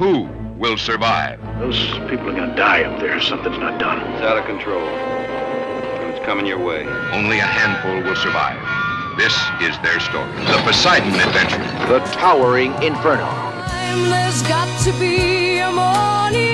Who will survive? Those people are gonna die up there. Something's not done. It's out of control. And it's coming your way. Only a handful will survive. This is their story. The Poseidon Adventure. The Towering Inferno. There's got to be a morning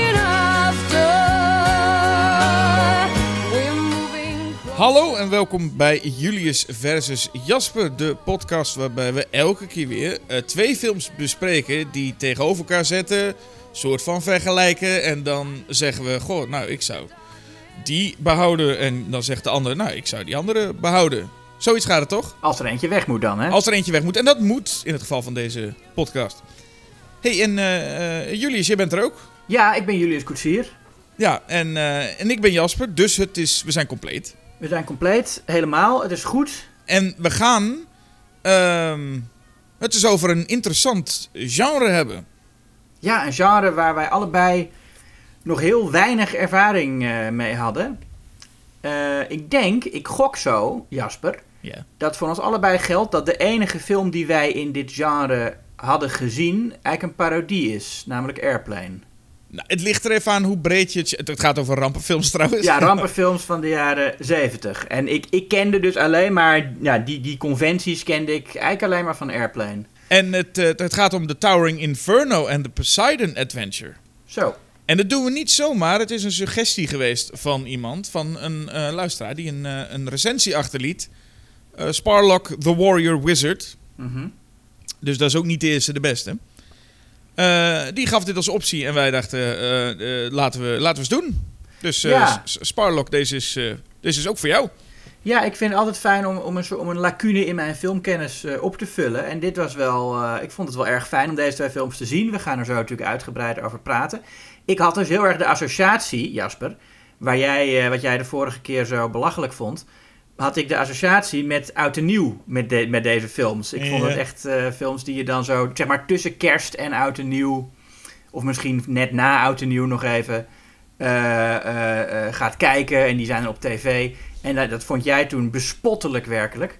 Hallo en welkom bij Julius versus Jasper, de podcast waarbij we elke keer weer eh, twee films bespreken die tegenover elkaar zetten, soort van vergelijken en dan zeggen we, goh, nou ik zou die behouden en dan zegt de ander, nou ik zou die andere behouden. Zoiets gaat het toch? Als er eentje weg moet dan, hè? Als er eentje weg moet en dat moet in het geval van deze podcast. hey, en eh, eh, Julius, jij bent er ook? Ja, ik ben Julius Koetsier. Ja, en, en ik ben Jasper, dus het is, we zijn compleet. We zijn compleet, helemaal. Het is goed. En we gaan ehm, het is over een interessant genre hebben. Ja, een genre waar wij allebei nog heel weinig ervaring eh, mee hadden. Eh, ik denk, ik gok zo, Jasper, Ja. dat voor ons allebei geldt dat de enige film die wij in dit genre hadden gezien eigenlijk een parodie is, namelijk Airplane. Nou, het ligt er even aan hoe breed je het... Het gaat over rampenfilms trouwens. Ja, rampenfilms van de jaren 70. En ik, ik kende dus alleen maar, ja, die, die conventies kende ik eigenlijk alleen maar van Airplane. En het, eh, het gaat om The Towering Inferno en The Poseidon Adventure. Zo. En dat doen we niet zomaar. Het is een suggestie geweest van iemand, van een eh, luisteraar... die een, eh, een recensie achterliet. Sparlock The Warrior Wizard. Mhm. Dus dat is ook niet de eerste de beste. Eh, die gaf dit als optie en wij dachten, eh, eh, laten, we, laten we eens doen. Dus Ja. Sparlock, deze is, deze is ook voor jou. Ja, ik vind het altijd fijn om, om, een, om een lacune in mijn filmkennis op te vullen. En dit was wel, ik vond het wel erg fijn om deze twee films te zien. We gaan er zo natuurlijk uitgebreid over praten. Ik had dus heel erg de associatie, Jasper, waar jij, wat jij de vorige keer zo belachelijk vond. Had ik de associatie met oud en nieuw met, de- met deze films. Ik vond het echt eh, films die je dan zo, zeg maar tussen kerst en oud en nieuw, of misschien net na oud en nieuw nog even, eh, gaat kijken. En die zijn er op tv. En dat, dat vond jij toen bespottelijk werkelijk.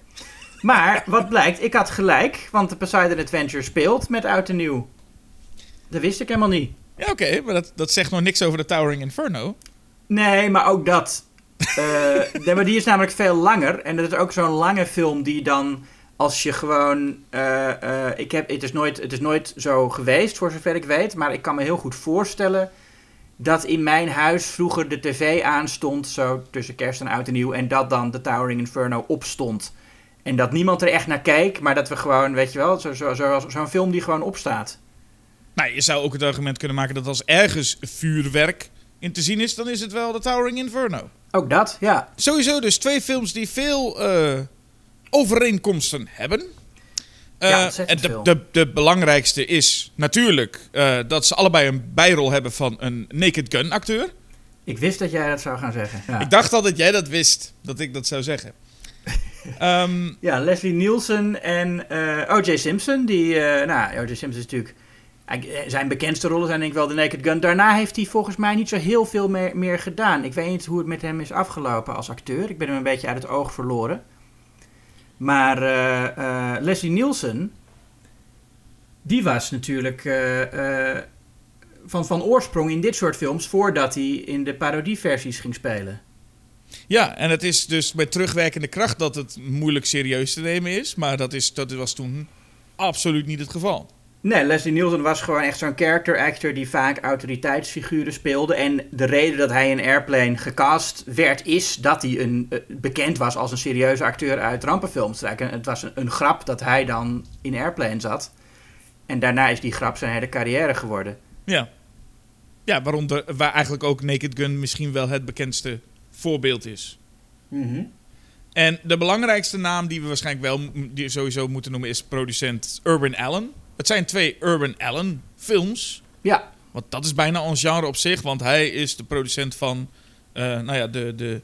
Maar wat blijkt, ik had gelijk, want de Poseidon Adventure speelt met oud en nieuw. Dat wist ik helemaal niet. Ja, oké, maar dat, dat zegt nog niks over The Towering Inferno. Nee, maar ook dat. Eh, maar die is namelijk veel langer. En dat is ook zo'n lange film die dan, als je gewoon. eh, eh, ik heb, het, is nooit, het is nooit zo geweest, voor zover ik weet. Maar ik kan me heel goed voorstellen dat in mijn huis vroeger de tv aanstond, zo tussen kerst en oud en nieuw. En dat dan de Towering Inferno opstond. En dat niemand er echt naar keek, maar dat we gewoon, weet je wel, zo'n zo, zo, zo'n film die gewoon opstaat. Nou, je zou ook het argument kunnen maken dat als ergens vuurwerk in te zien is, dan is het wel The Towering Inferno. Ook dat, ja. Sowieso dus twee films die veel eh, overeenkomsten hebben. Eh, Ja, ontzettend en de, de, de belangrijkste is natuurlijk eh, dat ze allebei een bijrol hebben van een Naked Gun acteur. Ik wist dat jij dat zou gaan zeggen. Ja. Ik dacht al dat jij dat wist, dat ik dat zou zeggen. Ja, Leslie Nielsen en eh O.J. Simpson. Die, eh, nou, O.J. Simpson is natuurlijk... Zijn bekendste rollen zijn denk ik wel The Naked Gun. Daarna heeft hij volgens mij niet zo heel veel meer, meer gedaan. Ik weet niet hoe het met hem is afgelopen als acteur. Ik ben hem een beetje uit het oog verloren. Maar eh, eh, Leslie Nielsen... Die was natuurlijk eh, van, van oorsprong in dit soort films... voordat hij in de parodieversies ging spelen. ja, en het is dus met terugwerkende kracht dat het moeilijk serieus te nemen is. Maar dat, is, dat was toen absoluut niet het geval. Nee, Leslie Nielsen was gewoon echt zo'n character actor die vaak autoriteitsfiguren speelde. En de reden dat hij in Airplane gecast werd, is dat hij een, eh, bekend was als een serieuze acteur uit rampenfilms. En het was een, een grap dat hij dan in Airplane zat. En daarna is die grap zijn hele carrière geworden. Ja. Ja, waaronder, waar eigenlijk ook Naked Gun misschien wel het bekendste voorbeeld is. En de belangrijkste naam die we waarschijnlijk wel die sowieso moeten noemen is producent Urban Allen. Het zijn twee Urban Allen films. Ja, Want dat is bijna een genre op zich, want hij is de producent van eh, nou ja, de, de,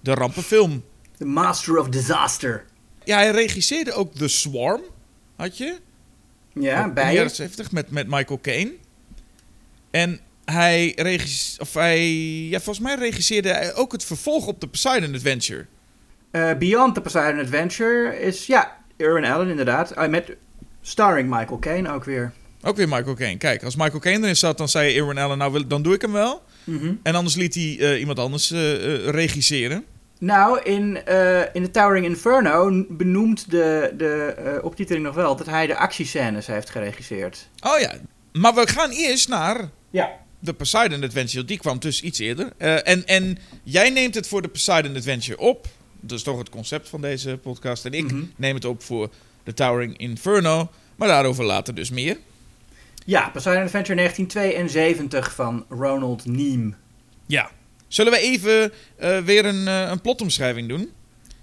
de rampenfilm. The Master of Disaster. Ja, hij regisseerde ook The Swarm, had je? Ja, in de bij jaren je. 70 met, met Michael Caine. En hij regisseerde, of hij, ja, volgens mij regisseerde hij ook het vervolg op de Poseidon Adventure. Eh, Beyond the Poseidon Adventure is, ja, Urban Allen inderdaad. Ah, met starring Michael Caine ook weer. Ook weer Michael Caine. Kijk, als Michael Caine erin zat, dan zei Irwin Allen, nou wil, dan doe ik hem wel. Mhm. En anders liet hij eh, iemand anders eh, eh, regisseren. Nou, in, eh, in The Towering Inferno benoemt de, de optiteling nog wel dat hij de actiescènes heeft geregisseerd. Oh ja, maar we gaan eerst naar Ja. de Poseidon Adventure. Die kwam dus iets eerder. En, en jij neemt het voor de Poseidon Adventure op. Dat is toch het concept van deze podcast. En ik Mhm. neem het op voor The Towering Inferno. Maar daarover later dus meer. Ja, Poseidon Adventure 1972 van Ronald Neame. Ja. Zullen we even eh, weer een, eh, een plotomschrijving doen?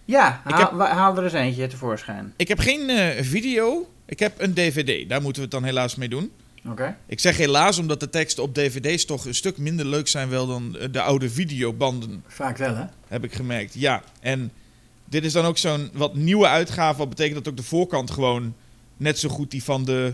Ja, haal, heb- wa- haal er eens eentje tevoorschijn. Ik heb geen eh, video. Ik heb een DVD. Daar moeten we het dan helaas mee doen. Oké. Ik zeg helaas omdat de teksten op DVD's toch een stuk minder leuk zijn wel dan de oude videobanden. Vaak wel, hè? Heb ik gemerkt. Ja. En dit is dan ook zo'n wat nieuwe uitgave. Wat betekent dat ook de voorkant gewoon net zo goed die van de,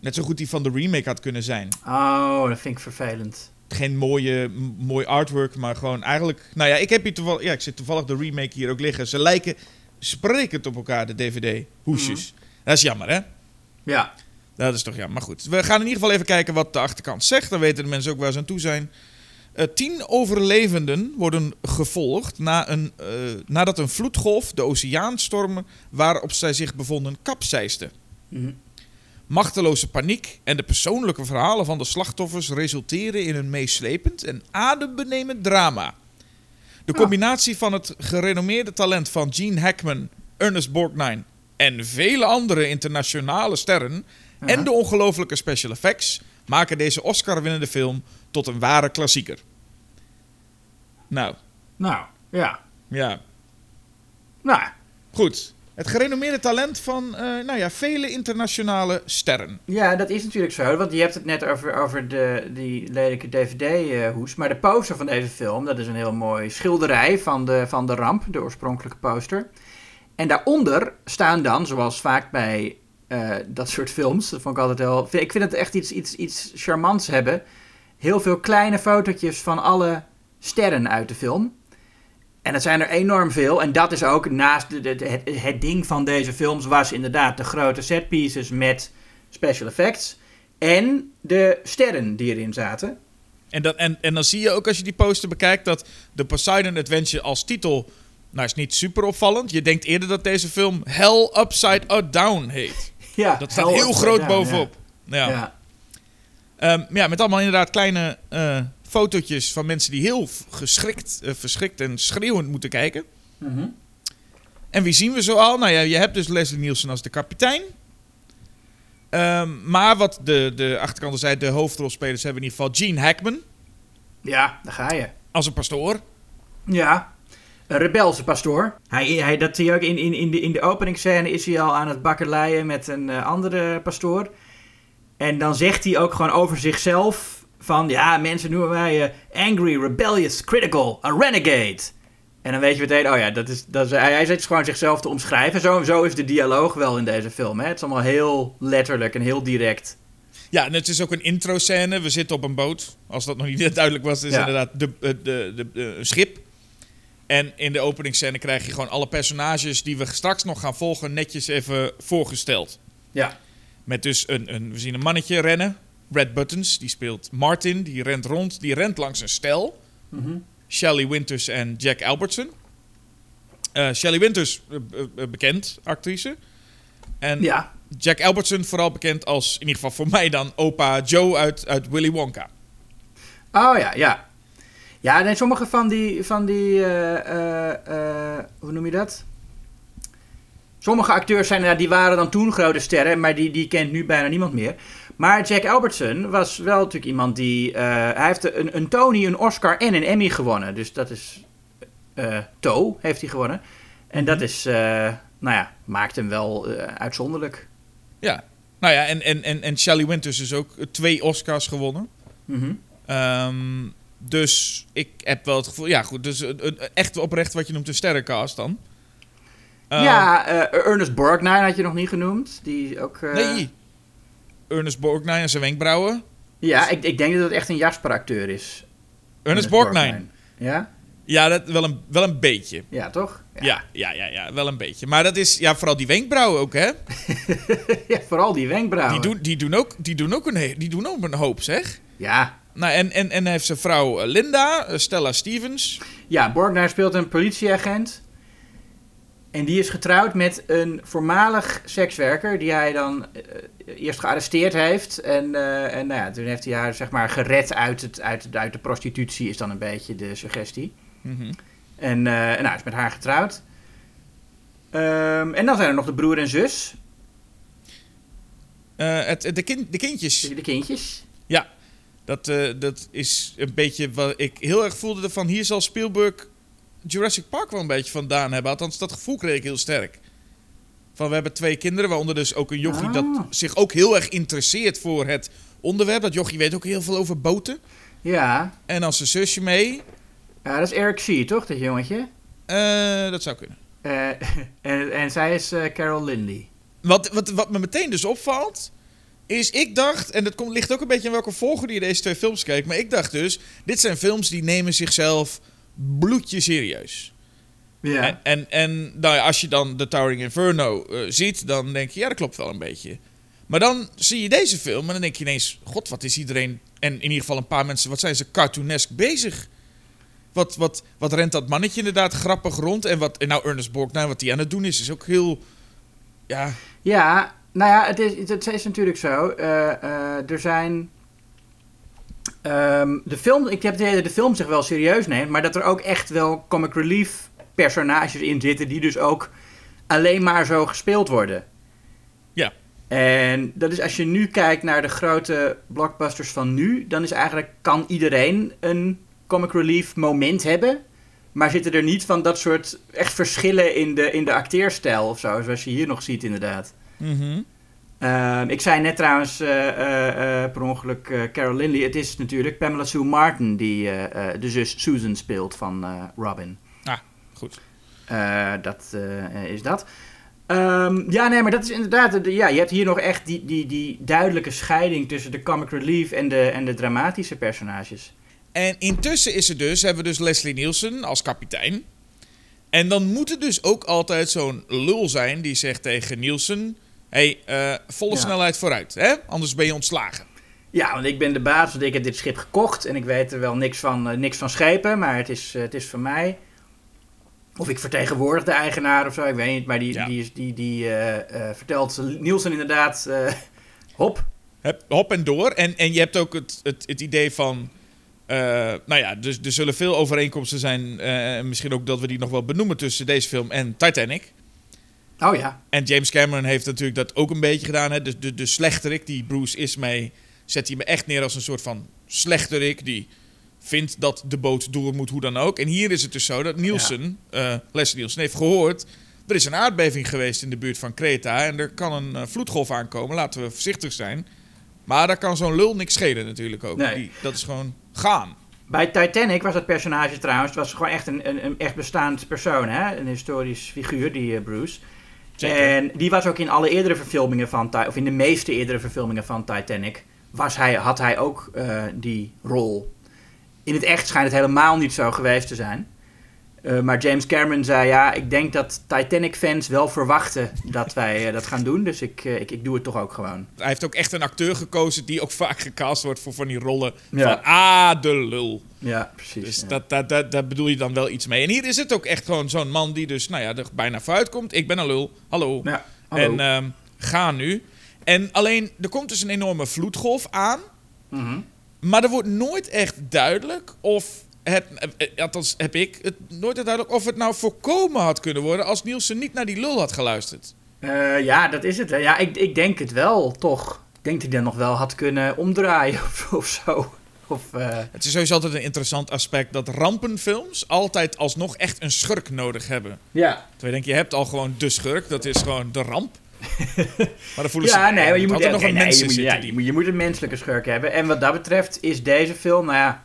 net zo goed die van de remake had kunnen zijn. Oh, dat vind ik vervelend. Geen mooie, mooi artwork, maar gewoon eigenlijk... Nou ja, ik heb hier toevallig... Ja, ik zit toevallig de remake hier ook liggen. Ze lijken sprekend op elkaar, de DVD-hoesjes. Dat is jammer, hè? Ja. Dat is toch jammer. Maar goed, we gaan in ieder geval even kijken wat de achterkant zegt. Dan weten de mensen ook waar ze aan toe zijn. Eh, tien overlevenden worden gevolgd na een, eh, nadat een vloedgolf de oceaanstorm waarop zij zich bevonden kapseisde. Mhm. Machteloze paniek en de persoonlijke verhalen van de slachtoffers resulteren in een meeslepend en adembenemend drama. De combinatie van het gerenommeerde talent van Gene Hackman, Ernest Borgnine en vele andere internationale sterren en de ongelofelijke special effects maken deze Oscar-winnende film tot een ware klassieker. Nou, Nou, ja. ja, Nou, goed. Het gerenommeerde talent van eh, nou ja, vele internationale sterren. ja, dat is natuurlijk zo. Want je hebt het net over, over de, die lelijke DVD-hoes. Maar de poster van deze film, dat is een heel mooi schilderij van de, van de ramp, de oorspronkelijke poster. En daaronder staan dan, zoals vaak bij eh, dat soort films, dat vond ik altijd heel... Ik vind het echt iets, iets, iets charmants hebben. Heel veel kleine fotootjes van alle sterren uit de film. En dat zijn er enorm veel. En dat is ook naast de, de- het, het ding van deze films was inderdaad de grote setpieces met special effects. En de sterren die erin zaten. En dan, en, en dan zie je ook als je die poster bekijkt dat de Poseidon Adventure als titel, nou is niet super opvallend. Je denkt eerder dat deze film Hell Upside Down heet. Ja, Dat staat heel groot down, bovenop. Ja. Ja. Ja. Ja. ja, met allemaal inderdaad kleine eh, fotootjes van mensen die heel geschrikt, eh, verschrikt en schreeuwend moeten kijken. Mhm. En wie zien we zoal? Nou ja, je hebt dus Leslie Nielsen als de kapitein. Ehm, maar wat de, de achterkant al zei, de hoofdrolspelers hebben in ieder geval Gene Hackman ja, daar ga je. als een pastoor. Ja, een rebelse pastoor. Hij, hij, dat zie je ook in, in, in, de, in de openingsscène is hij al aan het bakkeleien met een eh, andere pastoor. En dan zegt hij ook gewoon over zichzelf van... Ja, mensen noemen mij eh, angry, rebellious, critical, a renegade. En dan weet je meteen, oh ja, dat is, dat is, hij, hij zit gewoon zichzelf te omschrijven. Zo, zo is de dialoog wel in deze film. Hè? Het is allemaal heel letterlijk en heel direct. Ja, en het is ook een intro-scène. We zitten op een boot. Als dat nog niet duidelijk was, is Ja. inderdaad de, de, de, de, schip. En in de openingsscène krijg je gewoon alle personages die we straks nog gaan volgen netjes even voorgesteld. Ja. Met dus een, een we zien een mannetje rennen. Red Buttons, die speelt Martin. Die rent rond. Die rent langs een stel. Mhm. Shelley Winters en Jack Albertson. Eh Shelley Winters, eh, eh, bekend actrice. En Ja, Jack Albertson vooral bekend als, in ieder geval voor mij dan, opa Joe uit, uit Willy Wonka. Oh ja, ja. Ja, nee, sommige van die, van die hoe noem je dat? Sommige acteurs zijn, ja, die waren dan toen grote sterren, maar die, die kent nu bijna niemand meer. Maar Jack Albertson was wel natuurlijk iemand die, eh, hij heeft een, een Tony, een Oscar en een Emmy gewonnen. Dus dat is, eh Toe heeft hij gewonnen. En dat is, eh, nou ja, maakt hem wel uitzonderlijk. Ja. Nou ja, en, en, en, en Shelley Winters is ook twee Oscars gewonnen. Mhm. Ehm, dus ik heb wel het gevoel... Ja, goed. Dus echt oprecht wat je noemt een sterrencast dan. Ehm, ja, eh, Ernest Borgnine had je nog niet genoemd. Die ook... eh, Nee. Ernest Borgnine en zijn wenkbrauwen. Ja, ik, ik denk dat het echt een Jasper-acteur is. Ernest Borgnine. Ja? Ja, dat, wel, een, wel een beetje. Ja, toch? Ja. Ja, ja, ja, wel een beetje. Maar dat is ja, vooral die wenkbrauwen ook, hè? Ja, vooral die wenkbrauwen. Die doen, die doen, ook, die doen, ook, een, die doen ook een hoop, zeg. Ja. Nou, en, en, en hij heeft zijn vrouw eh, Linda, Stella Stevens. Ja, Borgnar speelt een politieagent. En die is getrouwd met een voormalig sekswerker die hij dan eh, eerst gearresteerd heeft. En, eh, en nou ja, toen heeft hij haar zeg maar gered uit, het, uit, uit de prostitutie, is dan een beetje de suggestie. Mhm. En eh, nou, hij is met haar getrouwd. Ehm, en dan zijn er nog de broer en zus, het, de, kind, de kindjes. de kindjes. Ja, dat, dat is een beetje wat ik heel erg voelde ervan. Hier zal Spielberg Jurassic Park wel een beetje vandaan hebben. Althans, dat gevoel kreeg ik heel sterk. Van we hebben twee kinderen, waaronder dus ook een jochie Ah. dat zich ook heel erg interesseert voor het onderwerp. Dat jochie weet ook heel veel over boten. Ja. En als zijn zusje mee, ja, dat is Eric C., toch, dat jongetje? eh, dat zou kunnen. Eh, en, en zij is eh, Carol Lindy. Wat, wat, wat me meteen dus opvalt, is ik dacht, en dat komt, ligt ook een beetje in welke volgorde je deze twee films kijkt, maar ik dacht dus, dit zijn films die nemen zichzelf bloedje serieus. Ja. En, en, en nou ja, als je dan The Towering Inferno eh, ziet, dan denk je, ja, dat klopt wel een beetje. Maar dan zie je deze film en dan denk je ineens, god, wat is iedereen, en in ieder geval een paar mensen, wat zijn ze cartoonesk bezig? Wat, wat, wat rent dat mannetje inderdaad grappig rond? En wat, en nou Ernest Borgnine, wat hij aan het doen is, is ook heel, ja, Ja, nou ja, het is, het is natuurlijk zo. eh, eh, er zijn. Ehm, de film, ik heb het idee dat de film zich wel serieus neemt, maar dat er ook echt wel comic relief personages in zitten die dus ook alleen maar zo gespeeld worden. Ja. En dat is als je nu kijkt naar de grote blockbusters van nu, dan is eigenlijk kan iedereen een comic relief moment hebben. Maar zitten er niet van dat soort echt verschillen in de, in de acteerstijl of zo, zoals je hier nog ziet inderdaad. mhm. Ehm, ik zei net trouwens eh, eh, eh, per ongeluk Carol Lindley. Het is natuurlijk Pamela Sue Martin die de zus Susan speelt van Robin. Ah, goed. Dat is dat. Ehm, ja, nee, maar dat is inderdaad... de- ja, je hebt hier nog echt die, die, die duidelijke scheiding tussen de comic relief en de, en de dramatische personages. En intussen is er dus, hebben we dus Leslie Nielsen als kapitein. En dan moet er dus ook altijd zo'n lul zijn die zegt tegen Nielsen... Hey, eh, volle Ja. snelheid vooruit, hè? Anders ben je ontslagen. Ja, want ik ben de baas, want ik heb dit schip gekocht en ik weet er wel niks van, eh, niks van schepen, maar het is, eh, het is van mij. Of ik vertegenwoordig de eigenaar of zo, ik weet niet, maar die, Ja. die, is- die, die vertelt Nielsen inderdaad, hop. Hop en door. En, en je hebt ook het, het, het idee van... nou ja, dus er zullen veel overeenkomsten zijn. misschien ook dat we die nog wel benoemen tussen deze film en Titanic. Oh ja, En James Cameron heeft natuurlijk dat ook een beetje gedaan. Hè? De, de, de slechterik die Bruce is mee, zet hij me echt neer als een soort van slechterik die vindt dat de boot door moet, hoe dan ook. En hier is het dus zo dat Nielsen, eh Leslie Nielsen, heeft gehoord... er is een aardbeving geweest in de buurt van Kreta en er kan een eh, vloedgolf aankomen. Laten we voorzichtig zijn. Maar daar kan zo'n lul niks schelen natuurlijk ook. Nee. Die, dat is gewoon gaan. bij Titanic was dat personage trouwens, het was gewoon echt een, een, een echt bestaand persoon, hè? een historisch figuur, die eh, Bruce. En die was ook in alle eerdere verfilmingen van, Ti- of in de meeste eerdere verfilmingen van Titanic, was hij, had hij ook eh, die rol. In het echt schijnt het helemaal niet zo geweest te zijn. Eh, maar James Cameron zei, ja, ik denk dat Titanic-fans wel verwachten dat wij eh, dat gaan doen. Dus ik, eh, ik, ik doe het toch ook gewoon. Hij heeft ook echt een acteur gekozen die ook vaak gecast wordt voor van die rollen Ja. van ah, de lul. Ja, precies. Dus ja. dat, dat, dat, daar bedoel je dan wel iets mee. En hier is het ook echt gewoon zo'n man die dus, nou ja, er bijna vooruit komt. Ik ben een lul, hallo. Ja, hallo. En ehm, ga nu. En alleen, er komt dus een enorme vloedgolf aan. Mhm. Maar er wordt nooit echt duidelijk of het, eh, althans heb ik het nooit duidelijk, of het nou voorkomen had kunnen worden als Nielsen niet naar die lul had geluisterd. Eh, ja, dat is het. hè. Ja, ik, ik denk het wel, toch. Ik denk dat hij dan nog wel had kunnen omdraaien of, of zo. Of, eh, Het is sowieso altijd een interessant aspect dat rampenfilms altijd alsnog echt een schurk nodig hebben. ja. Terwijl je denkt, je hebt al gewoon de schurk, dat is gewoon de ramp. maar dan voelen ze Ja, nee, maar je moet, altijd nog nee, een nee, mens je, moet, zitten. ja, je, moet, je moet een menselijke schurk hebben. En wat dat betreft is deze film, nou ja,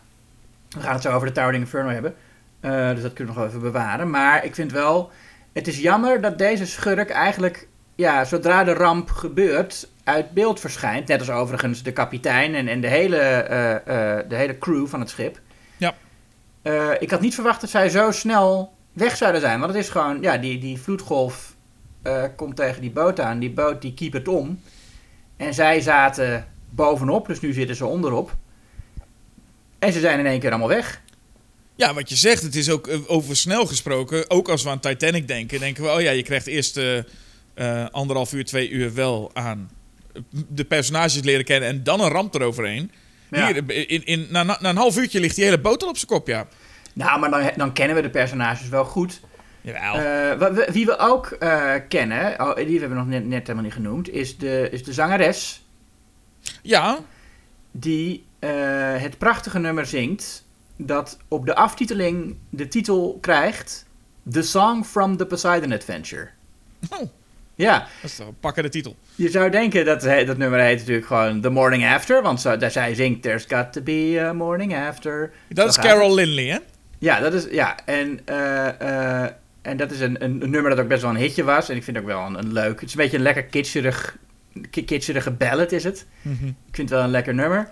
we gaan het zo over de Towering Inferno hebben. Eh, dus dat kunnen we nog even bewaren. Maar ik vind wel, het is jammer dat deze schurk eigenlijk, ja, zodra de ramp gebeurt, uit beeld verschijnt. Net als overigens de kapitein en, en de, hele, eh, eh, de hele crew van het schip. Ja. ik had niet verwacht dat zij zo snel weg zouden zijn. Want het is gewoon, ja, die, die vloedgolf komt tegen die boot aan. Die boot die keepert om. En zij zaten bovenop, dus nu zitten ze onderop. En ze zijn in één keer allemaal weg. Ja, wat je zegt, het is ook eh, over snel gesproken. Ook als we aan Titanic denken, denken we, oh ja, je krijgt eerst eh, anderhalf uur, twee uur wel aan de personages leren kennen en dan een ramp eroverheen. Ja. Hier, in, in, na, een half uurtje ligt die hele boot al op zijn kop, ja. Nou, maar dan, dan kennen we de personages wel goed. Jawel. Wie we ook kennen, oh, die hebben we nog net, net helemaal niet genoemd, is de, is de zangeres ja, die het prachtige nummer zingt dat op de aftiteling de titel krijgt The Song from the Poseidon Adventure. Oh. Ja, dat is toch een pakkende titel. je zou denken dat dat nummer heet natuurlijk gewoon The Morning After, want zo, daar zij zingt There's got to be a morning after. Dat is het. Carol Lindley, hè? Ja, dat is, ja, en, eh, eh, en dat is een, een, een nummer dat ook best wel een hitje was. En ik vind het ook wel een, een leuk. Het is een beetje een lekker kitscherig, ki- kitscherige ballad is het. Ik vind het wel een lekker nummer.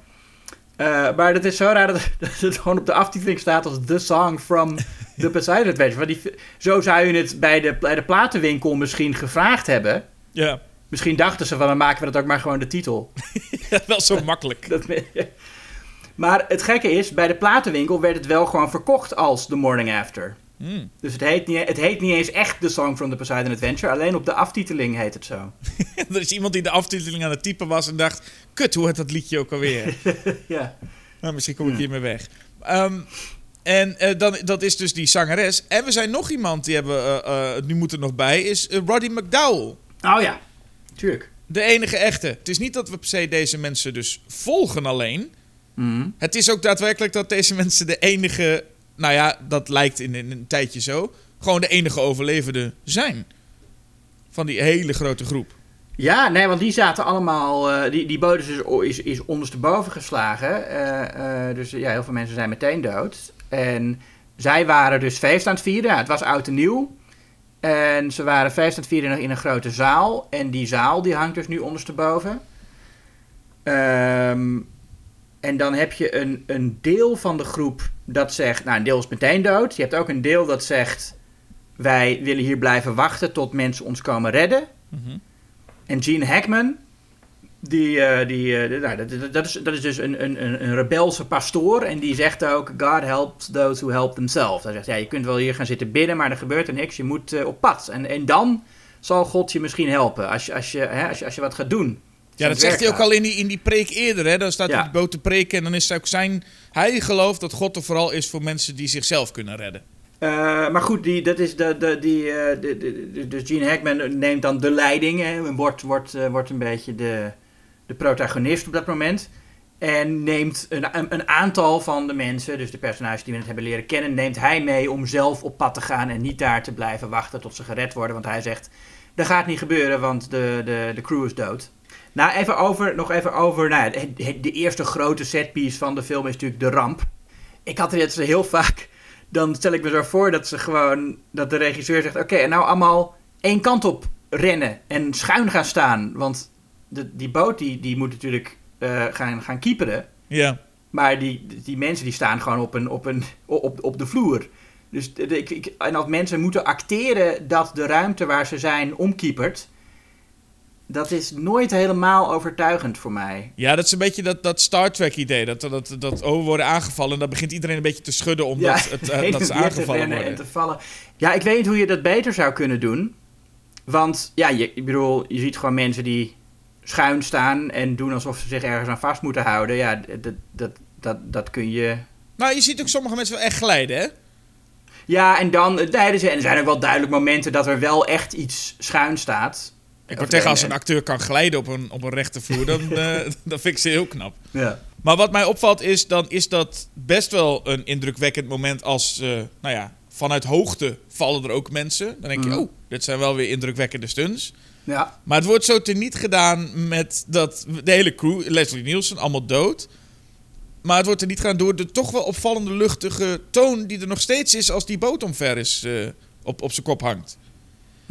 Eh, maar het is zo raar dat, dat het gewoon op de aftiteling staat als The Song from the Poseidon Adventure. Want die, zo zou je het bij de, bij de platenwinkel misschien gevraagd hebben. Ja, Misschien dachten ze van, dan maken we dat ook maar gewoon de titel. wel zo makkelijk. Dat, maar het gekke is, bij de platenwinkel werd het wel gewoon verkocht als The Morning After. Hmm. Dus het heet, niet, het heet niet eens echt The Song from the Poseidon Adventure. Alleen op de aftiteling heet het zo. er is iemand die de aftiteling aan het typen was en dacht... Kut, hoe heet dat liedje ook alweer? ja. nou, misschien kom ik hiermee weg. Ehm, en eh, dan, dat is dus die zangeres. En we zijn nog iemand, die hebben eh, eh, nu moet er nog bij, is eh, Roddy McDowell. Oh ja, tuurlijk. De enige echte. Het is niet dat we per se deze mensen dus volgen alleen. Mhm. Het is ook daadwerkelijk dat deze mensen de enige... Nou ja, dat lijkt in, een tijdje zo. Gewoon de enige overlevenden zijn. Van die hele grote groep. Ja, nee, want die zaten allemaal... eh, die, die boot is, is, is ondersteboven geslagen. Eh, eh, dus ja, heel veel mensen zijn meteen dood. En zij waren dus feest aan het vieren. Ja, het was oud en nieuw. En ze waren feest aan het vieren in een grote zaal. En die zaal die hangt dus nu ondersteboven. Ehm en dan heb je een, een deel van de groep dat zegt... Nou, een deel is meteen dood. Je hebt ook een deel dat zegt... Wij willen hier blijven wachten tot mensen ons komen redden. Mhm. En Gene Hackman, die, eh, die, eh, nou, dat, is, dat is dus een, een, een rebelse pastoor. En die zegt ook: God helps those who help themselves. Hij zegt: ja, je kunt wel hier gaan zitten bidden, maar er gebeurt er niks. Je moet eh, op pad. En, en dan zal God je misschien helpen als je, als je, hè, als je, als je wat gaat doen. Ja, dat zegt hij ook al in die, in die preek eerder. Hè? Dan staat hij Ja. op die boot te preken en dan is het ook zijn... Hij gelooft dat God er vooral is voor mensen die zichzelf kunnen redden. Eh, maar goed, die, dat is de, de, die, eh, de, de, de- dus Gene Hackman neemt dan de leiding hè, en wordt, wordt, eh, wordt een beetje de, de protagonist op dat moment. En neemt een, een, een aantal van de mensen, dus de personages die we net hebben leren kennen, neemt hij mee om zelf op pad te gaan en niet daar te blijven wachten tot ze gered worden. Want hij zegt, dat gaat niet gebeuren, want de, de, de crew is dood. Nou, even over, nog even over, nou, ja, het- het- de eerste grote setpiece van de film is natuurlijk de ramp. Ik had er jetzt heel vaak dan stel ik me zo voor dat ze gewoon dat de regisseur zegt: Oké, en nou allemaal één kant op rennen en schuin gaan staan. Want de, die boot die, die moet natuurlijk eh, gaan, gaan kieperen. Ja. Maar die, die mensen die staan gewoon op, een, op, een, op, op de vloer. Dus de- ik, ik, en als mensen moeten acteren dat de ruimte waar ze zijn omkiepert. Dat is nooit helemaal overtuigend voor mij. Ja, dat is een beetje dat, dat Star Trek idee. Dat, dat, dat oh, we worden aangevallen en dan begint iedereen een beetje te schudden omdat het, eh, dat ze aangevallen worden. En te vallen. Ja, ik weet niet hoe je dat beter zou kunnen doen. Want ja, je, ik bedoel, je ziet gewoon mensen die schuin staan en doen alsof ze zich ergens aan vast moeten houden. Ja, dat, dat, dat, dat kun je. Nou, je ziet ook sommige mensen wel echt glijden, hè? Ja, en dan eh, tijdens. En er zijn ook wel duidelijk momenten dat er wel echt iets schuin staat. Ik word tegen als en- een acteur kan glijden op een, op een rechte vloer, dan, eh, dan vind ik ze heel knap. Ja. Maar wat mij opvalt is, dan is dat best wel een indrukwekkend moment als, eh, nou ja, vanuit hoogte vallen er ook mensen. Dan denk je, Mhm. oh, dit zijn wel weer indrukwekkende stunts. Ja. Maar het wordt zo teniet gedaan met dat de hele crew, Leslie Nielsen, allemaal dood. Maar het wordt er niet gedaan door de toch wel opvallende luchtige toon die er nog steeds is als die boot omver is, eh, op, op zijn kop hangt.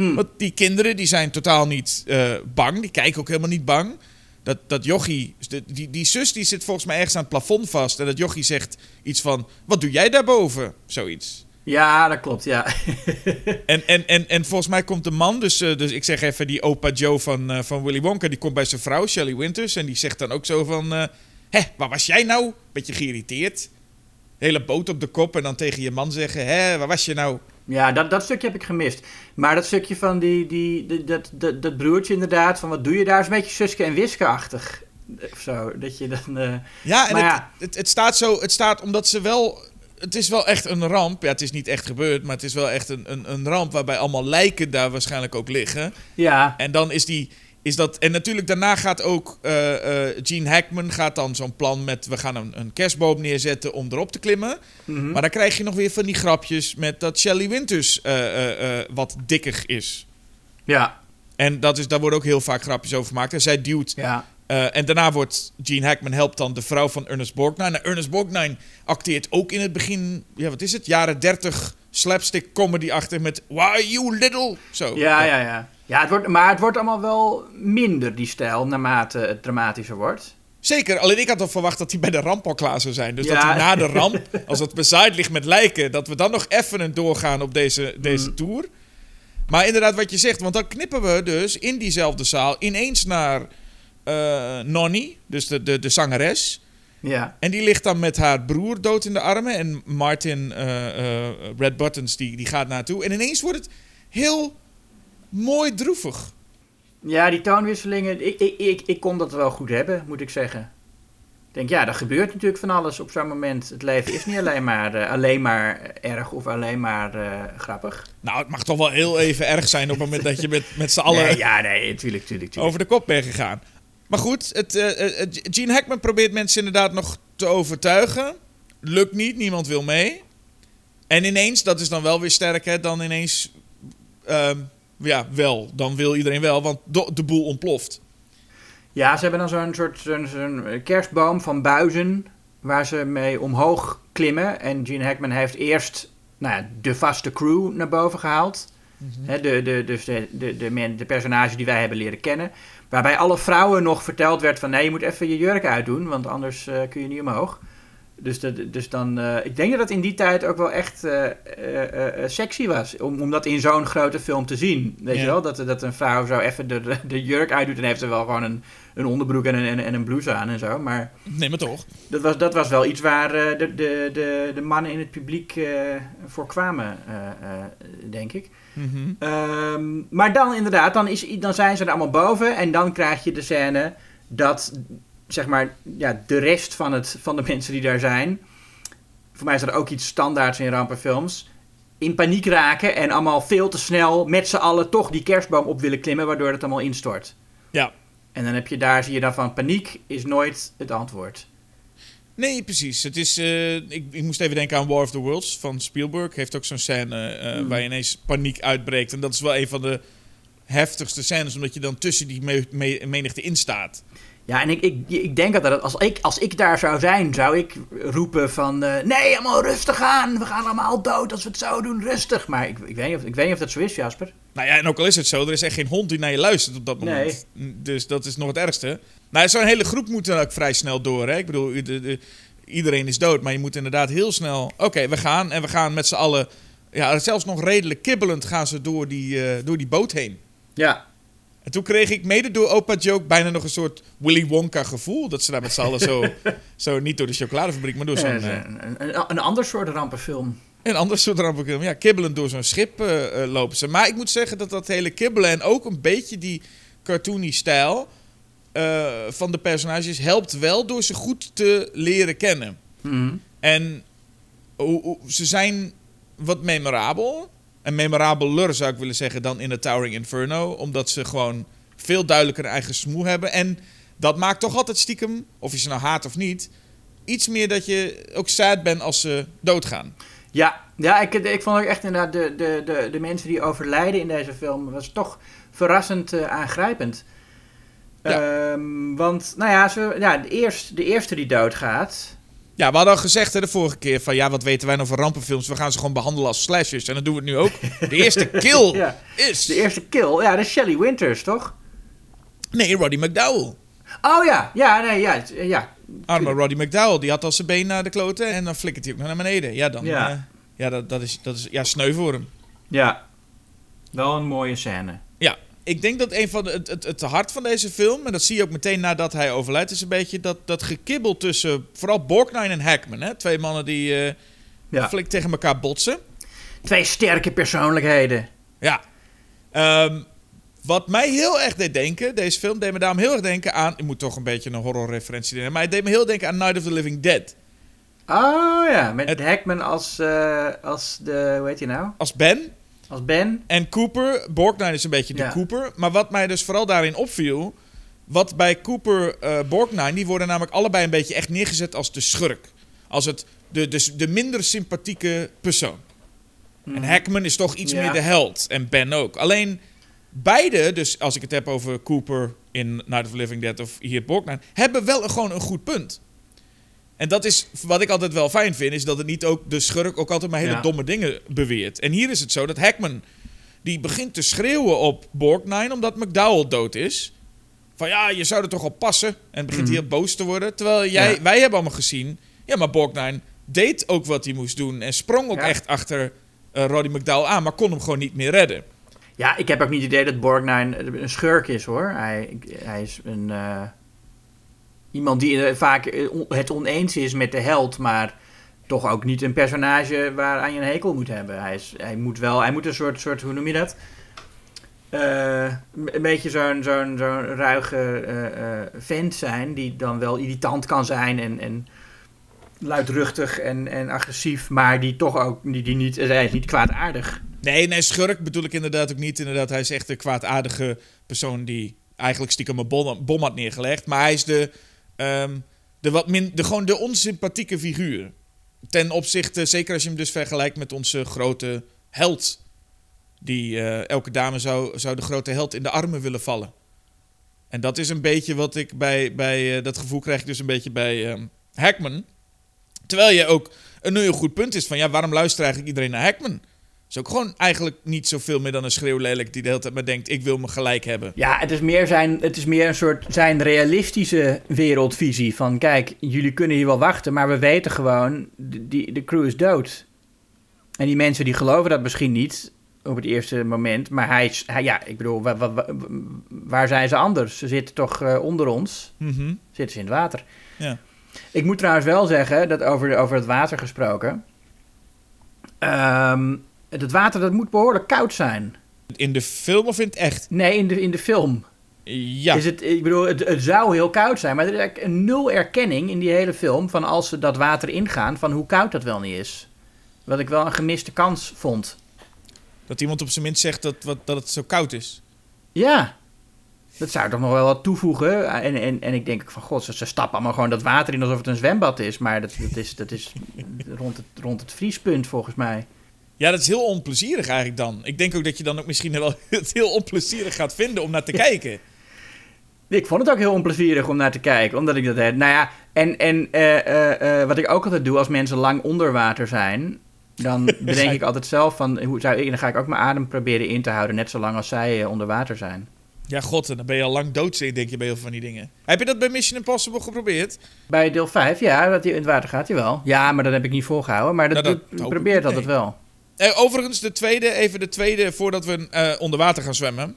Hm. Want die kinderen die zijn totaal niet eh, bang, die kijken ook helemaal niet bang. dat, dat jochie, de- die, die zus die zit volgens mij ergens aan het plafond vast. En dat jochie zegt iets van, wat doe jij daarboven? Zoiets. Ja, dat klopt, ja. En, en, en, en volgens mij komt de man, dus, eh, dus ik zeg even die opa Joe van, eh, van Willy Wonka, die komt bij zijn vrouw, Shelley Winters. En die zegt dan ook zo van, hé, waar was jij nou? Beetje geïrriteerd. Hele boot op de kop en dan tegen je man zeggen, hé, waar was je nou? Ja, dat, dat stukje heb ik gemist. Maar dat stukje van die, die, die- dat, dat, dat broertje inderdaad, van wat doe je daar, is een beetje Suske en Wiske-achtig. Of zo, dat je dan... eh, Ja, en het, ja. Het, het staat zo, het staat omdat ze wel, het is wel echt een ramp. Ja, het is niet echt gebeurd, maar het is wel echt een, een, een ramp waarbij allemaal lijken daar waarschijnlijk ook liggen. ja, En dan is die. Is dat, en natuurlijk daarna gaat ook eh, eh, Gene Hackman gaat dan zo'n plan met we gaan een, een kerstboom neerzetten om erop te klimmen. mhm. Maar dan krijg je nog weer van die grapjes met dat Shelley Winters eh, wat dikker is. ja, En dat is, daar worden ook heel vaak grapjes over gemaakt. En zij duwt. ja. en daarna wordt Gene Hackman helpt dan de vrouw van Ernest Borgnine. Nou, Ernest Borgnine acteert ook in het begin, ja, wat is het? Jaren 30 slapstick comedy achter met Why you little? Zo. Ja, ja, ja. ja het wordt, maar het wordt allemaal wel minder, die stijl, naarmate het dramatischer wordt. Zeker, alleen ik had al verwacht dat hij bij de ramp al klaar zou zijn. Dus Ja. dat hij na de ramp, als het bezaaid ligt met lijken, dat we dan nog even een doorgaan op deze, deze Mm. tour. Maar inderdaad, wat je zegt, want dan knippen we dus in diezelfde zaal ineens naar eh Nonnie, dus de, de, de zangeres. Ja, En die ligt dan met haar broer dood in de armen. En Martin eh, eh, Red Buttons die, die gaat naartoe. En ineens wordt het heel mooi droevig. ja die toonwisselingen, ik, ik, ik, ik kon dat wel goed hebben, moet ik zeggen. Ik denk, ja, er gebeurt natuurlijk van alles op zo'n moment. Het leven is niet alleen maar, eh, alleen maar erg of alleen maar eh, grappig. Nou, het mag toch wel heel even erg zijn op het moment dat je met, met z'n allen Nee, ja, nee, tuurlijk, tuurlijk, tuurlijk. over de kop bent gegaan. Maar goed, het, eh, eh, Gene Hackman probeert mensen inderdaad nog te overtuigen. Lukt niet, niemand wil mee. En ineens, dat is dan wel weer sterk, hè, dan ineens... ja, wel. Dan wil iedereen wel, want de, de boel ontploft. Ja, ze hebben dan zo'n soort zo'n, zo'n kerstboom van buizen waar ze mee omhoog klimmen. En Gene Hackman heeft eerst nou, ja, de vaste crew naar boven gehaald. Hè, de, de, dus de, de, de, men, de personages die wij hebben leren kennen. Waarbij alle vrouwen nog verteld werd van nee, je moet even je jurk uitdoen, want anders eh, kun je niet omhoog. Dus, dus dan, eh, ik denk dat het in die tijd ook wel echt eh, eh, sexy was. Om, om dat in zo'n grote film te zien. Weet Ja. je wel? Dat, dat een vrouw zo even de, de, jurk uitdoet en heeft ze wel gewoon een, een onderbroek en een, en, en een blouse aan en zo. Maar Nee, maar toch. dat was, dat was wel iets waar de, de, de, de mannen in het publiek voor kwamen, denk ik. Mhm. Ehm, maar dan inderdaad, dan, is, dan zijn ze er allemaal boven. En dan krijg je de scène dat, zeg maar, ja, de rest van, het, van de mensen die daar zijn... Voor mij is dat ook iets standaards in rampenfilms. In paniek raken en allemaal veel te snel met z'n allen toch die kerstboom op willen klimmen, waardoor het allemaal instort. Ja. En dan heb je daar, zie je dan van, paniek is nooit het antwoord. Nee, precies. Het is, eh, ik, ik moest even denken aan War of the Worlds van Spielberg. Heeft ook zo'n scène eh, Mm. waar je ineens paniek uitbreekt. En dat is wel een van de heftigste scènes, omdat je dan tussen die me- me- menigte in staat. Ja, en ik, ik, ik denk dat dat als ik, als ik daar zou zijn, zou ik roepen van... eh, nee, allemaal rustig aan. We gaan allemaal dood als we het zo doen. Rustig. Maar ik, ik, weet niet of, ik weet niet of dat zo is, Jasper. Nou ja, en ook al is het zo, er is echt geen hond die naar je luistert op dat moment. Dus dat is nog het ergste. Nou, zo'n hele groep moet dan ook vrij snel door. Hè? Ik bedoel, de- de- iedereen is dood, maar je moet inderdaad heel snel... Oké, we gaan en we gaan met z'n allen... Ja, zelfs nog redelijk kibbelend gaan ze door die, eh, door die boot heen. Ja. En toen kreeg ik mede door opa Joke bijna nog een soort Willy Wonka gevoel. Dat ze daar met z'n allen zo, zo niet door de chocoladefabriek, maar door zo'n... Eh, een, een, een ander soort rampenfilm. een ander soort rampenfilm. Ja, kibbelend door zo'n schip eh, eh, lopen ze. Maar ik moet zeggen dat dat hele kibbelen en ook een beetje die cartoony stijl van de personages helpt wel door ze goed te leren kennen. Mhm. En ze zijn wat memorabel. En memorabeler zou ik willen zeggen dan in The Towering Inferno. Omdat ze gewoon veel duidelijker een eigen smoe hebben. En dat maakt toch altijd stiekem, of je ze nou haat of niet... iets meer dat je ook sad bent als ze doodgaan. Ja, ja ik, ik vond ook echt inderdaad de, de, de, de mensen die overlijden in deze film... was toch verrassend eh, aangrijpend. Ehm, want, nou ja, zo, ja de, eerst, de eerste die doodgaat... Ja, we hadden al gezegd hè, de vorige keer van... ja, wat weten wij nou van rampenfilms? We gaan ze gewoon behandelen als slashers. En dat doen we het nu ook. De eerste kill Ja. is... De eerste kill, ja, dat is Shelley Winters, toch? Nee, Roddy McDowell. Oh ja, ja, nee, ja, ja. Arme Roddy McDowell, die had al zijn been naar de kloten en dan flikkert hij ook naar beneden. Ja, dan, Ja. ja. ja dat, dat, is, dat is ja, sneu voor hem. Ja. Wel een mooie scène. Ja, ik denk dat een van de, het, het, het hart van deze film, en dat zie je ook meteen nadat hij overlijdt, is een beetje dat, dat gekibbel tussen vooral Borgnine en Hackman. Hè? Twee mannen die eh Ja. flink tegen elkaar botsen. Twee sterke persoonlijkheden. Ja. Ehm, wat mij heel erg deed denken, deze film deed me daarom heel erg denken aan, ik moet toch een beetje een horrorreferentie nemen, maar het deed me heel denken aan Night of the Living Dead. Oh ja, met Het- Hackman als, eh, als de, hoe heet hij nou? Als Ben Als Ben. En Cooper, Borgnine is een beetje de Ja. Cooper. Maar wat mij dus vooral daarin opviel... Wat bij Cooper, eh Borgnine, die worden namelijk allebei een beetje echt neergezet als de schurk. Als het, de, de, de minder sympathieke persoon. En Hackman is toch iets Ja. meer de held. En Ben ook. Alleen beide, dus als ik het heb over Cooper in Night of Living Dead of hier Borgnine... hebben wel een, gewoon een goed punt. En dat is wat ik altijd wel fijn vind, is dat het niet ook de schurk ook altijd maar hele Ja. domme dingen beweert. En hier is het zo dat Hackman die begint te schreeuwen op Borgnine omdat McDowell dood is. Van ja, je zou er toch op passen. En begint Mhm. heel boos te worden. Terwijl jij, Ja. wij hebben allemaal gezien, ja, maar Borgnine deed ook wat hij moest doen en sprong ook Ja. echt achter eh, Roddy McDowell aan, maar kon hem gewoon niet meer redden. Ja, ik heb ook niet het idee dat Borgnine een schurk is hoor. Hij, hij is een. eh, iemand die eh, vaak eh, het oneens is met de held, maar toch ook niet een personage waaraan je een hekel moet hebben. Hij, is, hij moet wel, hij moet een soort, soort hoe noem je dat? Eh, een beetje zo'n zo'n zo'n ruige eh, vent zijn, die dan wel irritant kan zijn en, en luidruchtig en, en agressief, maar die toch ook die, die niet, hij is niet kwaadaardig. Nee, nee, schurk bedoel ik inderdaad ook niet. Inderdaad, hij is echt een kwaadaardige persoon die eigenlijk stiekem een bom, bom had neergelegd. Maar hij is de, ehm, de wat min, de, gewoon de onsympathieke figuur. Ten opzichte, zeker als je hem dus vergelijkt met onze grote held. Die eh, elke dame zou, zou de grote held in de armen willen vallen. En dat is een beetje wat ik bij, bij eh, dat gevoel krijg ik dus een beetje bij ehm, Hackman. Terwijl je ook een heel goed punt is van ja, waarom luistert eigenlijk iedereen naar Hackman? Is ook gewoon eigenlijk niet zoveel meer dan een schreeuwlelijk die de hele tijd maar denkt: ik wil me gelijk hebben. Ja, het is meer, zijn, het is meer een soort zijn realistische wereldvisie. Van kijk, jullie kunnen hier wel wachten, maar we weten gewoon, de, die, de crew is dood. En die mensen die geloven dat misschien niet op het eerste moment. Maar hij, ja, ik bedoel, wa- wa- wa- waar zijn ze anders? Ze zitten toch eh, onder ons, Mhm. zitten ze in het water. Ja. Ik moet trouwens wel zeggen, dat over, over het water gesproken. Ehm, het water dat moet behoorlijk koud zijn. In de film of in het echt? Nee, in de, in de film. Ja. Is het, ik bedoel, het, het zou heel koud zijn, maar er is eigenlijk een nul erkenning in die hele film van als ze dat water ingaan, van hoe koud dat wel niet is. Wat ik wel een gemiste kans vond. Dat iemand op zijn minst zegt dat, wat, dat het zo koud is. Ja, dat zou toch nog wel wat toevoegen. En, en, en ik denk van, god, ze, ze stappen allemaal gewoon dat water in alsof het een zwembad is. Maar dat, dat is, dat is rond, het, rond het vriespunt volgens mij. Ja, dat is heel onplezierig eigenlijk dan. Ik denk ook dat je dan ook misschien wel het heel onplezierig gaat vinden om naar te kijken. Ik vond het ook heel onplezierig om naar te kijken, omdat ik dat... heb. Nou ja, en, en eh, eh, eh, wat ik ook altijd doe als mensen lang onder water zijn... dan bedenk ik altijd zelf van, hoe zou ik, dan ga ik ook mijn adem proberen in te houden... net zolang als zij onder water zijn. Ja, god, en dan ben je al lang dood, denk je, bij heel veel van die dingen. Heb je dat bij Mission Impossible geprobeerd? Bij deel 5, ja, dat hij in het water gaat, jawel. Ja, maar dat heb ik niet volgehouden, maar dat, Nou, dat doet- hoop ik probeer het niet, altijd wel. Eh, overigens, de tweede, even de tweede, voordat we eh, onder water gaan zwemmen.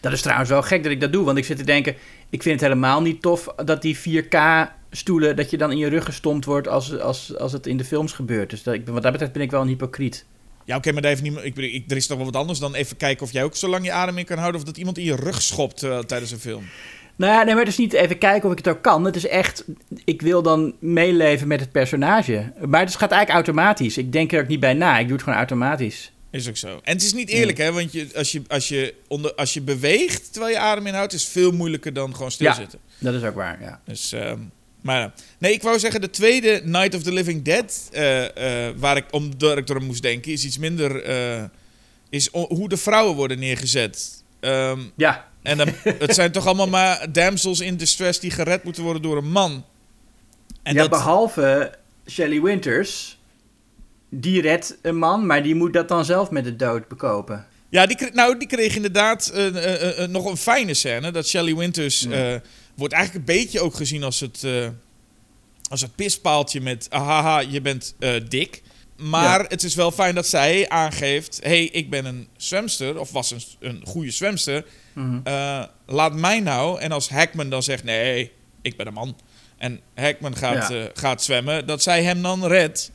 Dat is trouwens wel gek dat ik dat doe, want ik zit te denken... ik vind het helemaal niet tof dat die 4K-stoelen... dat je dan in je rug gestompt wordt als, als, als het in de films gebeurt. Dus dat, ik, wat dat betreft ben ik wel een hypocriet. Ja, oké, maar daar heeft niemand, ik, bedoel, ik, er is toch wel wat anders dan even kijken of jij ook zo lang je adem in kan houden... of dat iemand in je rug schopt eh, tijdens een film. Nou ja, nee, maar het is niet even kijken of ik het ook kan. Het is echt, ik wil dan meeleven met het personage. Maar het gaat eigenlijk automatisch. Ik denk er ook niet bij na. Ik doe het gewoon automatisch. Is ook zo. En het is niet eerlijk, hè? Want je, als, je, als, je onder, als je beweegt terwijl je adem inhoudt, is veel moeilijker dan gewoon stilzitten. Dat is ook waar, ja. Dus, ehm, maar ja. nee, ik wou zeggen, de tweede Night of the Living Dead, eh, eh, waar ik omdat ik door moest denken, is iets minder. eh, is hoe de vrouwen worden neergezet. Ehm, Ja, en dan, het zijn toch allemaal maar damsels in distress die gered moeten worden door een man. En ja dat, behalve Shelley Winters. Die redt een man, maar die moet dat dan zelf met de dood bekopen. Ja, die kreeg, nou, die kreeg inderdaad eh, eh, eh, nog een fijne scène. Dat Shelley Winters Ja. wordt eigenlijk een beetje ook gezien als het, als het pispaaltje met... Ahaha, je bent dik. Maar Ja. het is wel fijn dat zij aangeeft... hey, ik ben een zwemster, of was een, een goede zwemster. Mhm. Eh, laat mij nou... En als Hackman dan zegt... Nee, ik ben een man. En Hackman gaat, Ja. eh, gaat zwemmen. Dat zij hem dan redt.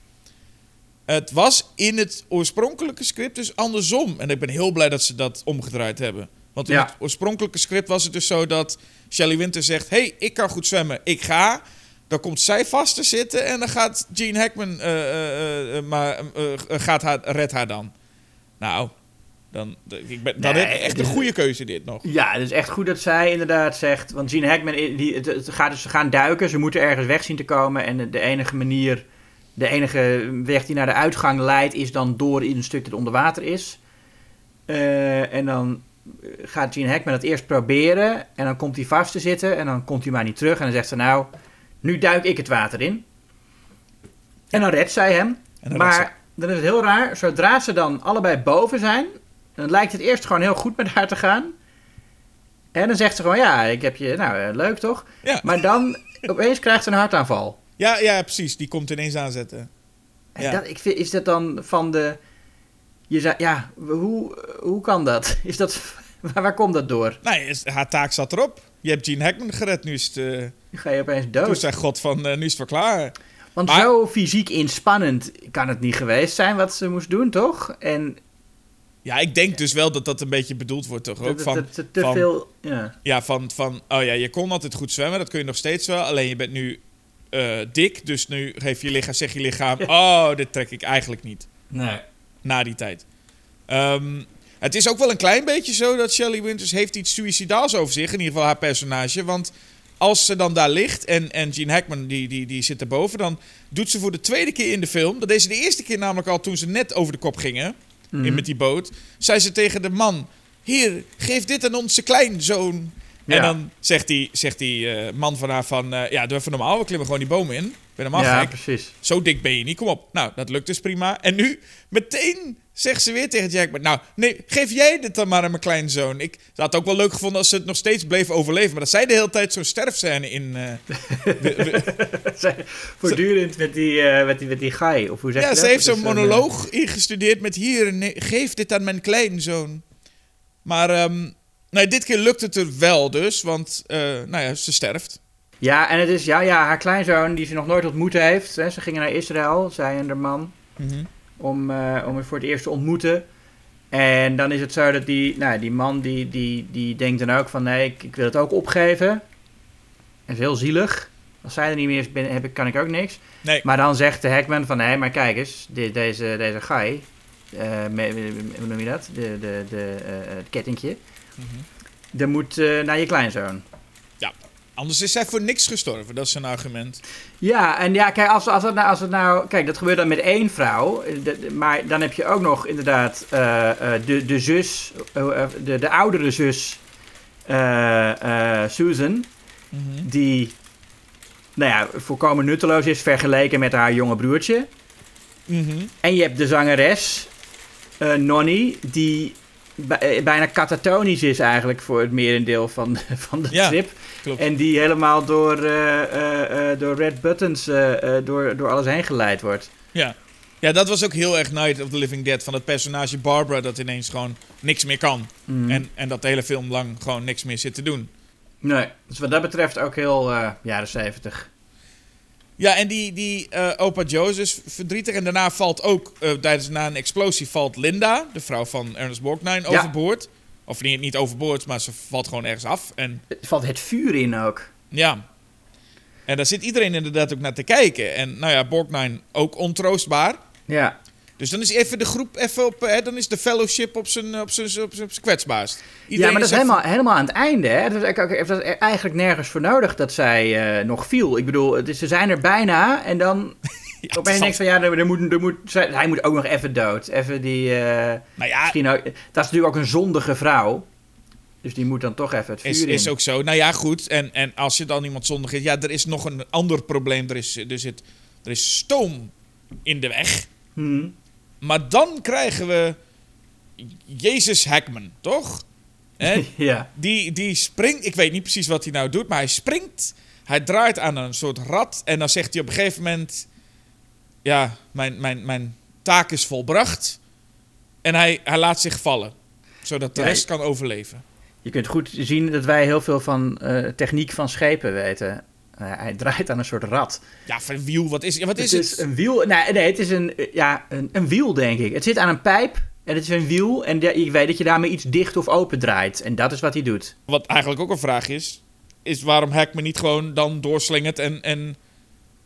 Het was in het oorspronkelijke script dus andersom. En ik ben heel blij dat ze dat omgedraaid hebben. Want in Ja. het oorspronkelijke script was het dus zo dat Shelley Winter zegt... hey, ik kan goed zwemmen, ik ga. Dan komt zij vast te zitten en dan gaat Gene Hackman... eh, eh, eh, maar, gaat haar, redt haar dan. Nou, dan, ik ben, dan Nee, heb ik echt een goede keuze dit nog. Ja, het is echt goed dat zij inderdaad zegt. Want Gene Hackman, die, het, het gaat dus, ze gaan duiken. Ze moeten ergens weg zien te komen. En de, enige manier, de enige weg die naar de uitgang leidt, is dan door in een stuk dat onder water is. En dan gaat Gene Hackman het eerst proberen. En dan komt hij vast te zitten. En dan komt hij maar niet terug. En dan zegt ze: Nou, nu duik ik het water in. En dan redt zij hem. Dan Maar dan is het heel raar. Zodra ze dan allebei boven zijn, dan lijkt het eerst gewoon heel goed met haar te gaan. En dan zegt ze gewoon, ja, ik heb je, nou, eh, leuk toch? Ja. Maar dan, opeens krijgt ze een hartaanval. Ja, ja, precies. Die komt ineens aanzetten. En Ja. dat, ik vind, is dat dan van de, je zei, ja, hoe, hoe kan dat? Is dat, waar, waar komt dat door? Nee, haar taak zat erop. Je hebt Gene Hackman gered, nu is het... eh, ga je opeens toen dood. zei God van, eh, nu is het wel klaar. Want Maar- zo fysiek inspannend kan het niet geweest zijn wat ze moest doen, toch? En Ja, ik denk dus wel dat dat een beetje bedoeld wordt, toch? Ook van, dat, te van- veel, ja. Ja, van, van, oh ja, je kon altijd goed zwemmen, dat kun je nog steeds wel. Alleen je bent nu eh, dik, dus nu geef je lichaam, zeg je lichaam, oh, dit trek ik eigenlijk niet. Nee. Na die tijd. Ehm, het is ook wel een klein beetje zo dat Shelley Winters heeft iets suicidaals over zich, in ieder geval haar personage. Want als ze dan daar ligt en, en Gene Hackman die, die, die zit erboven, dan doet ze voor de tweede keer in de film, dat deed ze de eerste keer namelijk al toen ze net over de kop gingen, Mhm. in, met die boot, zei ze tegen de man, hier, geef dit aan onze kleinzoon. En dan zegt die, zegt die eh, man van haar van, eh, ja, doe even normaal, we klimmen gewoon die boom in. Ik ben helemaal Ja, gek. precies. Zo dik ben je niet, kom op. Nou, dat lukt dus prima. En nu, meteen zegt ze weer tegen Jack, nou, nee, geef jij dit dan maar aan mijn kleinzoon. Ik had het ook wel leuk gevonden als ze het nog steeds bleef overleven. Maar dat zij de hele tijd zo'n sterfscène in... eh, Zij- Voortdurend met die, eh met die, met die gaai, of hoe zeg ja, je ze dat? heeft Dat zo'n een, monoloog ingestudeerd met hier, nee, geef dit aan mijn kleinzoon. Maar nee, dit keer lukt het er wel dus, want eh, nou ja, ze sterft. eh, Ja, en het is, ja, ja, haar kleinzoon die ze nog nooit ontmoet heeft. Hè, ze gingen naar Israël, zij en haar man, Mhm. Om, eh, om hem voor het eerst te ontmoeten. En dan is het zo dat die, nou, die man die, die, die denkt dan ook van, nee, ik, ik wil het ook opgeven. Dat is heel zielig. Als zij er niet meer is, ben, heb ik, kan ik ook niks. Nee, Maar dan zegt de Hackman van, hé, maar kijk eens, dit- deze, deze guy, eh, me- me- hoe noem je dat? De, de, de, eh, het kettingje. Dat moet naar je kleinzoon. Anders is zij voor niks gestorven, dat is een argument. Ja, en ja, kijk, als, als, het nou, als het nou... Kijk, dat gebeurt dan met één vrouw. eh, maar dan heb je ook nog inderdaad eh, eh, de, de zus, de, de oudere zus, Susan, Mhm. die, nou ja, volkomen nutteloos is vergeleken met haar jonge broertje. Mhm. En je hebt de zangeres, Nonnie, die bij- bijna katatonisch is eigenlijk voor het merendeel van, van de Ja, trip. Klopt. En die helemaal door, eh, eh, eh, door red buttons door, door alles heen geleid wordt. Ja. ja, dat was ook heel erg Night of the Living Dead van het personage Barbara dat ineens gewoon niks meer kan. Mm. En, en dat de hele film lang gewoon niks meer zit te doen. Nee, dus wat dat betreft ook heel jaren zeventig. Ja, en die, die opa Joe is dus verdrietig. En daarna valt ook, tijdens na een explosie, valt Linda, de vrouw van Ernest Borgnine, overboord. Of niet, niet overboord, maar ze valt gewoon ergens af. En Er valt het vuur in ook. ja. En daar zit iedereen inderdaad ook naar te kijken. En nou ja, Borgnine ook ontroostbaar. Ja. Dus dan is even de groep even op, eh, dan is de fellowship op zijn, op zijn, op zijn, kwetsbaarst. ja, maar dat is even- helemaal, helemaal aan het einde. Hè? Dat is, eigenlijk nergens voor nodig dat zij eh, nog viel. Ik bedoel, het is, ze zijn er bijna en dan Ja, het opeens valt- denk je van ja, er, moet, er moet, hij moet ook nog even dood. Even die, eh, Nou ja, misschien ook, dat is natuurlijk ook een zondige vrouw. Dus die moet dan toch even het vuur is, in. is ook zo. Nou ja, goed. En, en als je dan iemand zondig is, ja, er is nog een ander probleem. Er is, er zit, er is stoom in de weg. Hm. Maar dan krijgen we Jezus Hackman, toch? Hè? Ja. Die, die springt, ik weet niet precies wat hij nou doet, maar hij springt. Hij draait aan een soort rad en dan zegt hij op een gegeven moment: Ja, mijn, mijn, mijn taak is volbracht. En hij, hij laat zich vallen, zodat de Ja, rest ik- kan overleven. Je kunt goed zien dat wij heel veel van eh, techniek van schepen weten. Eh, hij draait aan een soort rad. Ja, van wiel, wat is, wat is het het? is een wiel. Nee, nee het is een, ja, een, een wiel, denk ik. Het zit aan een pijp en het is een wiel. En je weet dat je daarmee iets dicht of open draait. En dat is wat hij doet. Wat eigenlijk ook een vraag is, is waarom Hackman niet gewoon dan doorslingert en, en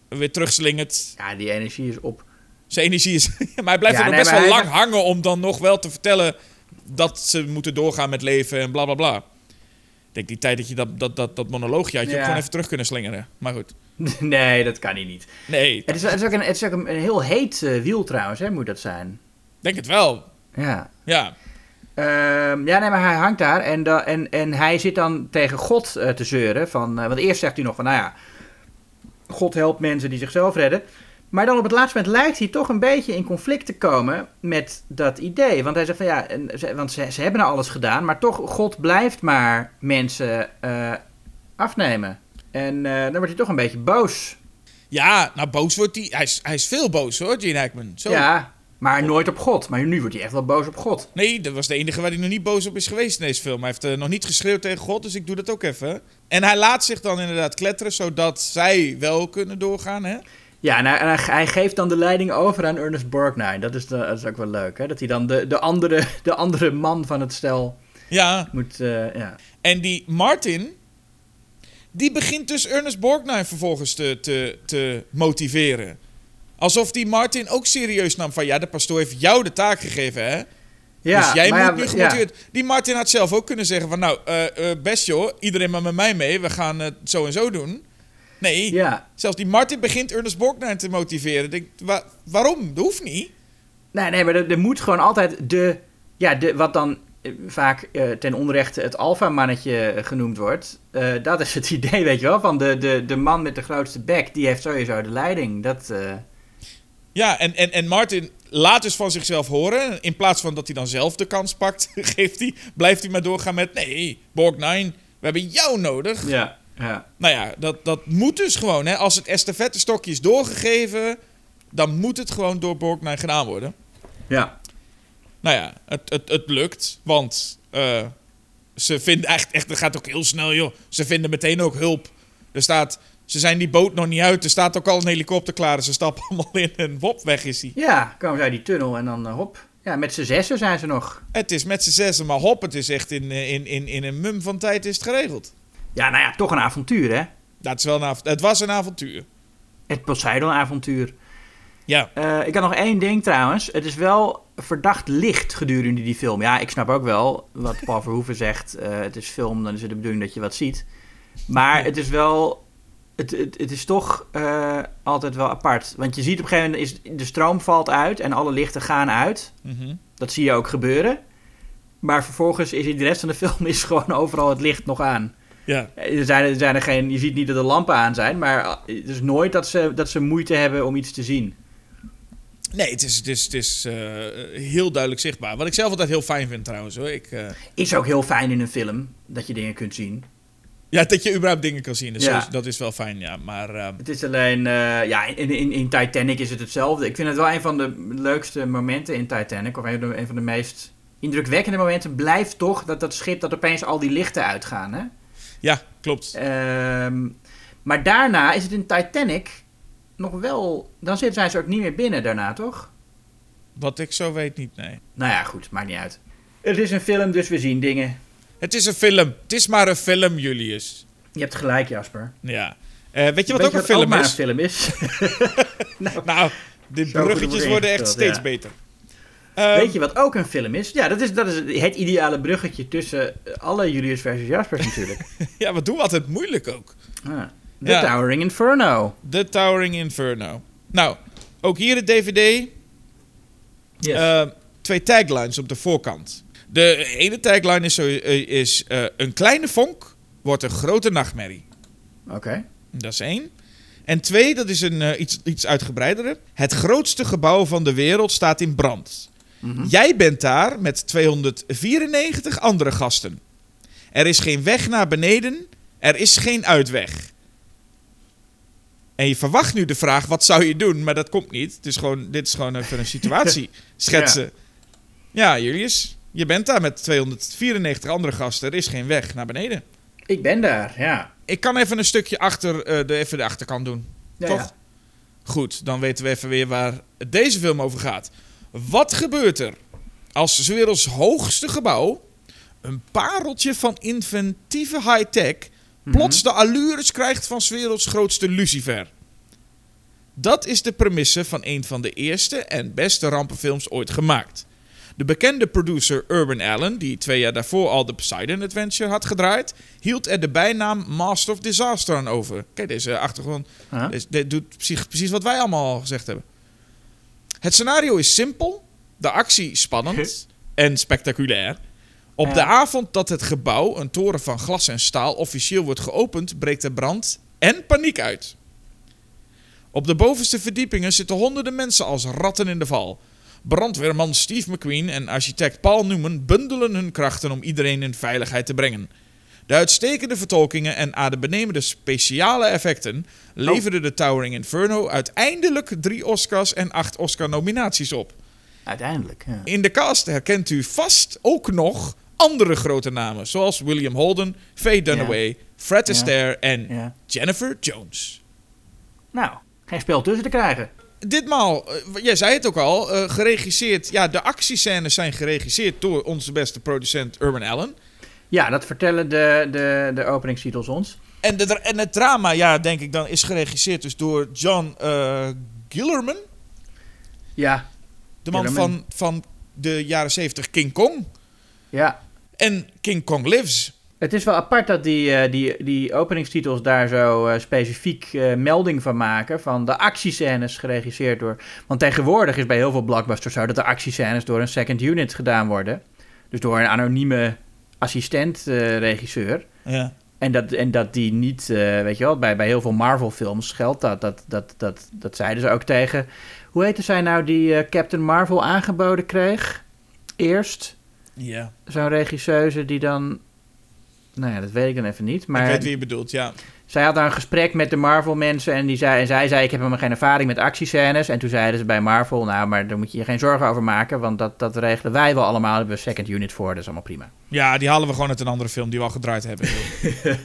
weer terugslingert. Ja, die energie is op. Zijn energie is... maar hij blijft Ja, er nog nee, best wel hij- lang hangen om dan nog wel te vertellen dat ze moeten doorgaan met leven en bla bla bla. Ik denk die tijd dat je dat, dat, dat, dat monoloogje had, je Ja. ook gewoon even terug kunnen slingeren. Maar goed. nee, dat kan hij niet. Nee, Het is, het is ook, een, het is ook een, een heel heet eh, wiel trouwens, hè, moet dat zijn. denk het wel. Ja. Ja. Ehm, ja, nee, maar hij hangt daar en, da- en, en hij zit dan tegen God eh, te zeuren. Van, eh, want eerst zegt hij nog van, nou ja, God helpt mensen die zichzelf redden. Maar dan op het laatste moment lijkt hij toch een beetje in conflict te komen met dat idee. Want hij zegt van ja, want ze, ze hebben nou alles gedaan, maar toch, God blijft maar mensen eh, afnemen. En eh, dan wordt hij toch een beetje boos. Ja, nou boos wordt hij. Hij is, hij is veel boos hoor, Gene Hackman. Zo. Ja, maar nooit op God. Maar nu wordt hij echt wel boos op God. Nee, dat was de enige waar hij nog niet boos op is geweest in deze film. Hij heeft eh, nog niet geschreeuwd tegen God, dus ik doe dat ook even. En hij laat zich dan inderdaad kletteren, zodat zij wel kunnen doorgaan, hè? Ja, en hij, en hij- hij geeft dan de leiding over aan Ernest Borgnine. Dat is, de, dat is ook wel leuk, hè? Dat hij dan de, de, andere, de andere man van het stel Ja, moet... eh, ja. en die Martin, die begint dus Ernest Borgnine vervolgens te, te, te motiveren. Alsof die Martin ook serieus nam van, ja, de pastoor heeft jou de taak gegeven, hè? ja dus jij moet ja, nu ja. gemotiveerd... Die Martin had zelf ook kunnen zeggen van, nou, eh, best joh, iedereen maar met mij mee, we gaan het zo en zo doen. Nee, Ja. zelfs die Martin begint Ernest Borgnine te motiveren. Denk, wa- waarom? Dat hoeft niet. Nee, nee, maar er, er moet gewoon altijd de... Ja, de, wat dan eh, vaak ten onrechte het alfamannetje genoemd wordt. dat is het idee, weet je wel. Van de, de, de man met de grootste bek, die heeft sowieso de leiding. Dat... Ja, en, en, en Martin laat dus van zichzelf horen. In plaats van dat hij dan zelf de kans pakt, geeft hij, blijft hij maar doorgaan met... Nee, Borgnine, we hebben jou nodig. ja, ja. Nou ja, dat, dat moet dus gewoon. Hè. Als het estafette-stokje is doorgegeven... dan moet het gewoon door Borgnine gedaan worden. Ja. Nou ja, het, het, het lukt. Want eh, ze vinden echt, echt... Het gaat ook heel snel, joh. Ze vinden meteen ook hulp. Er staat... Ze zijn die boot nog niet uit. Er staat ook al een helikopter klaar. Ze stappen allemaal in en wop, weg is hij. Ja, komen ze uit die tunnel en dan eh, hop. Ja, met z'n zessen zijn ze nog. Het is met z'n zessen, maar hop, het is echt in, eh, in, in, in een mum van tijd is het geregeld. Ja, nou ja, toch een avontuur, hè? Dat is wel een avont- het was een avontuur. Het Poseidon-avontuur. Ja, Eh, ik had nog één ding trouwens. Het is wel verdacht licht gedurende die film. Ja, ik snap ook wel wat Paul Verhoeven zegt. het is film, dan is het de bedoeling dat je wat ziet. Maar het is wel... Het, het, het is toch eh, altijd wel apart. Want je ziet op een gegeven moment... Is, de stroom valt uit en alle lichten gaan uit. mhm. Dat zie je ook gebeuren. Maar vervolgens is in de rest van de film is gewoon overal het licht nog aan. ja. Er zijn, er zijn er geen, je ziet niet dat de lampen aan zijn, maar het is nooit dat ze, dat ze moeite hebben om iets te zien. Nee, het is, het is, het is eh, heel duidelijk zichtbaar. Wat ik zelf altijd heel fijn vind trouwens hoor. Ik, eh, Is ook heel fijn in een film, dat je dingen kunt zien. Ja, dat je überhaupt dingen kan zien. Dus Ja. dat is wel fijn, ja. Maar eh, Het is alleen, eh, ja, in, in, in Titanic is het hetzelfde. Ik vind het wel een van de leukste momenten in Titanic, of een, van de- een van de meest indrukwekkende momenten, blijft toch dat dat schip dat opeens al die lichten uitgaan. Hè? ja, klopt. Ehm, maar daarna is het in Titanic nog wel, dan zitten zijn ze ook niet meer binnen daarna, toch? Wat ik zo weet niet, nee. Nou ja, goed, maakt niet uit. Het is een film, dus we zien dingen. Het is een film. Het is maar een film, Julius. Je hebt gelijk, Jasper. Ja. Eh, weet je wat Weet ook een film is? een film is? Nou, de Zo goed bruggetjes worden echt steeds ja. beter. Ehm, Weet je wat ook een film is? Ja, dat is, dat is het ideale bruggetje tussen alle Julius versus Jaspers natuurlijk. Ja, we doen altijd moeilijk ook. Ah, The Ja. Towering Inferno. The Towering Inferno. Nou, ook hier de DVD. Yes. Eh, twee taglines op de voorkant. De ene tagline is, zo, eh, is eh, een kleine vonk wordt een grote nachtmerrie. Oké. Dat is één. En twee, dat is een, eh, iets, iets uitgebreidere. Het grootste gebouw van de wereld staat in brand. Mhm. Jij bent daar met 294 andere gasten. Er is geen weg naar beneden. Er is geen uitweg. En je verwacht nu de vraag, wat zou je doen? Maar dat komt niet. Het is gewoon, dit is gewoon even een situatie schetsen. Ja. Julius, je bent daar met 294 andere gasten. Er is geen weg naar beneden. Ik ben daar, ja. Ik kan even een stukje achter eh, de, even de achterkant doen. ja Toch? ja. Goed, dan weten we even weer waar deze film over gaat. Wat gebeurt er als 's werelds hoogste gebouw, een pareltje van inventieve high-tech, plots de allures krijgt van 's werelds grootste Lucifer? Dat is de premisse van een van de eerste en beste rampenfilms ooit gemaakt. De bekende producer Urban Allen, die twee jaar daarvoor al de Poseidon Adventure had gedraaid, hield er de bijnaam Master of Disaster aan over. Kijk, deze achtergrond Huh? dit doet precies, precies wat wij allemaal al gezegd hebben. Het scenario is simpel, de actie spannend en spectaculair. Op de avond dat het gebouw, een toren van glas en staal, officieel wordt geopend, breekt er brand en paniek uit. Op de bovenste verdiepingen zitten honderden mensen als ratten in de val. Brandweerman Steve McQueen en architect Paul Newman bundelen hun krachten om iedereen in veiligheid te brengen. De uitstekende vertolkingen en adembenemende speciale effecten leverden de Towering Inferno uiteindelijk drie Oscars en acht Oscar-nominaties op. Uiteindelijk, ja. In de cast herkent u vast ook nog andere grote namen, zoals William Holden, Faye Dunaway, Fred Ja. Astaire en. Jennifer Jones. Nou, geen spel tussen te krijgen. Ditmaal, eh, jij zei het ook al, eh, geregisseerd. Ja, de actiescènes zijn geregisseerd door onze beste producent Urban Allen. Ja, dat vertellen de, de, de openingstitels ons. En, de, en het drama, ja, denk ik dan, is geregisseerd dus door John eh Gillerman. Ja, De man Gillerman. van, van de jaren 70 King Kong. ja. En King Kong Lives. Het is wel apart dat die, eh, die, die openingstitels daar zo eh, specifiek eh, melding van maken. Van de actiescènes geregisseerd door. Want tegenwoordig is bij heel veel blockbusters zo dat de actiescènes door een second unit gedaan worden. Dus door een anonieme assistent-regisseur. Ja. En dat, en dat die niet, weet je wel, bij, bij heel veel Marvel-films geldt dat. Dat, dat, dat. dat zeiden ze ook tegen. Hoe heette zij nou die Captain Marvel aangeboden kreeg? Eerst ja. zo'n regisseuse die dan. Nou ja, dat weet ik dan even niet. ik Maar weet wie je bedoelt, ja. zij had daar een gesprek met de Marvel-mensen. En, die zei, en zij zei: Ik heb helemaal geen ervaring met actiescènes. En toen zeiden ze bij Marvel: Nou, maar daar moet je je geen zorgen over maken. Want dat, dat regelen wij wel allemaal. Daar hebben we second unit voor. Dat is allemaal prima. Ja, die halen we gewoon uit een andere film die we al gedraaid hebben.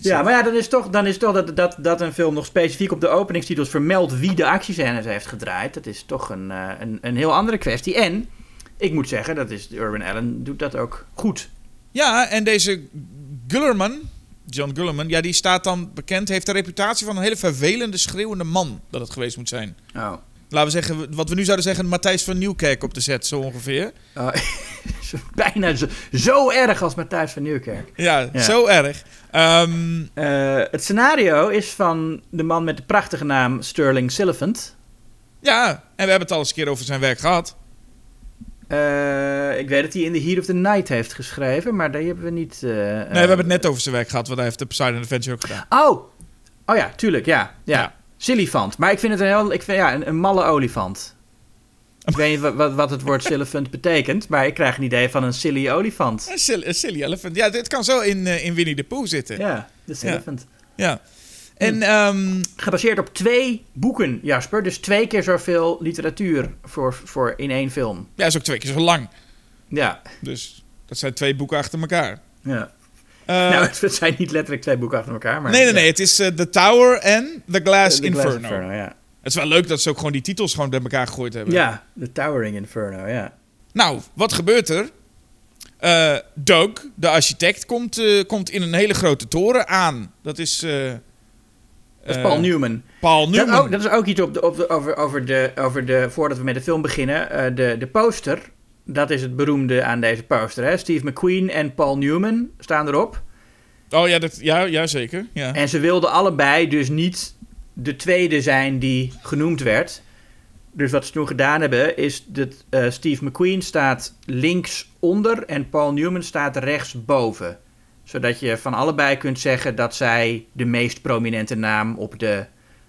Ja, maar ja, dan is toch, dan is toch dat, dat, dat een film nog specifiek op de openingstitels vermeldt wie de actiescènes heeft gedraaid. Dat is toch een, eh, een, een heel andere kwestie. En ik moet zeggen, dat is Urban Allen doet dat ook goed. Ja, en deze Gullerman, John Gullerman, ja, die staat dan bekend, heeft de reputatie van een hele vervelende, schreeuwende man dat het geweest moet zijn. Oh. Laten we zeggen, wat we nu zouden zeggen, Matthijs van Nieuwkerk op de set, zo ongeveer. Oh, zo- bijna zo, zo erg als Matthijs van Nieuwkerk. Ja, Ja. zo erg. Ehm, Eh, het scenario is van de man met de prachtige naam Sterling Siliphant. ja, en we hebben het al eens een keer over zijn werk gehad. Eh, ik weet dat hij in The Heat of the Night heeft geschreven, maar die hebben we niet... eh, Nee, we hebben het net over zijn werk gehad, want hij heeft de Poseidon Adventure ook gedaan. Oh! Oh ja, tuurlijk, ja. ja. Ja. Silifant. Maar ik vind het een heel... Ik vind, ja, een, een malle olifant. Ik weet niet wat, wat, het woord silifant betekent, maar ik krijg een idee van een silly olifant. Een silly, een silly elephant. Ja, dit kan zo in, eh, in Winnie the Pooh zitten. Ja. Ja, de silifant. En ehm, Gebaseerd op twee boeken, Jasper. Dus twee keer zoveel literatuur voor, voor in één film. ja, is ook twee keer zo lang. Ja. Dus dat zijn twee boeken achter elkaar. ja. Eh, nou, het zijn niet letterlijk twee boeken achter elkaar, maar... nee, nee, nee. Het is eh, The Tower en The Glass The Glass Inferno. ja. Het is wel leuk dat ze ook gewoon die titels gewoon bij elkaar gegooid hebben. Ja, The Towering Inferno, ja. Nou, wat gebeurt er? Eh, Doug, de architect, komt, eh, komt in een hele grote toren aan. Dat is... Dat is eh, Paul Newman. Paul Dat, Newman. ook, dat is ook iets op de, op de, over, over, de, over de, voordat we met de film beginnen, eh, de, de poster. Dat is het beroemde aan deze poster. Hè? Steve McQueen en Paul Newman staan erop. Oh ja, dat, ja, ja zeker. Ja. En ze wilden allebei dus niet de tweede zijn die genoemd werd. Dus wat ze toen gedaan hebben, is dat eh, Steve McQueen staat links onder en Paul Newman staat rechts boven. Zodat je van allebei kunt zeggen dat zij de meest prominente naam op de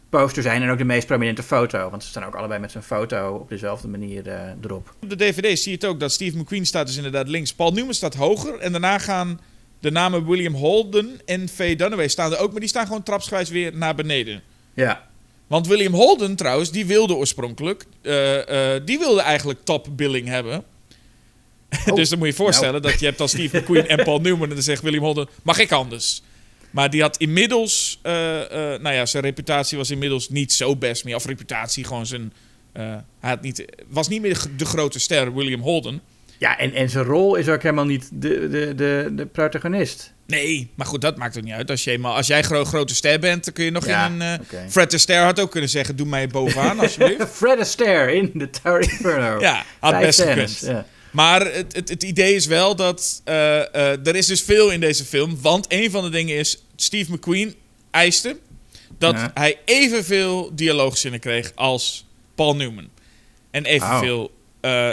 poster zijn en ook de meest prominente foto. Want ze staan ook allebei met zijn foto op dezelfde manier eh, erop. Op de DVD zie je het ook dat Steve McQueen staat dus inderdaad links. Paul Newman staat hoger. En daarna gaan De namen William Holden en Faye Dunaway staan er ook, maar die staan gewoon trapsgewijs weer naar beneden. Ja. Want William Holden trouwens, die wilde oorspronkelijk, eh, eh, die wilde eigenlijk top billing hebben. Oh, dus dan moet je je voorstellen dat je hebt dan Steve McQueen en Paul Newman en dan zegt William Holden, mag ik anders? Maar die had inmiddels, eh, eh, nou ja, zijn reputatie was inmiddels niet zo best meer. Of reputatie, gewoon zijn, eh, hij had niet, was niet meer de grote ster, William Holden. Ja, en, en zijn rol is ook helemaal niet de, de, de, de protagonist. Nee, maar goed, dat maakt ook niet uit. Als, je eenmaal, als jij gro grote ster bent, dan kun je nog Ja, in een... oké. Fred Astaire had ook kunnen zeggen, doe mij bovenaan alsjeblieft. Fred Astaire in The Tower Inferno. Ja, had Vijf best scènes, gekund. Ja. Maar het, het, het idee is wel dat eh, eh, er is dus veel in deze film. Want een van de dingen is, Steve McQueen eiste dat Ja. hij evenveel dialoogzinnen kreeg als Paul Newman. En evenveel eh,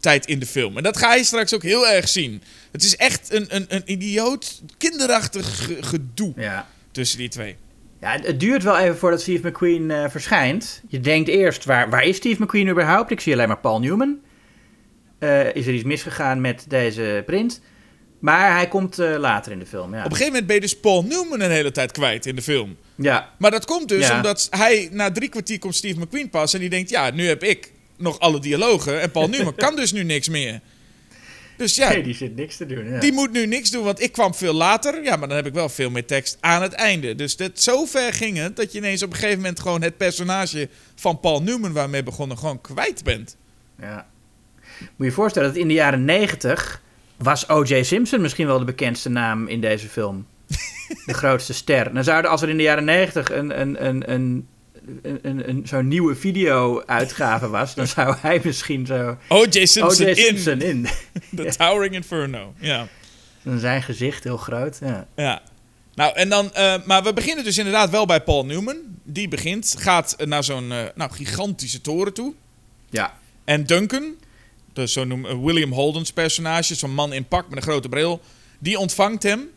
tijd in de film. En dat ga je straks ook heel erg zien. Het is echt een, een, een idioot, kinderachtig ge- gedoe Ja. tussen die twee. Ja, het- duurt wel even voordat Steve McQueen verschijnt. Je denkt eerst, waar, waar is Steve McQueen überhaupt? Ik zie alleen maar Paul Newman. Eh, is er iets misgegaan met deze prins? Maar hij komt eh, later in de film, ja. Op een gegeven moment ben je dus Paul Newman een hele tijd kwijt in de film. Ja, Maar dat komt dus Ja. omdat hij na drie kwartier komt Steve McQueen pas en die denkt, ja, nu heb ik nog alle dialogen en Paul Newman kan dus nu niks meer. Dus ja, nee, die zit niks te doen. Ja. die moet nu niks doen, want ik kwam veel later. Ja, maar dan heb ik wel veel meer tekst aan het einde. Dus dat, zo ver ging het dat je ineens op een gegeven moment gewoon het personage van Paul Newman waarmee begonnen gewoon kwijt bent. Ja. Moet je je voorstellen dat in de jaren negentig was O.J. Simpson misschien wel de bekendste naam in deze film. de grootste ster. Dan zouden als er in de jaren negentig een, een, een, een, een, een, een zo'n nieuwe video-uitgave was, dan zou hij misschien zo O.J. Simpson. Simpson in in. The Towering Inferno. Ja. Dan zijn gezicht heel groot. Ja. Ja. Nou, en dan, eh, maar we beginnen dus inderdaad wel bij Paul Newman. Die begint, gaat naar zo'n eh, nou, gigantische toren toe. ja. En Duncan, dus zo noem, eh, William Holden's personage, zo'n man in pak met een grote bril, die ontvangt hem.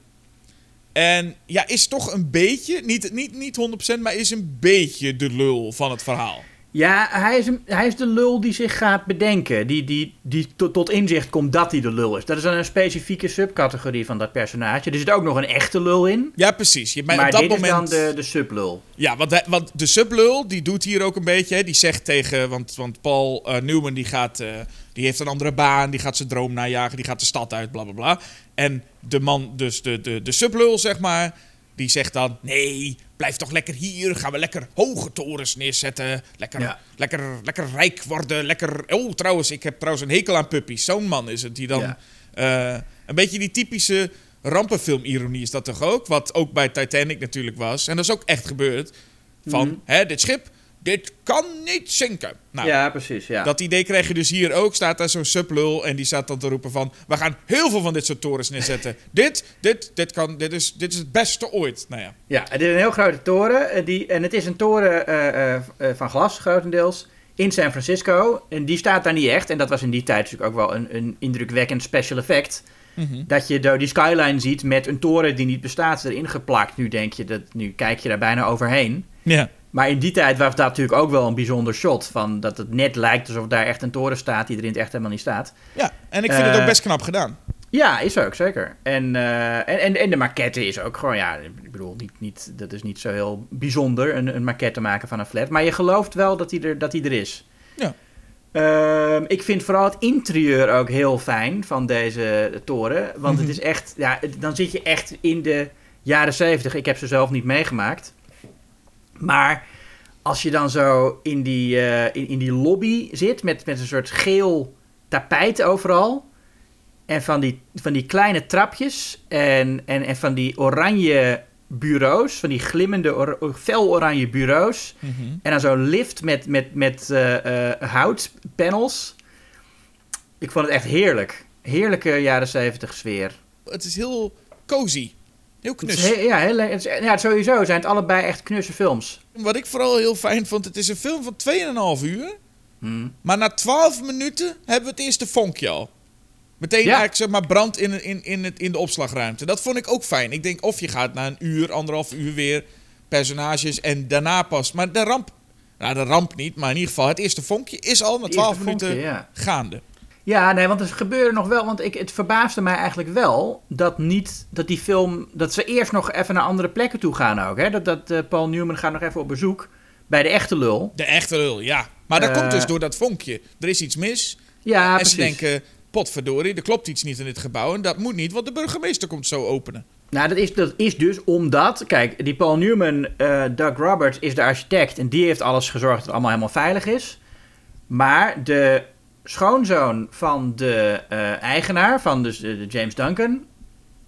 En ja, is toch een beetje, niet, niet, niet 100%, maar is een beetje de lul van het verhaal. Ja, hij is, een, hij is de lul die zich gaat bedenken. Die, die, die tot, tot inzicht komt dat hij de lul is. Dat is dan een specifieke subcategorie van dat personage. Er zit ook nog een echte lul in. Ja, precies. Je, maar Maar, op dat dit moment, is dan de, de sublul. Ja, want, hij- want de sublul, die doet hier ook een beetje. Hè, die zegt tegen, want, want Paul eh, Newman die gaat, eh, die heeft een andere baan, die gaat zijn droom najagen, die gaat de stad uit, bla bla bla. En de man, dus de, de, de sublul zeg maar, die zegt dan, nee, blijf toch lekker hier, gaan we lekker hoge torens neerzetten, lekker, Ja. lekker, lekker rijk worden, lekker... Oh, trouwens, ik heb trouwens een hekel aan puppies. Zo'n man is het, die dan... Ja. eh, een beetje die typische rampenfilm-ironie is dat toch ook? Wat ook bij Titanic natuurlijk was. En dat is ook echt gebeurd. Van, Mhm. hè, dit schip, dit kan niet zinken. Nou, ja, precies. Ja. dat idee krijg je dus hier ook. Staat daar zo'n sublul en die staat dan te roepen van... We gaan heel veel van dit soort torens neerzetten. dit, dit, dit, kan, dit, is, dit is het beste ooit. Nou ja. Ja, het is een heel grote toren. eh, Die, en het is een toren eh, eh, van glas, grotendeels. In San Francisco. En die staat daar niet echt. En dat was in die tijd natuurlijk ook wel een, een indrukwekkend special effect. Mhm. Dat je door die skyline ziet met een toren die niet bestaat erin geplakt. Nu denk je dat, nu kijk je daar bijna overheen. Ja. Maar in die tijd was dat natuurlijk ook wel een bijzonder shot. Van dat het net lijkt alsof daar echt een toren staat die er in het echt helemaal niet staat. ja, en ik vind het Eh, ook best knap gedaan. Ja, is ook, zeker. En, eh, en, en, en de maquette is ook gewoon, ja, ik bedoel, niet, niet, dat is niet zo heel bijzonder, een, een maquette maken van een flat. Maar je gelooft wel dat hij er, dat hij er is. Ja. Ehm, ik vind vooral het interieur ook heel fijn van deze toren. Want Mhm. het is echt, ja, dan zit je echt in de jaren zeventig. Ik heb ze zelf niet meegemaakt. Maar als je dan zo in die, eh, in, in die lobby zit met, met een soort geel tapijt overal. En van die, van die kleine trapjes en, en, en van die oranje bureaus, van die glimmende or, fel-oranje bureaus. Mhm. En dan zo'n lift met, met, met eh, eh, houtpanels. Ik vond het echt heerlijk. Heerlijke jaren zeventig sfeer. Het is heel cozy. Heel Het is knus. ja, heel, le- het is- ja, sowieso zijn het allebei echt knusse films. Wat ik vooral heel fijn vond, het is een film van 2,5 uur. Hmm. Maar na 12 minuten hebben we het eerste vonkje al. Meteen eigenlijk zeg maar brand in, in, in, het, in de opslagruimte. Dat vond ik ook fijn. Ik denk of je gaat na een uur, anderhalf uur weer personages en daarna pas. Maar de ramp, nou de ramp niet, maar in ieder geval het eerste vonkje is al na Het eerste 12 minuten vonkje, ja. gaande. Ja, nee, want er gebeuren nog wel. Want ik, het verbaasde mij eigenlijk wel dat niet dat die film. dat ze eerst nog even naar andere plekken toe gaan ook. Hè? Dat, dat eh, Paul Newman gaat nog even op bezoek bij de echte lul. De echte lul, ja. Maar dat Eh. komt dus door dat vonkje. Er is iets mis. Ja, en precies. ze denken, potverdorie, er klopt iets niet in dit gebouw. En dat moet niet, want de burgemeester komt zo openen. Nou, dat is, dat is dus omdat. Kijk, die Paul Newman, eh, Doug Roberts, is de architect. En die heeft alles gezorgd dat het allemaal helemaal veilig is. Maar de schoonzoon van de eh, eigenaar, van dus de, de James Duncan,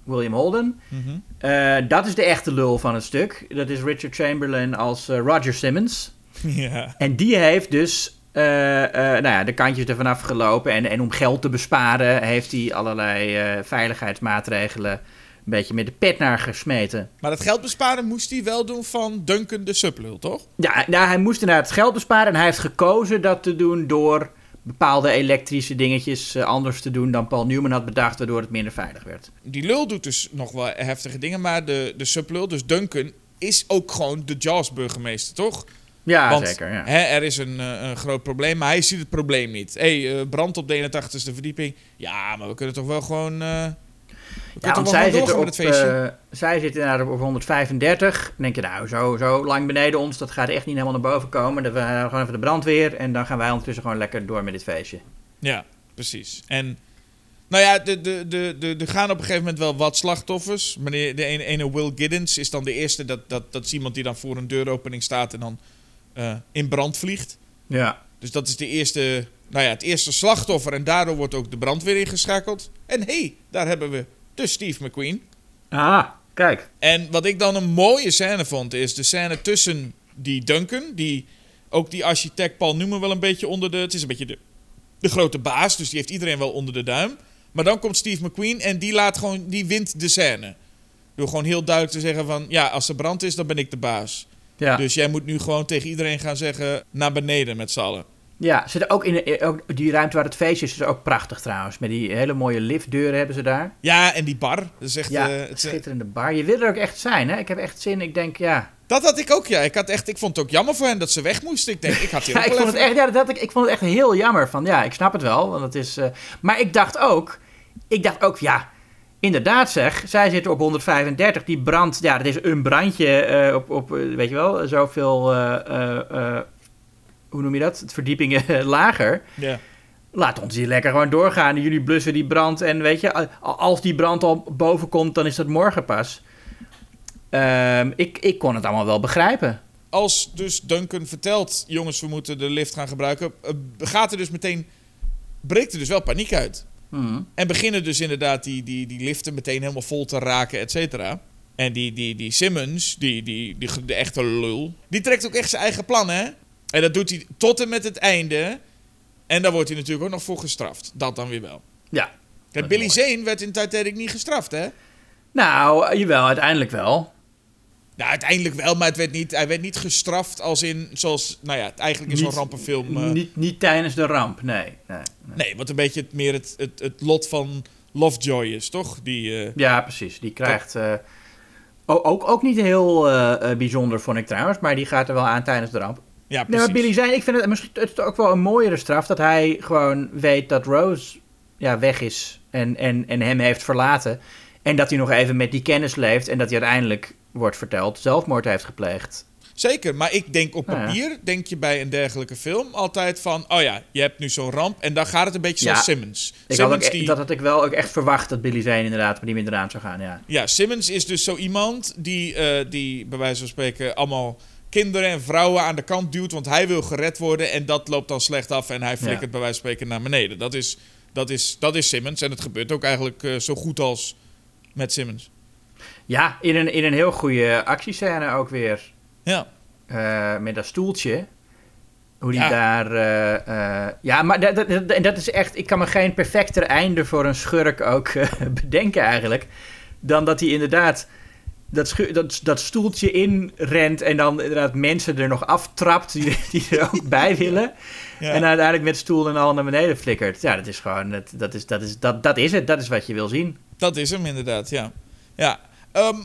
William Holden. Mhm. eh, dat is de echte lul van het stuk. Dat is Richard Chamberlain als eh, Roger Simmons. Ja. En die heeft dus eh, eh, nou ja, de kantjes ervan afgelopen. En, en om geld te besparen heeft hij allerlei eh, veiligheidsmaatregelen een beetje met de pet naar gesmeten. Maar dat geld besparen moest hij wel doen van Duncan de sublul, toch? Ja, nou, hij moest inderdaad het geld besparen. En hij heeft gekozen dat te doen door bepaalde elektrische dingetjes eh, anders te doen dan Paul Newman had bedacht, waardoor het minder veilig werd. Die lul doet dus nog wel heftige dingen, maar de, de sublul, dus Duncan, is ook gewoon de Jaws-burgemeester, toch? Ja, Want zeker. Ja. Hè, er is een, eh, een groot probleem, maar hij ziet het probleem niet. Hé, hey, eh, brand op de 81ste verdieping. Ja, maar we kunnen toch wel gewoon... Ja, want wel zij zitten, op, eh, zij zitten inderdaad op 135. Dan denk je, nou, zo, zo lang beneden ons, dat gaat echt niet helemaal naar boven komen. Dan we gaan gewoon even de brandweer en dan gaan wij ondertussen gewoon lekker door met dit feestje. Ja, precies. En nou ja, er de, de, de, de gaan op een gegeven moment wel wat slachtoffers. Meneer, de ene, ene Will Giddens is dan de eerste. Dat, dat, dat is iemand die dan voor een deuropening staat en dan eh, in brand vliegt. Ja. Dus dat is de eerste, nou ja, het eerste slachtoffer. En daardoor wordt ook de brandweer ingeschakeld. En hé, hey, daar hebben we de Steve McQueen. Ah, kijk. En wat ik dan een mooie scène vond, is de scène tussen die Duncan, die ook die architect Paul Newman wel een beetje onder de. Het is een beetje de, de grote baas, dus die heeft iedereen wel onder de duim. Maar dan komt Steve McQueen en die laat gewoon, die wint de scène. Door gewoon heel duidelijk te zeggen van, ja, als er brand is, dan ben ik de baas. Ja. Dus jij moet nu gewoon tegen iedereen gaan zeggen, naar beneden met z'n allen. Ja, ze zitten ook in de- ook die ruimte waar het feestje is, is ook prachtig trouwens. Met die hele mooie liftdeuren hebben ze daar. Ja, en die bar. Dat is echt, Ja, eh, het schitterende bar. Je wil er ook echt zijn, hè? Ik heb echt zin. Ik denk, ja. dat had ik ook, ja. Ik, had echt, ik vond het ook jammer voor hen dat ze weg moesten. Ik denk, ik had hier ja ook ik, vond het echt, ja, dat, ik, ik vond het echt heel jammer. Van, ja, ik snap het wel. Want het is, eh, maar ik dacht ook, ik dacht ook, ja, inderdaad zeg. Zij zitten op 135. Die brand, ja, dat is een brandje eh, op, op eh, weet je wel, zoveel, eh, eh, eh, hoe noem je dat? Het verdiepingen lager. Ja. Laat ons hier lekker gewoon doorgaan. Jullie blussen die brand. En weet je, als die brand al boven komt, dan is dat morgen pas. Ehm, ik, ik kon het allemaal wel begrijpen. als dus Duncan vertelt, jongens, we moeten de lift gaan gebruiken, eh, gaat er dus meteen, breekt er dus wel paniek uit. Mhm. En beginnen dus inderdaad die, die, die liften meteen helemaal vol te raken, et cetera. En die, die, die Simmons, die, die, die, de echte lul, die trekt ook echt zijn eigen plan, hè? En dat doet hij tot en met het einde. En daar wordt hij natuurlijk ook nog voor gestraft. Dat dan weer wel. Ja. Kijk, Billy Zane werd in Titanic niet gestraft, hè? Nou, jawel, uiteindelijk wel. Nou, uiteindelijk wel, maar het werd niet, hij werd niet gestraft als in, zoals, nou ja, het eigenlijk is zo'n rampenfilm. eh, Niet, niet tijdens de ramp, nee. nee, nee. Nee, wat een beetje het, meer het, het, het lot van Lovejoy is, toch? Die, eh, Ja, precies. Die krijgt... o- ook, ook niet heel bijzonder, vond ik trouwens. Maar die gaat er wel aan tijdens de ramp. Ja, Nee, precies. maar Billy zei, ik vind het misschien het is ook wel een mooiere straf... dat hij gewoon weet dat Rose ja, weg is en, en, en hem heeft verlaten. En dat hij nog even met die kennis leeft... en dat hij uiteindelijk, wordt verteld, zelfmoord heeft gepleegd. Zeker, maar ik denk op Nou ja. papier, denk je bij een dergelijke film altijd van... Oh ja, je hebt nu zo'n ramp en dan gaat het een beetje Ja. zoals Simmons. Ik had Simmons, ook, die, Dat had ik wel ook echt verwacht dat Billy Zane inderdaad met die minder aan zou gaan, ja. ja, Simmons is dus zo iemand die, eh, die bij wijze van spreken allemaal kinderen en vrouwen aan de kant duwt... want hij wil gered worden en dat loopt dan slecht af en hij flikkert Ja. bij wijze van spreken naar beneden. Dat is, dat is, dat is Simmons en het gebeurt ook eigenlijk eh, zo goed als met Simmons. Ja, in een, in een heel goede actiescène ook weer. Ja. eh, met dat stoeltje. Hoe die Ja. daar. eh, ja, maar dat, dat, dat- en dat is echt. Ik kan me geen perfecter einde voor een schurk ook bedenken eigenlijk. Dan dat hij inderdaad. Dat, dat, dat stoeltje inrent en dan inderdaad mensen er nog aftrapt die, die er ook bij willen. Ja. En uiteindelijk met stoel en al naar beneden flikkert. Ja, dat is gewoon, dat, dat, is, dat, is, dat, dat is het. Dat is wat je wil zien. Dat is hem inderdaad, ja. ja. Ehm,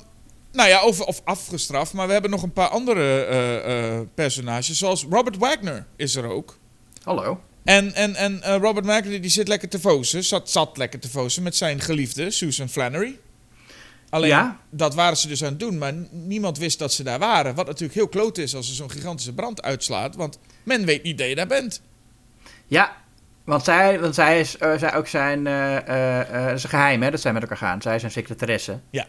nou ja, over, of afgestraft, maar we hebben nog een paar andere eh, eh, personages. Zoals Robert Wagner is er ook. Hallo. En, en, en eh, Robert McAley die zit lekker te vozen, zat, zat lekker te vozen met zijn geliefde Susan Flannery. Alleen, Ja. dat waren ze dus aan het doen, maar niemand wist dat ze daar waren. Wat natuurlijk heel kloot is als er zo'n gigantische brand uitslaat, want men weet niet dat je daar bent. Ja, want zij, want zij is eh, zij ook zijn, dat is een geheim hè, dat zij met elkaar gaan. Zij is zijn secretaresse. Ja.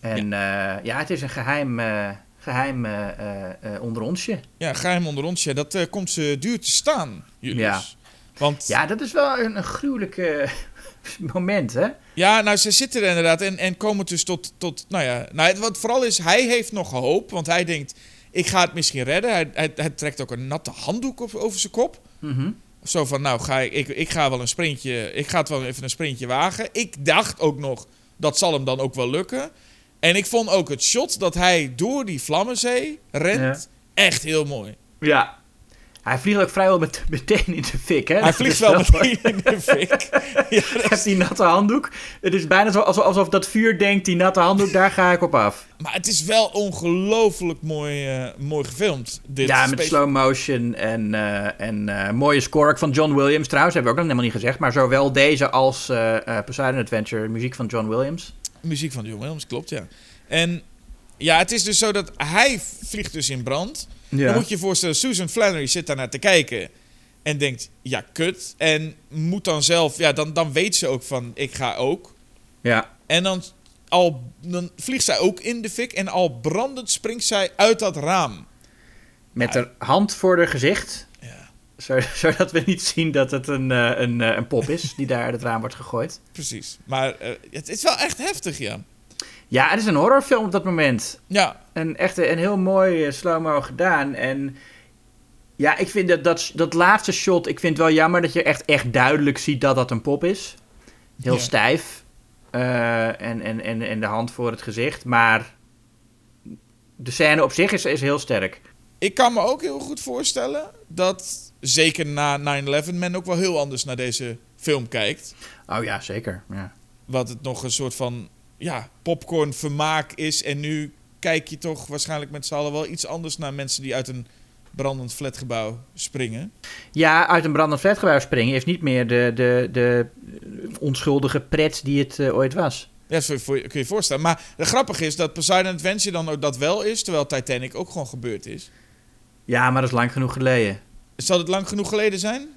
En ja, ja het is een geheim, eh, geheim eh, eh, eh, onder onsje. Ja, geheim onder ons, ja, dat komt ze duur te staan. Ja. Want Ja, dat is wel een, een gruwelijke moment hè. Ja, nou, ze zitten er inderdaad en, en komen dus tot, tot nou ja, nou, het- wat vooral is, hij heeft nog hoop, want hij denkt, ik ga het misschien redden. Hij, hij, hij trekt ook een natte handdoek op, over zijn kop. Mhm. Zo van, nou, ga ik, ik, ik ga wel een sprintje, ik ga het wel even een sprintje wagen. Ik dacht ook nog, dat zal hem dan ook wel lukken. En ik vond ook het shot dat hij door die Vlammenzee rent, echt heel mooi. Ja. Hij vliegt ook vrijwel met, meteen in de fik hè. Hij vliegt wel meteen in de fik. Ja, Hij heeft die natte handdoek. Het is bijna zo alsof, alsof dat vuur denkt, die natte handdoek, daar ga ik op af. Maar het is wel ongelooflijk mooi, eh, mooi gefilmd. Dit ja, met slow motion en, eh, en eh, mooie score van John Williams. Trouwens, hebben we ook nog helemaal niet gezegd. Maar zowel deze als Poseidon Adventure, muziek van John Williams. Muziek van John Williams, klopt, ja. En ja, het is dus zo dat hij vliegt dus in brand. Dan moet je je voorstellen, Susan Flannery zit daar naar te kijken en denkt, ja, kut. En moet dan zelf, ja, dan, dan weet ze ook van, ik ga ook. Ja. En dan, al, dan vliegt zij ook in de fik en al brandend springt zij uit dat raam. Met de hand voor haar gezicht. Ja. Zo- Zodat we niet zien dat het een, eh, een, eh, een pop is die daar uit het raam wordt gegooid. Precies. Maar eh, het is wel echt heftig, ja. Ja, het is een horrorfilm op dat moment. Ja, een echt een heel mooi eh, slow-mo gedaan. En ja, ik vind dat, dat dat laatste shot, ik vind het wel jammer dat je echt, echt duidelijk ziet dat dat een pop is. Heel Ja. stijf. Eh, en, en, en, en de hand voor het gezicht. Maar de scène op zich is, is heel sterk. ik kan me ook heel goed voorstellen dat, zeker na 9-11, men ook wel heel anders naar deze film kijkt. Oh ja, zeker. Ja. wat het nog een soort van ja, popcorn vermaak is. En nu kijk je toch waarschijnlijk met z'n allen wel iets anders naar mensen die uit een brandend flatgebouw springen. ja, uit een brandend flatgebouw springen is niet meer de, de, de onschuldige pret die het eh, ooit was. Ja, dat kun je je voorstellen. Maar het grappige is dat Poseidon Adventure dan ook dat wel is, terwijl Titanic ook gewoon gebeurd is. Ja, maar dat is lang genoeg geleden. Zal het lang genoeg geleden zijn?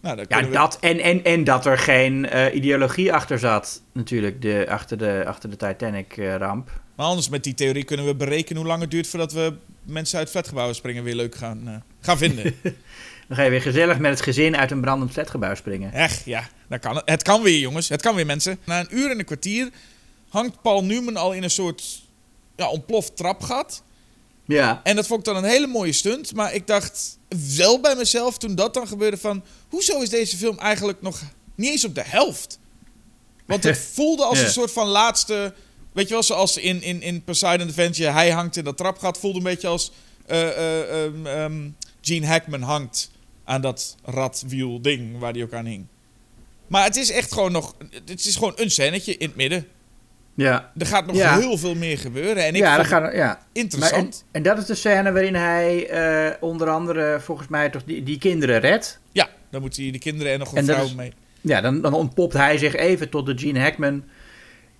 Nou, Ja, we... dat en, en, en dat er geen eh, ideologie achter zat, natuurlijk, de, achter de, achter de Titanic-ramp. Maar anders met die theorie kunnen we berekenen hoe lang het duurt voordat we mensen uit flatgebouwen springen weer leuk gaan, eh, gaan vinden. Dan ga je weer gezellig met het gezin uit een brandend flatgebouw springen. Echt, ja, dat kan het. Het kan weer, jongens. Het kan weer, mensen. Na een uur en een kwartier hangt Paul Newman al in een soort ja, ontploft trapgat. Ja. En dat vond ik dan een hele mooie stunt. Maar ik dacht wel bij mezelf toen dat dan gebeurde van... Hoezo is deze film eigenlijk nog niet eens op de helft? Want het voelde als Ja. een soort van laatste... Weet je wel, zoals in, in, in Poseidon Adventure... Hij hangt in dat trapgat. Voelde een beetje als eh, eh, ehm, ehm, Gene Hackman hangt aan dat radwiel ding waar hij ook aan hing. Maar het is echt gewoon nog... Het is gewoon een scènetje in het midden. Ja. Er gaat nog Ja. heel veel meer gebeuren. En ik ja, gaat, ja. Maar en, interessant. en dat is de scène waarin hij eh, onder andere, volgens mij, toch die, die kinderen redt. Ja, dan moeten hier de kinderen en nog een En vrouw is- mee. Ja, dan, dan ontpopt hij zich even tot de Gene Hackman.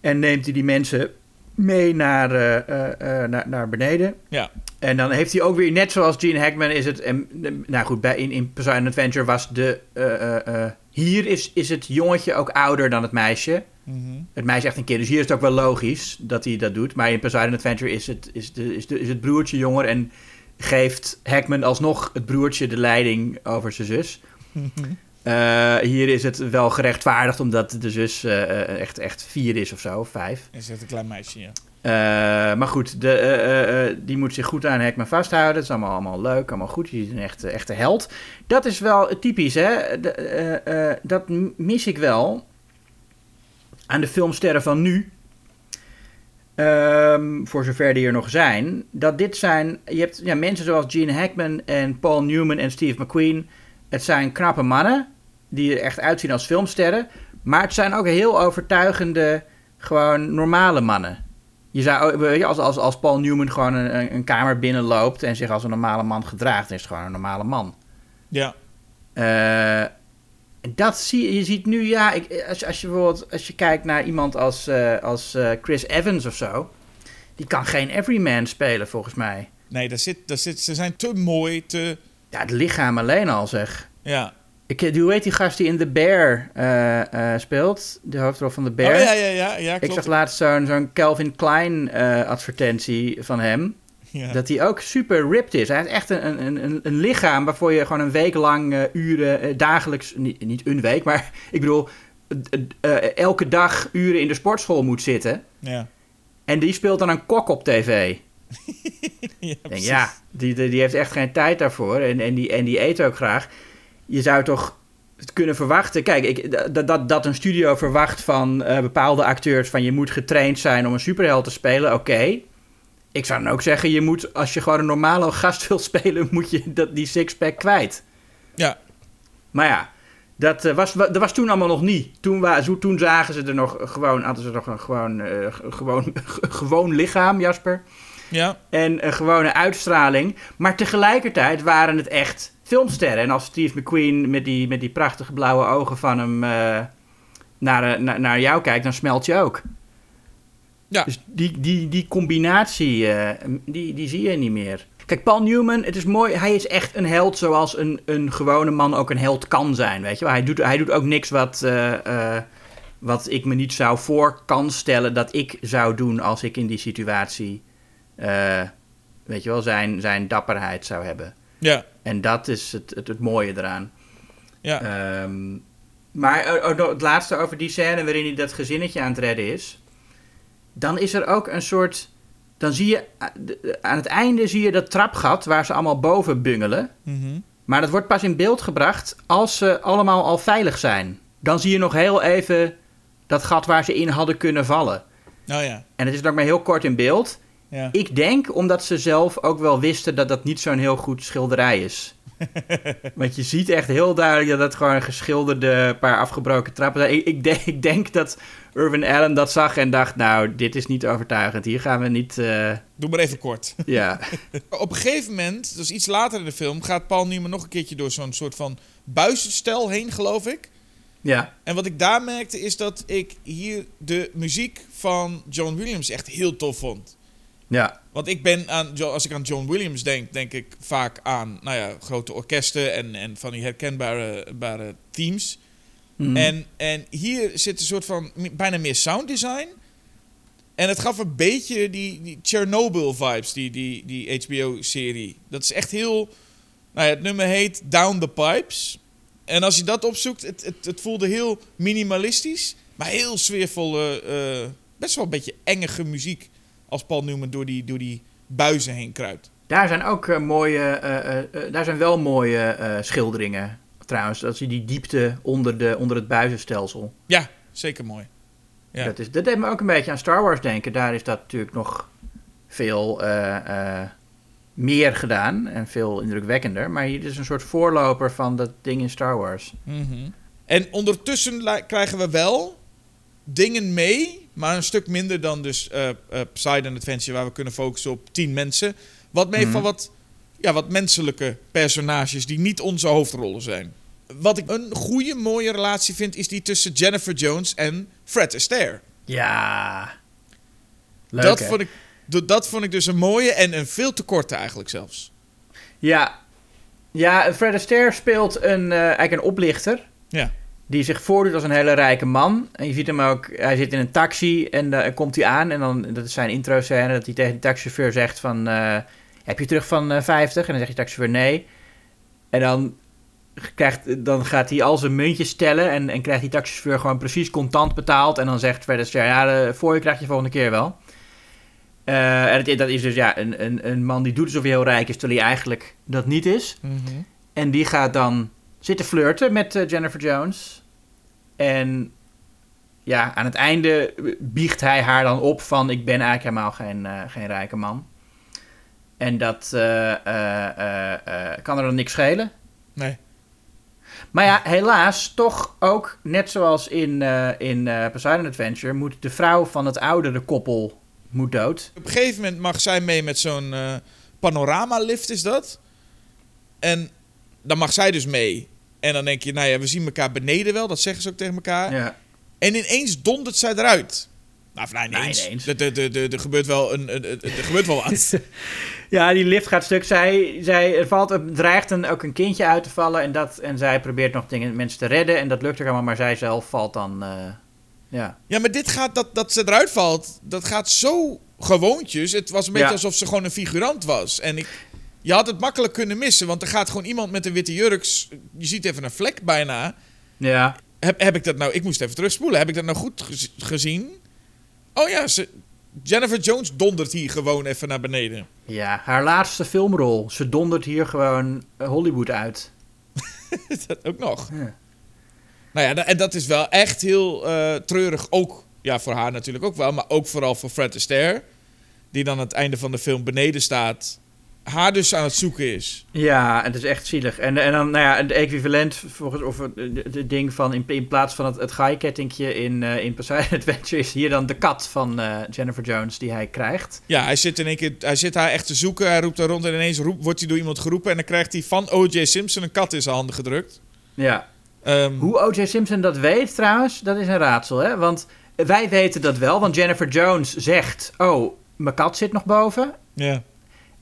En neemt hij die mensen mee naar, eh, eh, naar, naar beneden. Ja. En dan heeft hij ook weer, net zoals Gene Hackman is het... En, nou goed, bij, in, in Poseidon Adventure was de... hier is, is het jongetje ook ouder dan het meisje. Mhm. Het meisje is echt een kind, dus hier is het ook wel logisch dat hij dat doit. Maar in Poseidon Adventure is het, is de, is de, is het broertje jonger... en geeft Hackman alsnog het broertje de leiding over zijn zus. Eh, hier is het wel gerechtvaardigd omdat de zus eh, eh, echt, echt vier is of zo, of vijf. En zegt een klein meisje, ja. Maar goed, de, die moet zich goed aan Hackman vasthouden. Dat is allemaal, allemaal leuk, allemaal goed. Die is een echte, echte held. Dat is wel typisch, hè. De, dat mis ik wel aan de filmsterren van nu. Ehm, voor zover die er nog zijn. Dat dit zijn... Je hebt ja, mensen zoals Gene Hackman en Paul Newman en Steve McQueen. Het zijn knappe mannen die er echt uitzien als filmsterren. Maar het zijn ook heel overtuigende, gewoon normale mannen. Je zou, weet je, als, als, als Paul Newman gewoon een, een- kamer binnenloopt en zich als een normale man gedraagt, is het gewoon een normale man. Ja. Eh, dat zie je, ziet nu, ja, ik, als, je- als je bijvoorbeeld als je kijkt naar iemand als, eh, als eh, Chris Evans of zo, die kan geen everyman spelen volgens mij. Nee, daar zit, daar zit, ze zijn te mooi, te... Ja, het lichaam alleen al zeg. Ja. Ik, eh, hoe heet die gast die in The Bear speelt? De hoofdrol van The Bear. Oh ja, ja, ja, ja Ik klopt. zag laatst zo'n zo'n Calvin Klein advertentie van hem. Ja. Dat hij ook super ripped is. Hij heeft echt een, een, een, een lichaam waarvoor je gewoon een week lang eh, uren, eh, dagelijks, niet, niet een week, maar ik bedoel, eh, elke dag uren in de sportschool moet zitten. ja. En die speelt dan een kok op tv. Ja, denk, die, die, die heeft echt geen tijd daarvoor. En, en, die, en die eet ook graag. Je zou toch het kunnen verwachten. Kijk, ik, dat, dat, dat een studio verwacht van bepaalde acteurs. van je moet getraind zijn om een superheld te spelen. Oké. Ik zou dan ook zeggen, je moet, als je gewoon een normale gast wil spelen. moet je dat, die sixpack kwijt. Ja. Maar ja, dat, eh, was, dat was toen allemaal nog niet. Toen, wa, toen zagen ze er nog gewoon. hadden ze nog een gewoon, eh, gewoon, gewoon lichaam, Jasper Ja. en een gewone uitstraling. Maar tegelijkertijd waren het echt filmsterren. En als Steve McQueen met die, met die prachtige blauwe ogen van hem eh, naar, naar, naar jou kijkt, dan smelt je ook. Ja. Dus die, die, die combinatie, eh, die, die zie je niet meer. Kijk, Paul Newman, het is mooi. Hij is echt een held zoals een, een gewone man ook een held kan zijn. Weet je? Hij, doet, hij doet ook niks wat, eh, eh, wat ik me niet zou voor kan stellen dat ik zou doen als ik in die situatie, weet je wel, zijn, zijn dapperheid zou hebben. Ja. En dat is het, het, het mooie eraan. Ja. Ehm, maar oh, nog het laatste over die scène waarin hij dat gezinnetje aan het redden is. Dan is er ook een soort. Dan zie je de- aan het einde zie je dat trapgat waar ze allemaal boven bungelen. Mhm. Maar dat wordt pas in beeld gebracht als ze allemaal al veilig zijn. Dan zie je nog heel even dat gat waar ze in hadden kunnen vallen. Oh ja. En het is nog maar heel kort in beeld. Ja. Ik denk omdat ze zelf ook wel wisten dat dat niet zo'n heel goed schilderij is. Want je ziet echt heel duidelijk dat het gewoon een geschilderde paar afgebroken trappen zijn. Ik, ik, denk, ik denk dat Irvin Allen dat zag en dacht, nou, dit is niet overtuigend. Hier gaan we niet, eh, Doe maar even kort. ja. Op een gegeven moment, dus iets later in de film, gaat Paul Newman nog een keertje door zo'n soort van buizenstel heen, geloof ik. ja. En wat ik daar merkte is dat ik hier de muziek van John Williams echt heel tof vond. Ja. Want ik ben aan, als ik aan John Williams denk, denk ik vaak aan nou ja, grote orkesten en, en van die herkenbare bare themes. Mhm. En, en hier zit een soort van bijna meer sound design. En het gaf een beetje die, die Chernobyl vibes, die, die, die HBO-serie. Dat is echt heel. Nou ja, het nummer heet Down the Pipes. En als je dat opzoekt, het, het, het voelde heel minimalistisch, maar heel sfeervolle, eh, best wel een beetje engige muziek. Als Paul Newman door die, door die buizen heen kruipt. Daar zijn ook eh, mooie, eh, eh, eh, daar zijn wel mooie eh, schilderingen. Trouwens, als je die diepte onder, de, onder het buizenstelsel. Ja, zeker mooi. Ja. Dat, is, dat deed me ook een beetje aan Star Wars denken. Daar is dat natuurlijk nog veel eh, eh, meer gedaan en veel indrukwekkender. Maar hier is een soort voorloper van dat ding in Star Wars. Mhm. En ondertussen krijgen we wel dingen mee, maar een stuk minder dan dus Poseidon Adventure, waar we kunnen focussen op tien mensen. Wat mee Mhm. van wat, ja, wat menselijke personages die niet onze hoofdrollen zijn. Wat ik een goede, mooie relatie vind, is die tussen Jennifer Jones en Fred Astaire. Ja. Leuk, dat, hè? vond ik, dat vond ik dus een mooie en een veel te korte eigenlijk zelfs. Ja. Ja, Fred Astaire speelt een, eh, eigenlijk een oplichter. Ja. Die zich voordoet als een hele rijke man. En je ziet hem ook, hij zit in een taxi en dan komt hij aan. En dan, dat is zijn intro scène, dat hij tegen de taxichauffeur zegt van... eh, heb je terug van eh, 50? En dan zegt die taxichauffeur nee. En dan, krijgt, dan gaat hij al zijn muntjes tellen en, en krijgt die taxichauffeur gewoon precies contant betaald. En dan zegt Astaire, ja, de voor je krijg je volgende keer wel. Eh, en het- dat is dus ja, een, een, een man die doet alsof hij heel rijk is, terwijl hij eigenlijk dat niet is. En die gaat dan zitten flirten met eh, Jennifer Jones. En ja, aan het einde biegt hij haar dan op van... ik ben eigenlijk helemaal geen, eh, geen rijke man. En dat eh, eh, eh, eh, kan er dan niks schelen. Nee. Maar ja, helaas, toch ook, net zoals in, eh, in eh, Poseidon Adventure... moet de vrouw van het oudere koppel moet dood. Op een gegeven moment mag zij mee met zo'n eh panoramalift, is dat? En dan mag zij dus mee. En dan denk je, nou ja, we zien elkaar beneden wel. Dat zeggen ze ook tegen elkaar. Ja. En ineens dondert zij eruit. Nou, nou Nee, ineens. ineens. Er, er, er, er gebeurt wel een, een, een- er gebeurt wel wat. Ja, die lift gaat stuk. Zij, zij, er valt, er dreigt een, ook een kindje uit te vallen. En, dat, en zij probeert nog dingen, mensen te redden. En dat lukt ook allemaal. Maar zij zelf valt dan... eh, ja. Ja, maar dit gaat, dat, dat ze eruit valt, dat gaat zo gewoontjes. Het was een beetje Ja. alsof ze gewoon een figurant was. En ik, je had het makkelijk kunnen missen, want er gaat gewoon iemand met een witte jurk. Je ziet even een vlek bijna. Ja. Heb, heb ik dat nou, ik moest even terugspoelen. Heb ik dat nou goed gez- gezien? Oh ja, ze, Jennifer Jones dondert hier gewoon even naar beneden. ja, haar laatste filmrol. Ze dondert hier gewoon Hollywood uit. dat ook nog. Ja. Nou ja, en dat is wel echt heel eh, treurig. Ook ja, voor haar natuurlijk ook wel, maar ook vooral voor Fred Astaire. Die dan aan het einde van de film beneden staat. Haar dus aan het zoeken is. Ja, het is echt zielig. En, en dan, nou ja, het equivalent, volgens, of het ding van, in, in plaats van het, het gaaikettingje in, eh in Poseidon Adventure, is hier dan de kat van eh, Jennifer Jones die hij krijgt. Ja, hij zit in één keer, hij zit haar echt te zoeken. Hij roept daar rond en ineens roept, wordt hij door iemand geroepen. En dan krijgt hij van O.J. Simpson een kat in zijn handen gedrukt. Ja. Ehm, Hoe O.J. Simpson dat weet trouwens, dat is een raadsel, hè? Want wij weten dat wel, want Jennifer Jones zegt, oh, mijn kat zit nog boven. Ja.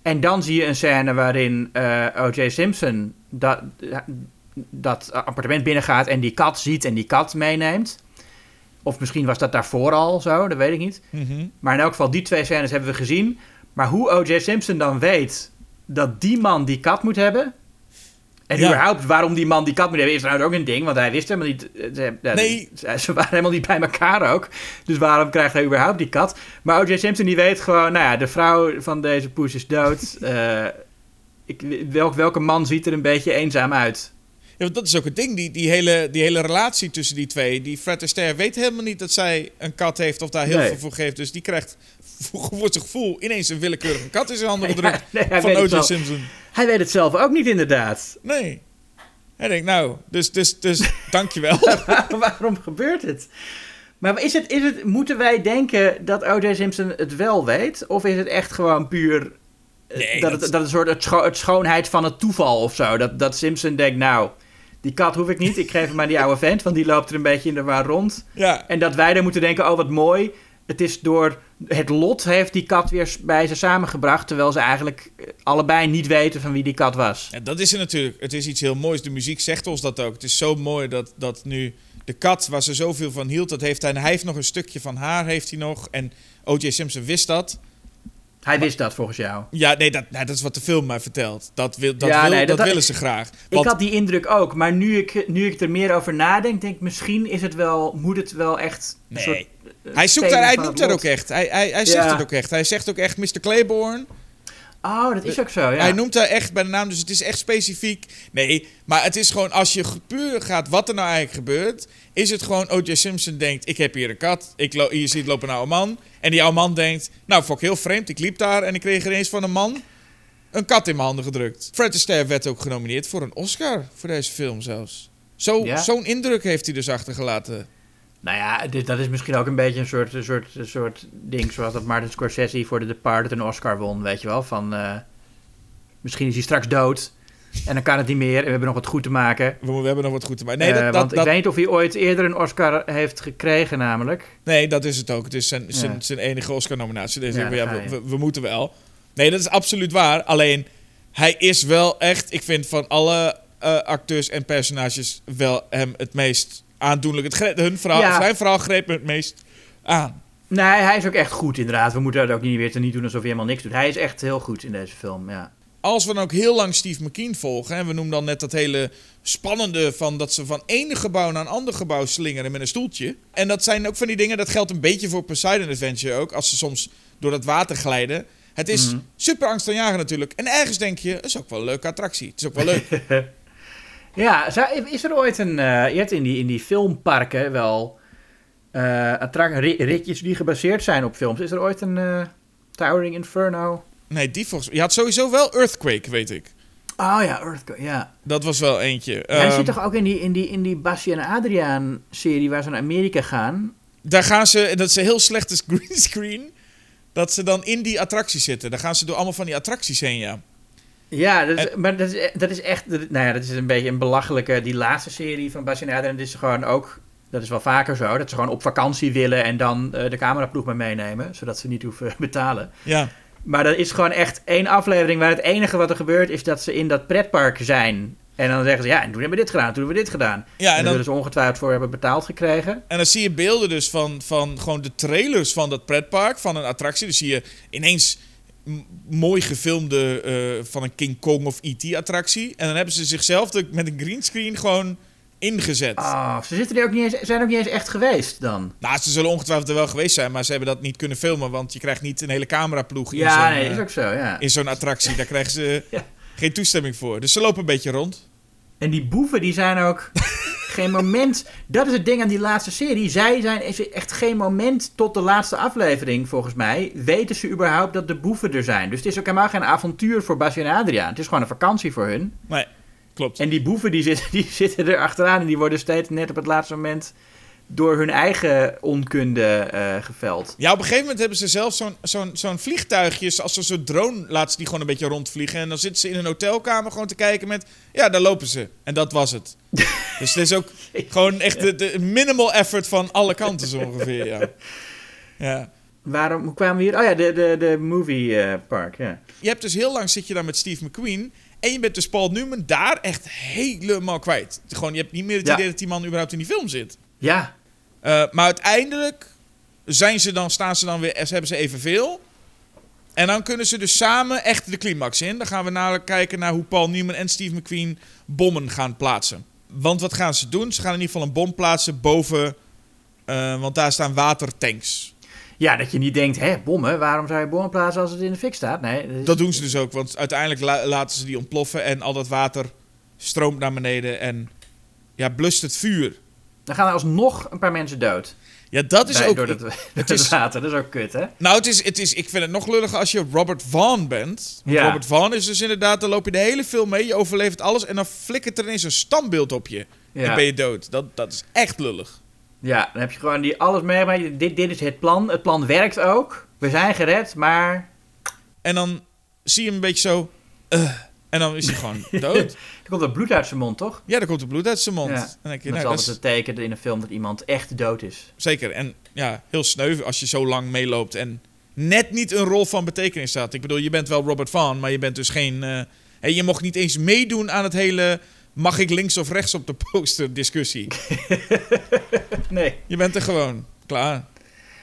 En dan zie je een scène waarin eh, O.J. Simpson dat, dat appartement binnengaat en die kat ziet en die kat meeneemt. Of misschien was dat daarvoor al zo, dat weet ik niet. Mhm. Maar in elk geval, die twee scènes hebben we gezien. Maar hoe O.J. Simpson dan weet dat die man die kat moet hebben... En Ja. überhaupt waarom die man die kat moet hebben, is trouwens ook een ding. Want hij wist helemaal niet... eh, Ze, Nee. Ze, ze waren helemaal niet bij elkaar ook. Dus waarom krijgt hij überhaupt die kat? Maar O.J. Simpson die weet gewoon... Nou ja, de vrouw van deze poes is dood. Eh, ik, welk, welke man ziet er een beetje eenzaam uit? Ja, want dat is ook het ding. Die, die, hele, die hele relatie tussen die twee. Die Fred Astaire weet helemaal niet dat zij een kat heeft of daar heel Nee. veel voor geeft. Dus die krijgt voor, zijn gevoel ineens een willekeurige kat in zijn handen gedrukt. Nee, van O.J. Simpson. Hij weet het zelf ook niet inderdaad. Nee. Hij denkt, nou, dus, dus, dus dankjewel. Waarom gebeurt het? Maar is het, is het, moeten wij denken dat O.J. Simpson het wel weet? Of is het echt gewoon puur eh, Nee, dat, dat- het, dat het soort het, scho- het schoonheid van het toeval of zo? Dat, dat Simpson denkt, nou, die kat hoef ik niet. Ik geef hem aan die oude vent, want die loopt er een beetje in de war rond. ja, En dat wij dan moeten denken, oh wat mooi. Het is door het lot heeft die kat weer bij ze samengebracht. Terwijl ze eigenlijk eh, allebei niet weten van wie die kat was. en dat is het natuurlijk. Het is iets heel moois. De muziek zegt ons dat ook. Het is zo mooi dat, dat nu de kat, waar ze zoveel van hield, dat heeft hij. En hij heeft nog een stukje van haar, heeft hij nog. En O.J. Simpson wist dat. Hij wist dat volgens jou. Ja, nee, dat, nou, dat is wat de film mij vertelt. Dat, wil, dat, Ja, wil, nee, dat, dat- willen ze graag. Ik had die indruk ook, maar nu ik, nu ik er meer over nadenk, denk ik misschien is het wel, moet het wel echt een Nee. soort... Hij, zoekt daar, hij noemt daar ook echt. Hij, hij, hij zegt Ja. het ook echt. Hij zegt ook echt Mr. Claiborne. Oh, dat is ook zo, ja. Hij noemt daar echt bij de naam, dus het is echt specifiek. Nee, maar het is gewoon als je puur gaat wat er nou eigenlijk gebeurt, is het gewoon O.J. Simpson denkt: ik heb hier een kat, ik hier ziet lopen een oude man, en die oude man denkt: nou, ik heel vreemd, ik liep daar en ik kreeg ineens van een man een kat in mijn handen gedrukt. Fred Astaire werd ook genomineerd voor een Oscar voor deze film zelfs. Ja? Zo'n indruk heeft hij dus achtergelaten. Nou ja, dit, dat is misschien ook een beetje een soort, een soort, een soort ding zoals dat Martin Scorsese voor The Departed een Oscar won, weet je wel. Van, eh, misschien is hij straks dood en dan kan het niet meer en we hebben nog wat goed te maken. We, we hebben nog wat goed te maken. Nee, Eh, dat, dat, want dat- ik weet niet of hij ooit eerder een Oscar heeft gekregen namelijk. Nee, dat is het ook. Het is zijn, zijn, Ja. zijn enige Oscar-nominatie. Dus Ja, ja, we, we moeten wel. Nee, dat is absoluut waar. Alleen, hij is wel echt... Ik vind van alle eh, acteurs en personages wel hem het meest aandoenlijk. Het, hun verhaal, Ja. Zijn verhaal greep me het meest aan. Nee, hij is ook echt goed inderdaad. We moeten dat ook niet weer te niet doen alsof hij helemaal niks doet. Hij is echt heel goed in deze film, ja. Als we dan ook heel lang Steve McQueen volgen... en we noemen dan net dat hele spannende... van dat ze van ene gebouw naar een ander gebouw slingeren met een stoeltje. En dat zijn ook van die dingen... dat geldt een beetje voor Poseidon Adventure ook... als ze soms door dat water glijden... Het is Mhm. super angstaanjagend natuurlijk. En ergens denk je, is ook wel een leuke attractie. Het is ook wel leuk. Ja, is er ooit een... eh, je hebt in die, in die filmparken wel ri- ritjes die gebaseerd zijn op films. Is er ooit een eh, Towering Inferno? nee, die volgens Je had sowieso wel Earthquake, weet ik. Oh ja, Earthquake, ja. Dat was wel eentje. Ja, Ehm, zit toch ook in die, in die, in die en Adriaan serie waar ze naar Amerika gaan? Daar gaan ze, dat is een heel slechte greenscreen. Dat ze dan in die attractie zitten. Daar gaan ze door allemaal van die attracties heen, ja. Ja, dat is, maar dat is, dat is echt... dat- nou ja, dat is een beetje een belachelijke... Die laatste serie van Bas en Adriaan, dat is gewoon ook... Dat is wel vaker zo, dat ze gewoon op vakantie willen... en dan eh, de cameraploeg mee meenemen... zodat ze niet hoeven betalen. Ja, Maar dat is gewoon echt één aflevering... waar het enige wat er gebeurt is dat ze in dat pretpark zijn... En dan zeggen ze, ja, en toen hebben we dit gedaan, toen hebben we dit gedaan. ja en en daar dan, zullen ze ongetwijfeld voor hebben betaald gekregen. en dan zie je beelden dus van, van gewoon de trailers van dat pretpark, van een attractie. Dus zie je ineens mooi gefilmde eh, van een King Kong of E.T. attractie. En dan hebben ze zichzelf de- met een greenscreen gewoon ingezet. Oh, ze zitten er ook niet eens, zijn ook niet eens echt geweest dan. Nou, ze zullen ongetwijfeld er wel geweest zijn, maar ze hebben dat niet kunnen filmen, want je krijgt niet een hele cameraploeg in Ja, zo'n, nee, eh, is ook zo, ja. in zo'n attractie. Daar krijgen ze Ja. geen toestemming voor. Dus ze lopen een beetje rond. En die boeven, die zijn ook geen moment... Dat is het ding aan die laatste serie. Zij zijn echt geen moment tot de laatste aflevering, volgens mij... weten ze überhaupt dat de boeven er zijn. Dus het is ook helemaal geen avontuur voor Basje en Adriaan. Het is gewoon een vakantie voor hun. Nee, klopt. En die boeven, die zitten, die zitten er achteraan... en die worden steeds net op het laatste moment... door hun eigen onkunde eh, geveld. Ja, op een gegeven moment hebben ze zelf zo'n zo'n zo'n vliegtuigje, als een soort drone, laten ze die gewoon een beetje rondvliegen. En dan zitten ze in een hotelkamer gewoon te kijken met, ja, daar lopen ze. En dat was het. dus het is ook gewoon echt de, de minimal effort van alle kanten zo ongeveer, ja. Ja. Waarom hoe kwamen we hier? Oh ja, de, de, de movie eh, park, ja. Je hebt dus heel lang zit je daar met Steve McQueen. En je bent dus Paul Newman daar echt helemaal kwijt. Gewoon, je hebt niet meer het Ja. idee dat die man überhaupt in die film zit. Ja, Eh, maar uiteindelijk zijn ze dan, staan ze dan weer, hebben ze evenveel. En dan kunnen ze dus samen echt de climax in. Dan gaan we namelijk kijken naar hoe Paul Newman en Steve McQueen bommen gaan plaatsen. Want wat gaan ze doen? Ze gaan in ieder geval een bom plaatsen boven, eh, want daar staan watertanks. Ja, dat je niet denkt, hè, bommen, waarom zou je bommen plaatsen als het in de fik staat? Nee, dat is- Dat doen ze dus ook, want uiteindelijk la- laten ze die ontploffen en al dat water stroomt naar beneden en ja, blust het vuur. Dan gaan er alsnog een paar mensen dood. Ja, dat is Bij- ook... door het, door het is- water, dat is ook kut, hè? Nou, het is, het is, ik vind het nog lulliger als je Robert Vaughn bent. Want Ja. Robert Vaughn is dus inderdaad, dan loop je de hele film mee, je overleeft alles en dan flikkert er ineens een standbeeld op je. En ben je dood. Dat, dat is echt lullig. ja, dan heb je gewoon die alles mee. maar Dit, dit is het plan. Het plan werkt ook. We zijn gered, maar En dan zie je hem een beetje zo... eh, en dan is hij gewoon dood. er komt er bloed uit zijn mond, toch? Ja, dan komt er bloed uit zijn mond. Ja. En dan denk je, Dat is nou, altijd het teken in een film dat iemand echt dood is. zeker. En ja, heel sneu als je zo lang meeloopt en net niet een rol van betekenis staat. Ik bedoel, je bent wel Robert Vaughn, maar je bent dus geen... eh, hè, je mocht niet eens meedoen aan het hele... Mag ik links of rechts op de poster discussie? Nee. Je bent er gewoon. Klaar.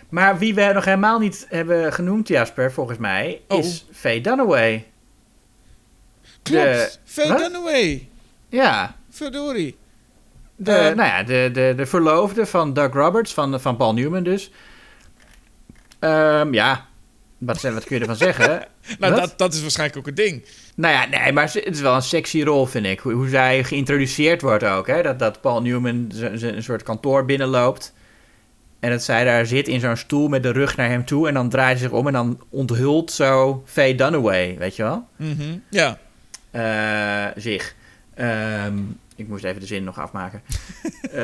Maar wie we nog helemaal niet hebben genoemd, Jasper, volgens mij, Oh. is Faye Dunaway. Klopt. De- Faye Wat? Dunaway. Ja, Verdorie. de, Eh. nou ja, de, de, de verloofde van Doug Roberts, van, van Paul Newman dus. Ehm, ja, wat, wat kun je ervan zeggen? Nou, dat, dat is waarschijnlijk ook het ding. Nou ja, nee, maar het is wel een sexy rol, vind ik. Hoe, hoe zij geïntroduceerd wordt ook. Hè? Dat, dat Paul Newman een soort kantoor binnenloopt. En dat zij daar zit in zo'n stoel met de rug naar hem toe. En dan draait ze zich om en dan onthult zo Faye Dunaway, weet je wel? Mhm. Ja. Eh, zich. Ehm, ik moest even de zin nog afmaken.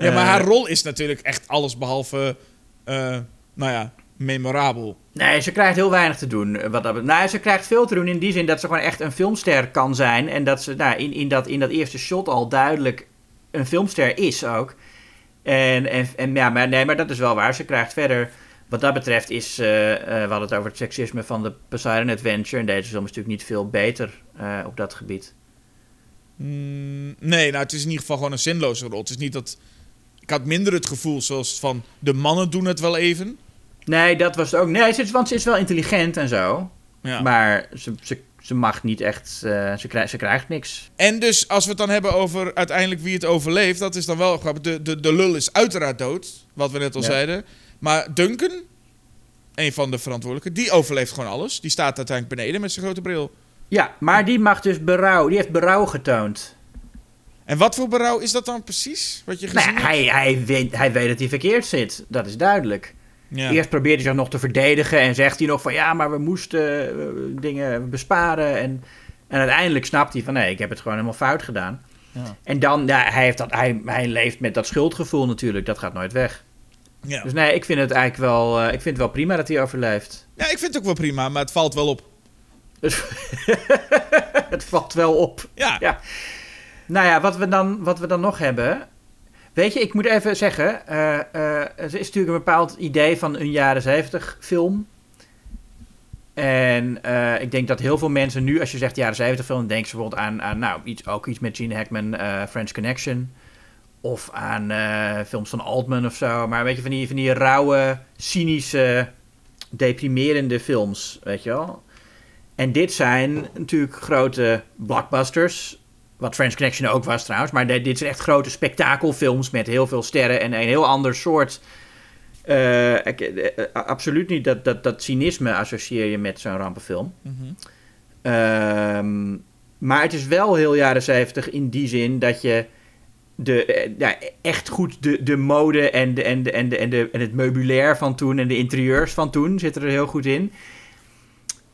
ja, maar Eh, haar rol is natuurlijk echt alles behalve, eh, nou ja, memorabel. Nee, ze krijgt heel weinig te doen. eh, Wat dat, nou, ze krijgt veel te doen in die zin dat ze gewoon echt een filmster kan zijn. En dat ze nou, in, in, dat, in dat eerste shot al duidelijk een filmster is ook. En, en, en ja, maar, nee, maar dat is wel waar. Ze krijgt verder. Wat dat betreft is. eh, eh, we hadden het over het seksisme van de Poseidon Adventure. En deze film is natuurlijk niet veel beter eh, op dat gebied. Mm, nee, nou, het is in ieder geval gewoon een zinloze rol. Het is niet dat... Ik had minder het gevoel zoals van... De mannen doen het wel even. Nee, dat was het ook. Nee, ze is, want ze is wel intelligent en zo. Ja. Maar ze, ze, ze mag niet echt. ze, krijgt, ze krijgt niks. En dus als we het dan hebben over uiteindelijk wie het overleeft... Dat is dan wel grappig. De, de, de lul is uiteraard dood. Wat we net al Ja. zeiden. Maar Duncan, een van de verantwoordelijken... Die overleeft gewoon alles. Die staat uiteindelijk beneden met zijn grote bril. Ja, maar die mag dus berouw. Die heeft berouw getoond. En wat voor berouw is dat dan precies? Wat je gezien Nou, hebt? hij, hij, weet, hij weet dat hij verkeerd zit. Dat is duidelijk. Ja. Eerst probeert hij zich nog te verdedigen en zegt hij nog van ja, maar we moesten eh, dingen besparen. En, en uiteindelijk snapt hij van nee, ik heb het gewoon helemaal fout gedaan. Ja. En dan, ja, hij, heeft dat, hij, hij leeft met dat schuldgevoel natuurlijk, dat gaat nooit weg. Ja. Dus nee, ik vind het eigenlijk wel, eh, ik vind het wel prima dat hij overleeft. ja, ik vind het ook wel prima, maar het valt wel op. Dus het valt wel op. Ja. Ja. Nou ja, wat we dan, wat we dan nog hebben. Weet je, ik moet even zeggen. eh, er is natuurlijk een bepaald idee van een jaren 70 film. En ik denk dat heel veel mensen nu, als je zegt jaren 70 film, denken ze bijvoorbeeld aan, aan nou, iets, ook iets met Gene Hackman, French Connection. Of aan eh, films van Altman of zo. Maar weet je, van die, van die rauwe, cynische, deprimerende films, weet je wel. En dit zijn natuurlijk grote blockbusters. Wat French Connection ook was trouwens. Maar dit zijn echt grote spektakelfilms met heel veel sterren en een heel ander soort. eh, eh, absoluut niet dat, dat, dat cynisme associeer je met zo'n rampenfilm. Mhm. Ehm, maar het is wel heel jaren zeventig in die zin dat je de, eh, echt goed de, de mode en, de, en, de, en, de, en, de, en het meubilair van toen en de interieurs van toen zitten er heel goed in.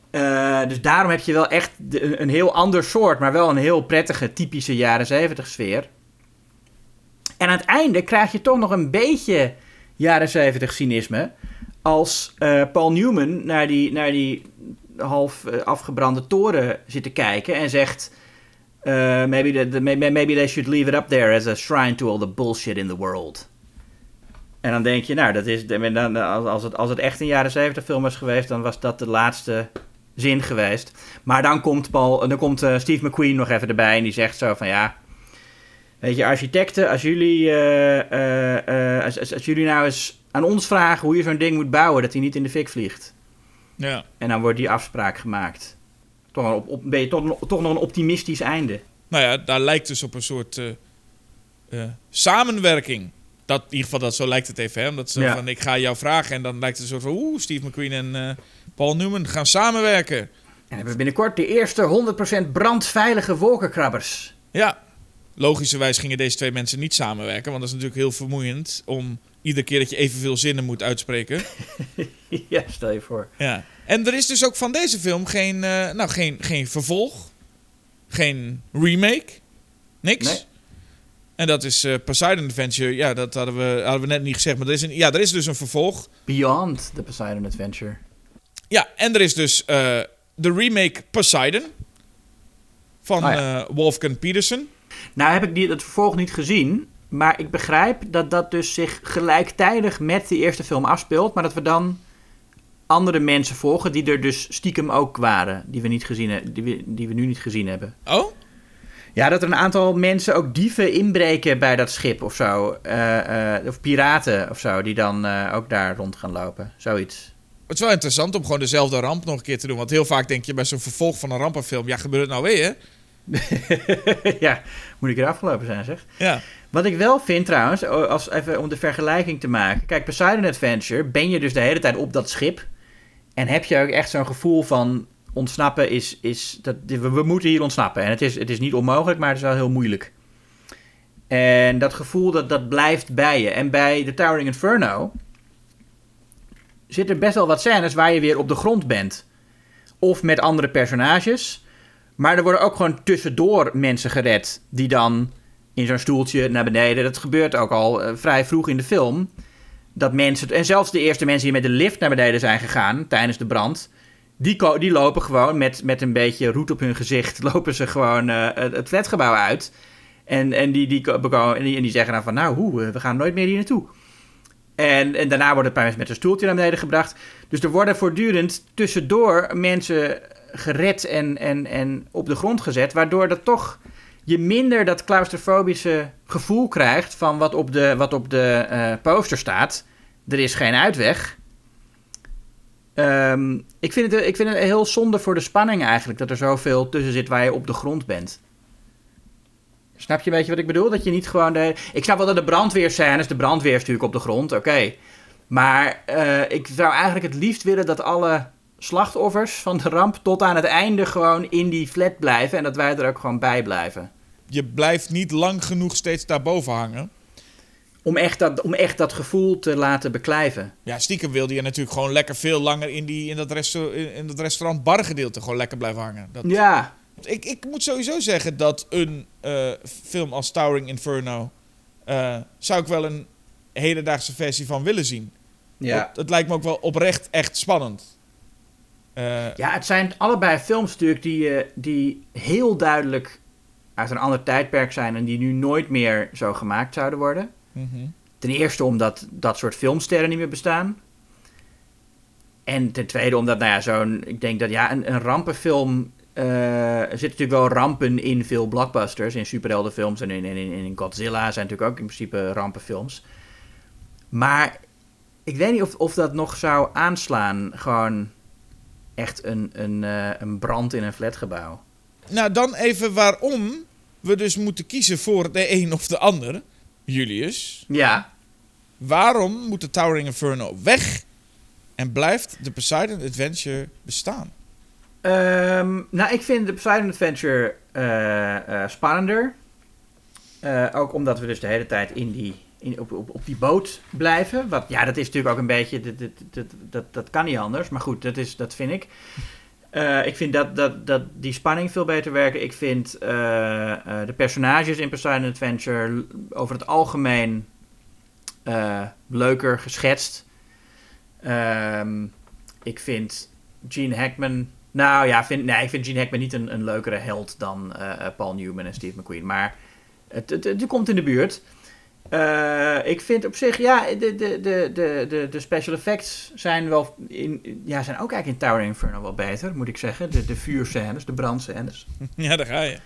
Eh, dus daarom heb je wel echt een, heel ander soort, maar wel een heel prettige, typische jaren zeventig sfeer. En aan het einde krijg je toch nog een beetje jaren zeventig cynisme. Als eh, Paul Newman naar die, naar die half afgebrande toren zit te kijken en zegt... eh, maybe, the, the- maybe, maybe they should leave it up there as a shrine to all the bullshit in the world. En dan denk je, nou, dat is, dan, als, het, als het echt een jaren 70 film was geweest, dan was dat de laatste zin geweest. Maar dan komt, Paul, dan komt eh, Steve McQueen nog even erbij en die zegt zo van ja. Weet je, architecten, als jullie, eh, eh, als, als, als jullie nou eens aan ons vragen hoe je zo'n ding moet bouwen, dat hij niet in de fik vliegt. Ja. En dan wordt die afspraak gemaakt. Toch, op, op, ben je toch, nog- toch nog een optimistisch einde. Nou ja, daar lijkt dus op een soort eh, eh, samenwerking. Dat, in ieder geval, dat, zo lijkt het even. Hè? Omdat ze Ja. van, ik ga jou vragen. En dan lijkt het een soort van, oeh, Steve McQueen en eh, Paul Newman gaan samenwerken. En hebben we binnenkort de eerste 100% brandveilige wolkenkrabbers. Ja, logischerwijs gingen deze twee mensen niet samenwerken. Want dat is natuurlijk heel vermoeiend om iedere keer dat je evenveel zinnen moet uitspreken. ja, stel je voor. Ja. En er is dus ook van deze film geen, eh, nou, geen, geen vervolg. Geen remake. Niks. Nee. En dat is eh, Poseidon Adventure. Ja, dat hadden we, hadden we net niet gezegd. Maar er is, een, ja, er is dus een vervolg. Beyond the Poseidon Adventure. Ja, en er is dus eh, de remake Poseidon. Van Oh ja. Wolfgang Petersen. Nou heb ik die, het vervolg niet gezien. Maar ik begrijp dat dat dus zich gelijktijdig met de eerste film afspeelt. Maar dat we dan andere mensen volgen die er dus stiekem ook waren. Die we, niet gezien, he- die we, die we nu niet gezien hebben. Oh? Ja, dat er een aantal mensen ook dieven inbreken bij dat schip of zo. Eh, eh, of piraten of zo, die dan eh, ook daar rond gaan lopen. Zoiets. Het is wel interessant om gewoon dezelfde ramp nog een keer te doen. Want heel vaak denk je bij zo'n vervolg van een rampenfilm... Ja, gebeurt het nou weer? ja, moet ik er afgelopen zijn zeg. Ja. Wat ik wel vind trouwens, als, even om de vergelijking te maken. Kijk, Poseidon Adventure ben je dus de hele tijd op dat schip. En heb je ook echt zo'n gevoel van ontsnappen is... is dat, we, we moeten hier ontsnappen. En het is, het is niet onmogelijk, maar het is wel heel moeilijk. En dat gevoel, dat, dat blijft bij je. En bij The Towering Inferno zit er best wel wat scènes waar je weer op de grond bent. Of met andere personages. Maar er worden ook gewoon tussendoor mensen gered die dan in zo'n stoeltje naar beneden. Dat gebeurt ook al eh, vrij vroeg in de film. Dat mensen, en zelfs de eerste mensen die met de lift naar beneden zijn gegaan tijdens de brand. Die, die lopen gewoon met, met een beetje roet op hun gezicht. Lopen ze gewoon eh, het, het flatgebouw uit. En, en, die, die, en, die, en die zeggen dan van nou, hoe, eh, we gaan nooit meer hier naartoe. En, en daarna worden een paar mensen met een stoeltje naar beneden gebracht. Dus er worden voortdurend tussendoor mensen gered en, en, en op de grond gezet. Waardoor dat toch je minder dat claustrofobische gevoel krijgt van wat op de, wat op de eh, poster staat. Er is geen uitweg. Ehm, ik, vind het, ik vind het heel zonde voor de spanning eigenlijk dat er zoveel tussen zit waar je op de grond bent. Snap je een beetje wat ik bedoel? Dat je niet gewoon de. Ik snap wel dat de brandweerscènes, de brandweer is natuurlijk op de grond, oké. Maar eh, ik zou eigenlijk het liefst willen dat alle slachtoffers van de ramp tot aan het einde gewoon in die flat blijven en dat wij er ook gewoon bij blijven. Je blijft niet lang genoeg steeds daarboven hangen. Om echt dat, om echt dat gevoel te laten beklijven. Ja, stiekem wilde je natuurlijk gewoon lekker veel langer in, die, in, dat, resta- in, dat restaurant bargedeelte gewoon lekker blijven hangen. Dat, Ja, ik, ik moet sowieso zeggen dat een eh, film als Towering Inferno... eh, zou ik wel een hedendaagse versie van willen zien. ja. Het, lijkt me ook wel oprecht echt spannend. Eh, Ja, het zijn allebei films natuurlijk die, die heel duidelijk uit een ander tijdperk zijn en die nu nooit meer zo gemaakt zouden worden. mhm. Ten eerste omdat dat soort filmsterren niet meer bestaan. En ten tweede omdat, nou ja, zo'n, ik denk dat ja, een, een rampenfilm, eh, er zitten natuurlijk wel rampen in veel blockbusters, in superheldenfilms en in, in, in in Godzilla zijn natuurlijk ook in principe rampenfilms. Maar ik weet niet of, of dat nog zou aanslaan, gewoon echt een, een, eh, een brand in een flatgebouw. Nou, dan even waarom we dus moeten kiezen voor de een of de ander. Julius, Ja, waarom moet de Towering Inferno weg en blijft de Poseidon Adventure bestaan? Ehm, nou, ik vind de Poseidon Adventure eh, eh, spannender. Eh, ook omdat we dus de hele tijd in die, in, op, op, op die boot blijven. Wat, ja, dat is natuurlijk ook een beetje... Dat, dat, dat, dat kan niet anders. Maar goed, dat, is, dat vind ik. Eh, ik vind dat, dat, dat die spanning veel beter werken. Ik vind eh, eh, de personages in Poseidon Adventure over het algemeen leuker geschetst. Ehm, ik vind Gene Hackman. Nou ja, vind, nee, ik vind Gene Hackman niet een, leukere held dan Paul Newman en Steve McQueen. Maar het, het, het komt in de buurt. Eh, ik vind op zich, ja, de, de, de, de, de, de special effects zijn wel. In, ja, zijn ook eigenlijk in Tower Inferno wel beter, moet ik zeggen. De, de vuurscènes, de brandscènes. ja, daar ga je.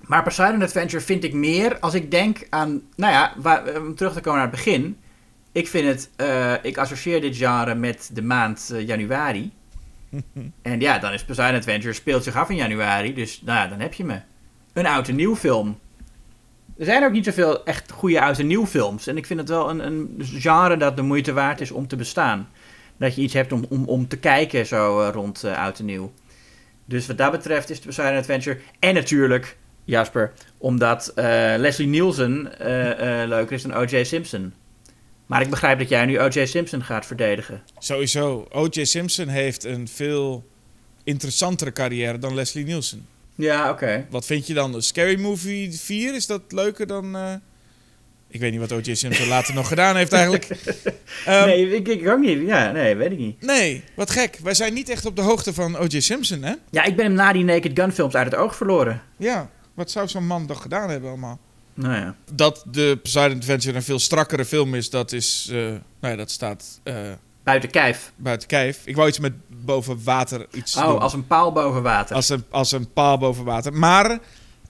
Maar Poseidon Adventure vind ik meer als ik denk aan, nou ja, waar, om terug te komen naar het begin. Ik vind het, eh, ik associeer dit genre met de maand eh, januari. en ja, dan is Poseidon Adventure speelt zich af in januari, dus nou ja, dan heb je me. Een oud en nieuw film. Er zijn ook niet zoveel echt goede oud en nieuw films. En ik vind het wel een, een genre dat de moeite waard is om te bestaan. Dat je iets hebt om, om, om te kijken zo eh, rond eh, oud en nieuw. Dus wat dat betreft is de Poseidon Adventure. En natuurlijk, Jasper, omdat eh, Leslie Nielsen leuker is dan O.J. Simpson. Maar ik begrijp dat jij nu O.J. Simpson gaat verdedigen. Sowieso, O.J. Simpson heeft een veel interessantere carrière dan Leslie Nielsen. Ja, oké. Wat vind je dan? Scary Movie 4, is dat leuker dan... eh, Ik weet niet wat O.J. Simpson later nog gedaan heeft eigenlijk. Ehm, nee, ik, ik ook niet. Ja, nee, weet ik niet. Nee, wat gek. Wij zijn niet echt op de hoogte van O.J. Simpson, hè? Ja, ik ben hem na die Naked Gun films uit het oog verloren. Ja, wat zou zo'n man toch gedaan hebben allemaal? Nou ja. Dat de Poseidon Adventure een veel strakkere film is, dat is... eh, nou ja, dat staat eh, Buiten kijf. buiten kijf. Ik wou iets met boven water iets Oh, doen. als een paal boven water. Als een, als een paal boven water. Maar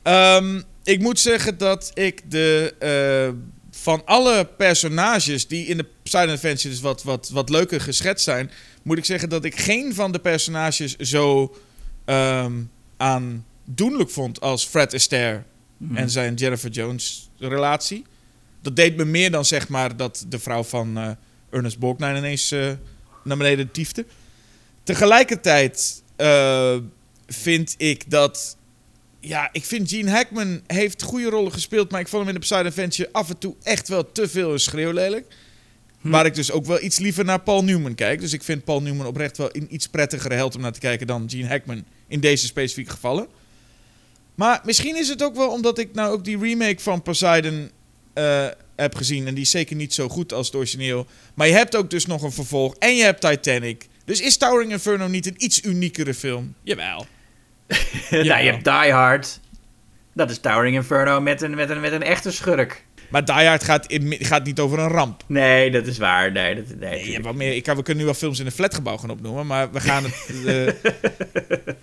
ehm, ik moet zeggen dat ik de... eh, van alle personages die in de Poseidon Adventure dus wat, wat, wat leuker geschetst zijn... moet ik zeggen dat ik geen van de personages zo ehm, aandoenlijk vond als Fred Astaire Mhm. en zijn Jennifer Jones relatie. Dat deed me meer dan zeg maar dat de vrouw van eh, Ernest Borgnine ineens eh, naar beneden tiefde. Tegelijkertijd eh, vind ik dat... Ja, ik vind Gene Hackman heeft goede rollen gespeeld... maar ik vond hem in de Poseidon Adventure af en toe echt wel te veel een schreeuwlelijk. Hm. Waar ik dus ook wel iets liever naar Paul Newman kijk. Dus ik vind Paul Newman oprecht wel een iets prettigere held om naar te kijken... dan Gene Hackman in deze specifieke gevallen. Maar misschien is het ook wel omdat ik nou ook die remake van Poseidon eh, heb gezien. En die is zeker niet zo goed als het origineel. Maar je hebt ook dus nog een vervolg. En je hebt Titanic. Dus is Towering Inferno niet een iets uniekere film? Jawel. nou, Ja. je hebt Die Hard. Dat is Towering Inferno met een, met een, met een echte schurk. Maar Die Hard gaat, in- gaat niet over een ramp. Nee, dat is waar. Nee, dat, nee, Nee, je hebt tuurlijk. wat meer, ik kan, we kunnen nu wel films in een flatgebouw gaan opnoemen. Maar we gaan het... eh,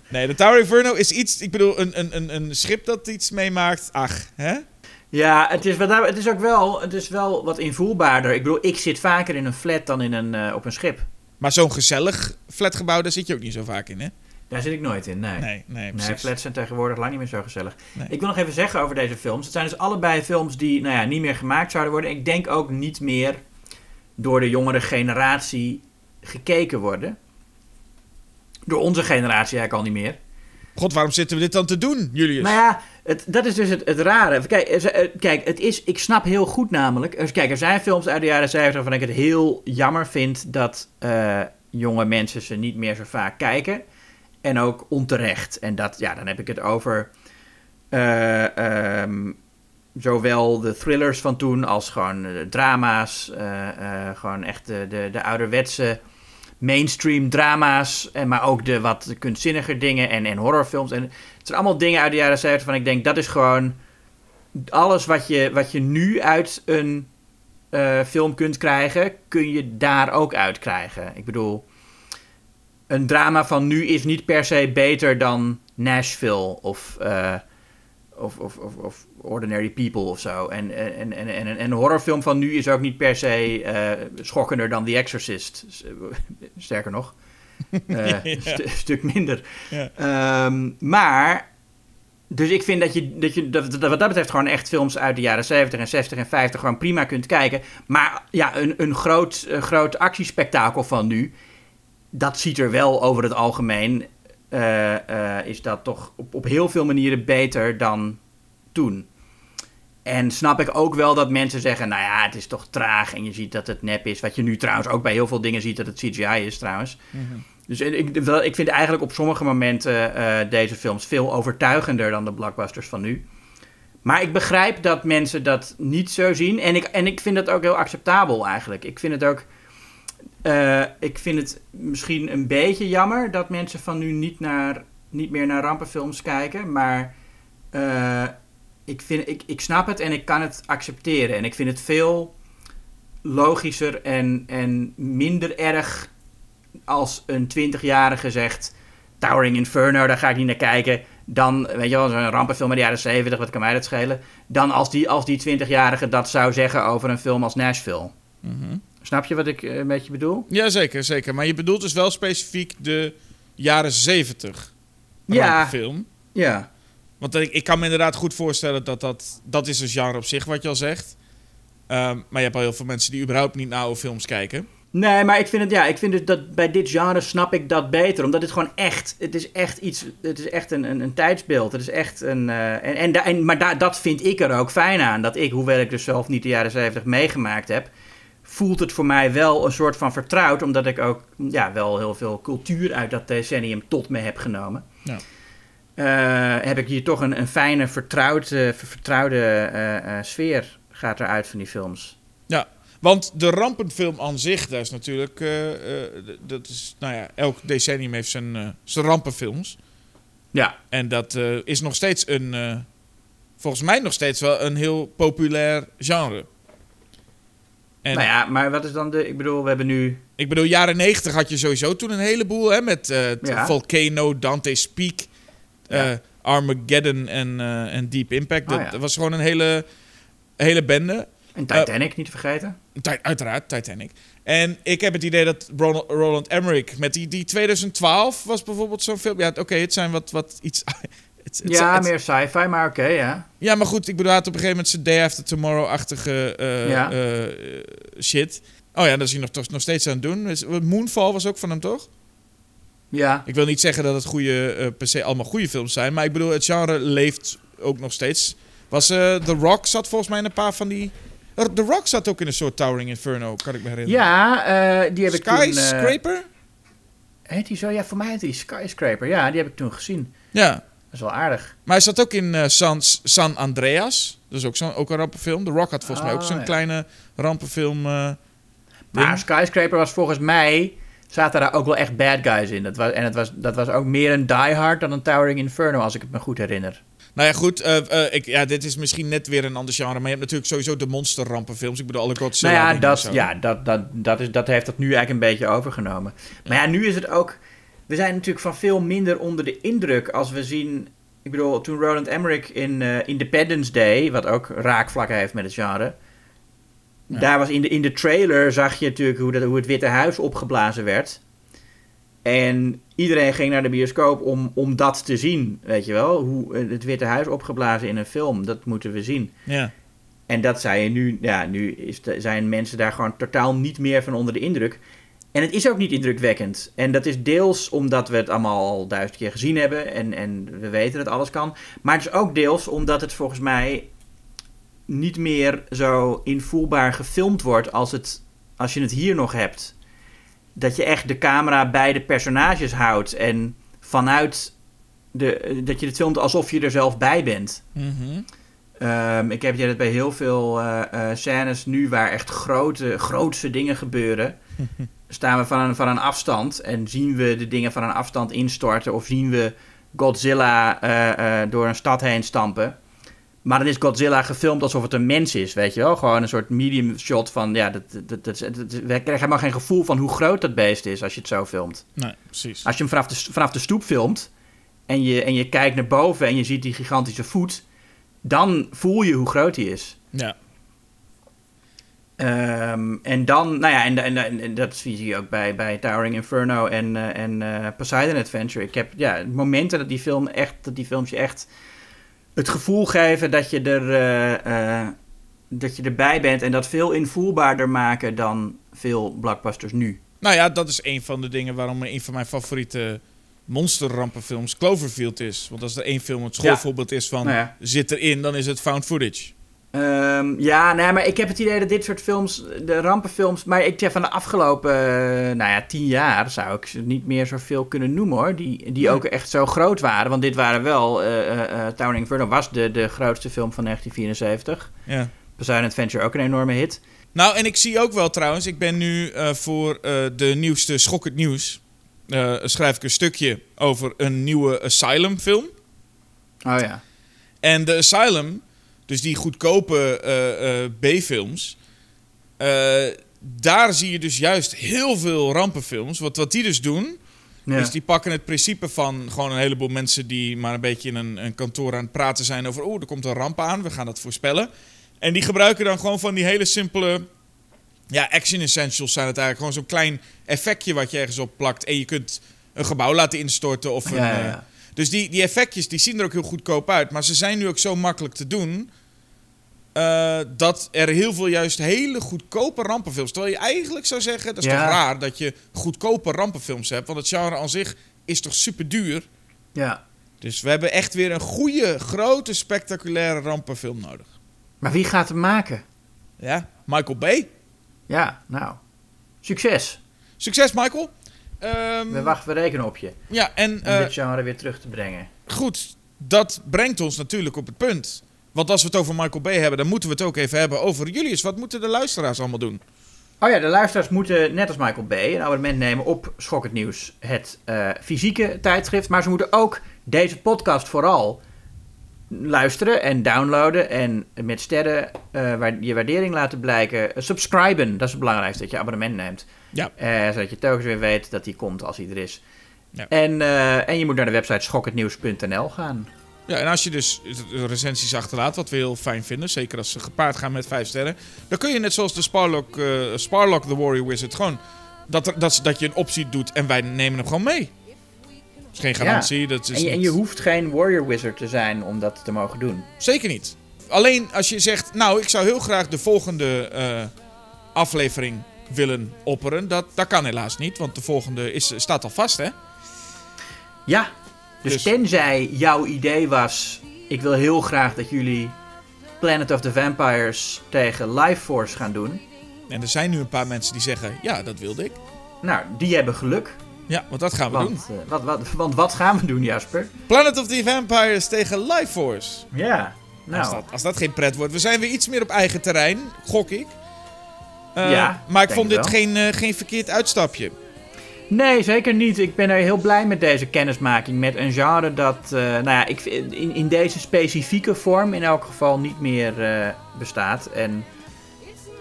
nee, de Towering Inferno is iets... Ik bedoel, een, een, een, een schip dat iets meemaakt. Ach, hè? Ja, het is, wat daar- het is ook wel, het is wel wat invoelbaarder. Ik bedoel, ik zit vaker in een flat dan in een, eh, op een schip. Maar zo'n gezellig flatgebouw, daar zit je ook niet zo vaak in, hè? Daar zit ik nooit in, nee. Nee, nee, flats zijn tegenwoordig lang niet meer zo gezellig. Nee. Ik wil nog even zeggen over deze films. Het zijn dus allebei films die nou ja, niet meer gemaakt zouden worden. Ik denk ook niet meer door de jongere generatie gekeken worden. Door onze generatie eigenlijk al niet meer. God, waarom zitten we dit dan te doen, Julius? Nou ja, het, dat is dus het, het rare. Kijk, eh, kijk, het is, ik snap heel goed namelijk. Kijk, er zijn films uit de jaren 70 waarvan ik het heel jammer vind dat eh, jonge mensen ze niet meer zo vaak kijken. En ook onterecht. En dat, ja, dan heb ik het over eh, ehm, zowel de thrillers van toen als gewoon de drama's. gewoon echt de, de, de ouderwetse mainstream drama's, en, maar ook de wat kunstzinniger dingen en, en horrorfilms. En het zijn allemaal dingen uit de jaren 70 van ik denk dat is gewoon alles wat je, wat je nu uit een eh, film kunt krijgen, kun je daar ook uit krijgen. Ik bedoel, een drama van nu is niet per se beter dan Nashville of, eh, of, of, of Ordinary People of zo. En, en, en, en, en een horrorfilm van nu is ook niet per se eh, schokkender dan The Exorcist. S- Sterker nog, Eh, een stu- stuk minder. Ja. Ehm, maar, dus ik vind dat je, dat je dat, dat, wat dat betreft gewoon echt films uit de jaren 70 en 60 en 50 gewoon prima kunt kijken. Maar ja, een, een groot, een groot actiespektakel van nu, dat ziet er wel over het algemeen, eh, eh, is dat toch op, op heel veel manieren beter dan toen. En snap ik ook wel dat mensen zeggen, nou ja, het is toch traag en je ziet dat het nep is. Wat je nu trouwens ook bij heel veel dingen ziet dat het CGI is trouwens. Dus ik, ik vind eigenlijk op sommige momenten eh, deze films veel overtuigender dan de blockbusters van nu. Maar ik begrijp dat mensen dat niet zo zien. En ik, en ik vind dat ook heel acceptabel eigenlijk. Ik vind het ook. eh, ik vind het misschien een beetje jammer dat mensen van nu niet, naar, niet meer naar rampenfilms kijken. Maar eh, ik, vind, ik, ik snap het en ik kan het accepteren. En ik vind het veel logischer en, en minder erg als een 20-jarige zegt... Towering Inferno, daar ga ik niet naar kijken. Dan, weet je wel, zo'n rampenfilm uit de jaren 70, wat kan mij dat schelen? Dan als die, als die 20-jarige dat zou zeggen over een film als Nashville. Snap je wat ik eh, een beetje bedoel? Ja, zeker, zeker. Maar je bedoelt dus wel specifiek de jaren 70 Ja. film. Ja. Want ik, ik kan me inderdaad goed voorstellen dat dat... Dat is een genre op zich, wat je al zegt. Ehm, maar je hebt al heel veel mensen die überhaupt niet naar oude films kijken. Nee, maar ik vind het, ja, ik vind dat bij dit genre snap ik dat beter. Omdat het gewoon echt, het is echt iets, het is echt een, een, een tijdsbeeld. Het is echt een, eh, en, en, maar da- dat vind ik er ook fijn aan. Dat ik, hoewel ik dus zelf niet de jaren 70 meegemaakt heb, voelt het voor mij wel een soort van vertrouwd. Omdat ik ook, ja, wel heel veel cultuur uit dat decennium tot me heb genomen. Ja. Eh, heb ik hier toch een, een fijne, vertrouwde, ver- vertrouwde eh, eh, sfeer gaat eruit van die films. Ja, want de rampenfilm aan zich, dat is natuurlijk... dat is, nou ja, elk decennium heeft zijn, zijn rampenfilms. Ja, En dat is nog steeds een... volgens mij nog steeds wel een heel populair genre. En nou ja, maar wat is dan de, ik bedoel, we hebben nu... ik bedoel, jaren 90 had je sowieso toen een heleboel, hè, met Ja. Volcano, Dante's Peak, eh. Armageddon en, eh, en Deep Impact. Oh, dat, was gewoon een hele, hele bende. En Titanic, niet te vergeten. Uiteraard, Titanic. En ik heb het idee dat Ronald, Roland Emmerich met die, die 2012 was bijvoorbeeld zo'n film. Ja, oké, het zijn wat, wat iets... ja, meer sci-fi, maar oké, ja. Ja, maar goed, ik bedoel, hij had op een gegeven moment zijn Day After Tomorrow-achtige eh, Ja. eh, eh, shit. Oh ja, dat is hij nog, toch, nog steeds aan het doen. Dus, Moonfall was ook van hem, toch? Ja, Ik wil niet zeggen dat het goede, eh, per se allemaal goede films zijn. Maar ik bedoel, het genre leeft ook nog steeds. Was eh The Rock zat volgens mij in een paar van die... The Rock zat ook in een soort Towering Inferno, kan ik me herinneren. ja eh, die heb ik toen... Skyscraper? heet die zo? Ja, voor mij heet die Skyscraper. Ja, die heb ik toen gezien. Ja. Dat is wel aardig. Maar hij zat ook in San, San Andreas. Dat is ook, zo'n ook een rampenfilm. The Rock had volgens mij ook Oh, zo'n ja. kleine rampenfilm. Maar. Skyscraper was volgens mij... zaten daar ook wel echt bad guys in. Dat was, en het was, dat was ook meer een Die Hard dan een Towering Inferno, als ik het me goed herinner. Nou ja, goed. eh, eh, ik, ja, dit is misschien net weer een ander genre. Maar je hebt natuurlijk sowieso de monsterrampenfilms. Ik bedoel, alle Godzilla nou ja, dat, ja dat, dat, dat, is, dat heeft dat nu eigenlijk een beetje overgenomen. Maar ja, nu is het ook... We zijn natuurlijk van veel minder onder de indruk als we zien... Ik bedoel, toen Roland Emmerich in eh, Independence Day... wat ook raakvlakken heeft met het genre... Ja. Daar was in de, in de trailer zag je natuurlijk hoe, dat, hoe het Witte Huis opgeblazen werd. En iedereen ging naar de bioscoop om, om dat te zien, weet je wel. Hoe eh, het Witte Huis opgeblazen in een film, dat moeten we zien. Ja. En dat zei je nu, ja, nu is zijn mensen daar gewoon totaal niet meer van onder de indruk. En het is ook niet indrukwekkend. En dat is deels omdat we het allemaal al duizend keer gezien hebben en, en we weten dat alles kan. Maar het is ook deels omdat het volgens mij niet meer zo invoelbaar gefilmd wordt als, het, als je het hier nog hebt. Dat je echt de camera bij de personages houdt en vanuit de, dat je het filmt alsof je er zelf bij bent. Mhm. Ehm, ik heb het bij heel veel eh, scènes nu waar echt grote, grootse dingen gebeuren. staan we van een, van een afstand en zien we de dingen van een afstand instorten of zien we Godzilla eh, door een stad heen stampen. Maar dan is Godzilla gefilmd alsof het een mens is, weet je wel? Gewoon een soort medium shot van, ja, dat, dat, dat, we krijgen helemaal geen gevoel van hoe groot dat beest is als je het zo filmt. Nee, precies. Als je hem vanaf de, vanaf de stoep filmt en je, en je kijkt naar boven en je ziet die gigantische voet, dan voel je hoe groot die is. Ja. Ehm, en dan, nou ja, en, en, en- en dat zie je ook bij, bij Towering Inferno en, eh, en eh, Poseidon Adventure. Ik heb ja, momenten dat die, film echt, dat die films je echt het gevoel geven dat je, er, eh, eh, dat je erbij bent en dat veel invoelbaarder maken dan veel blockbusters nu. Nou ja, dat is een van de dingen waarom een van mijn favoriete monsterrampenfilms Cloverfield is. Want als er één film het schoolvoorbeeld is van Nou ja. zit erin, dan is het found footage. Ehm, ja, nee, maar ik heb het idee dat dit soort films, de rampenfilms, maar ik zeg van de afgelopen, eh, nou ja, tien jaar zou ik ze niet meer zoveel kunnen noemen hoor, die, die ook echt zo groot waren. Want dit waren wel, eh eh, eh, Towering Inferno was de, de grootste film van 1974. Ja. Poseidon Adventure ook een enorme hit. Nou, en ik zie ook wel trouwens, ik ben nu voor de nieuwste Schokkend Nieuws, schrijf ik een stukje over een nieuwe Asylum film. Oh ja. En de Asylum, dus die goedkope eh, eh, B-films, eh, daar zie je dus juist heel veel rampenfilms. Wat, wat die dus doen, ja. is die pakken het principe van gewoon een heleboel mensen die maar een beetje in een, een kantoor aan het praten zijn over, oh, er komt een ramp aan, we gaan dat voorspellen. En die gebruiken dan gewoon van die hele simpele, ja, action essentials zijn het eigenlijk. Gewoon zo'n klein effectje wat je ergens op plakt en je kunt een gebouw laten instorten of een... Ja. Dus die, die effectjes die zien er ook heel goedkoop uit. Maar ze zijn nu ook zo makkelijk te doen. eh, dat er heel veel juist hele goedkope rampenfilms. Terwijl je eigenlijk zou zeggen: dat is Ja. toch raar dat je goedkope rampenfilms hebt. Want het genre aan zich is toch super duur. ja. Dus we hebben echt weer een goede, grote, spectaculaire rampenfilm nodig. Maar wie gaat hem maken? Ja, Michael Bay. Ja, nou. Succes. Succes, Michael. Ehm, We wachten, we rekenen op je. ja, en Om dit genre weer terug te brengen. goed, dat brengt ons natuurlijk op het punt. Want als we het over Michael Bay hebben, dan moeten we het ook even hebben over Julius. Wat moeten de luisteraars allemaal doen? Oh ja, de luisteraars moeten net als Michael Bay een abonnement nemen op Schokkend Nieuws, het eh, fysieke tijdschrift. Maar ze moeten ook deze podcast vooral luisteren en downloaden en met sterren eh, waar, je waardering laten blijken. Subscriben, dat is het belangrijkste, dat je abonnement neemt. Ja. Eh, zodat je telkens weer weet dat die komt als hij er is. Ja. En, eh, en je moet naar de website schokkendnieuws.nl gaan. Ja, en als je dus recensies achterlaat, wat we heel fijn vinden, zeker als ze gepaard gaan met vijf sterren, dan kun je net zoals de Sparlock, eh, Sparlock the Warrior Wizard gewoon dat, er- dat, dat je een optie doet en wij nemen hem gewoon mee. Dat is geen garantie. Dat is En je, en je hoeft geen warrior wizard te zijn om dat te mogen doen. Zeker niet. Alleen als je zegt, nou, ik zou heel graag de volgende aflevering willen opperen, dat, dat kan helaas niet, want de volgende is, staat al vast, hè? Ja, dus, Dus- tenzij jouw idee was... ik wil heel graag dat jullie Planet of the Vampires tegen Life Force gaan doen. En er zijn nu een paar mensen die zeggen, ja, dat wilde ik. Nou, die hebben geluk. Ja, want dat gaan we doen. Want, eh, wat, wat, want wat gaan we doen, Jasper? Planet of the Vampires tegen Life Force. Ja, Als, nou... dat, als dat geen pret wordt. We zijn weer iets meer op eigen terrein, gok ik. Eh, Ja, maar ik vond dit wel. geen, eh, geen verkeerd uitstapje. Nee, zeker niet. Ik ben er heel blij met deze kennismaking. Met een genre dat, eh, nou ja, ik, in, in deze specifieke vorm in elk geval niet meer bestaat. En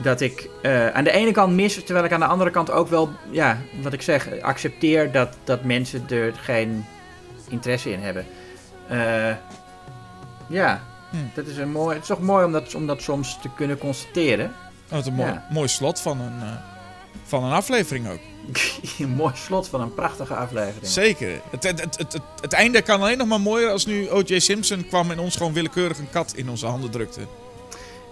dat ik aan de ene kant mis, terwijl ik aan de andere kant ook wel, ja, wat ik zeg, accepteer dat, dat mensen er geen interesse in hebben. Ja, Hm. dat is een mooi, het is toch mooi om dat, om dat soms te kunnen constateren. Wat een mooi, Ja. mooi slot van een, eh, van een aflevering ook. een mooi slot van een prachtige aflevering. Zeker. Het, het, het, het, het, het einde kan alleen nog maar mooier als nu O.J. Simpson kwam en ons gewoon willekeurig een kat in onze handen drukte.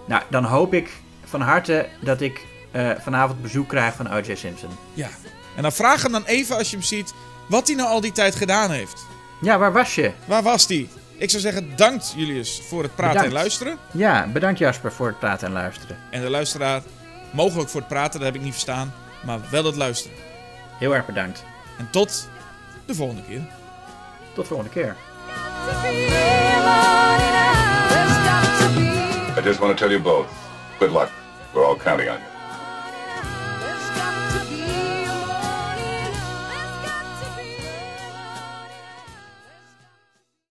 Nou, dan hoop ik van harte dat ik eh, vanavond bezoek krijg van O.J. Simpson. Ja. En dan vraag hem dan even als je hem ziet wat hij nou al die tijd gedaan heeft. Ja, waar was je? Waar was hij? Ik zou zeggen, dankt Julius voor het praten Bedankt. en luisteren. Ja, bedankt Jasper voor het praten en luisteren. En de luisteraar, mogelijk voor het praten, dat heb ik niet verstaan, maar wel het luisteren. Heel erg bedankt. En tot de volgende keer. Tot volgende keer. I just want to tell you both, good luck. We're all counting on you.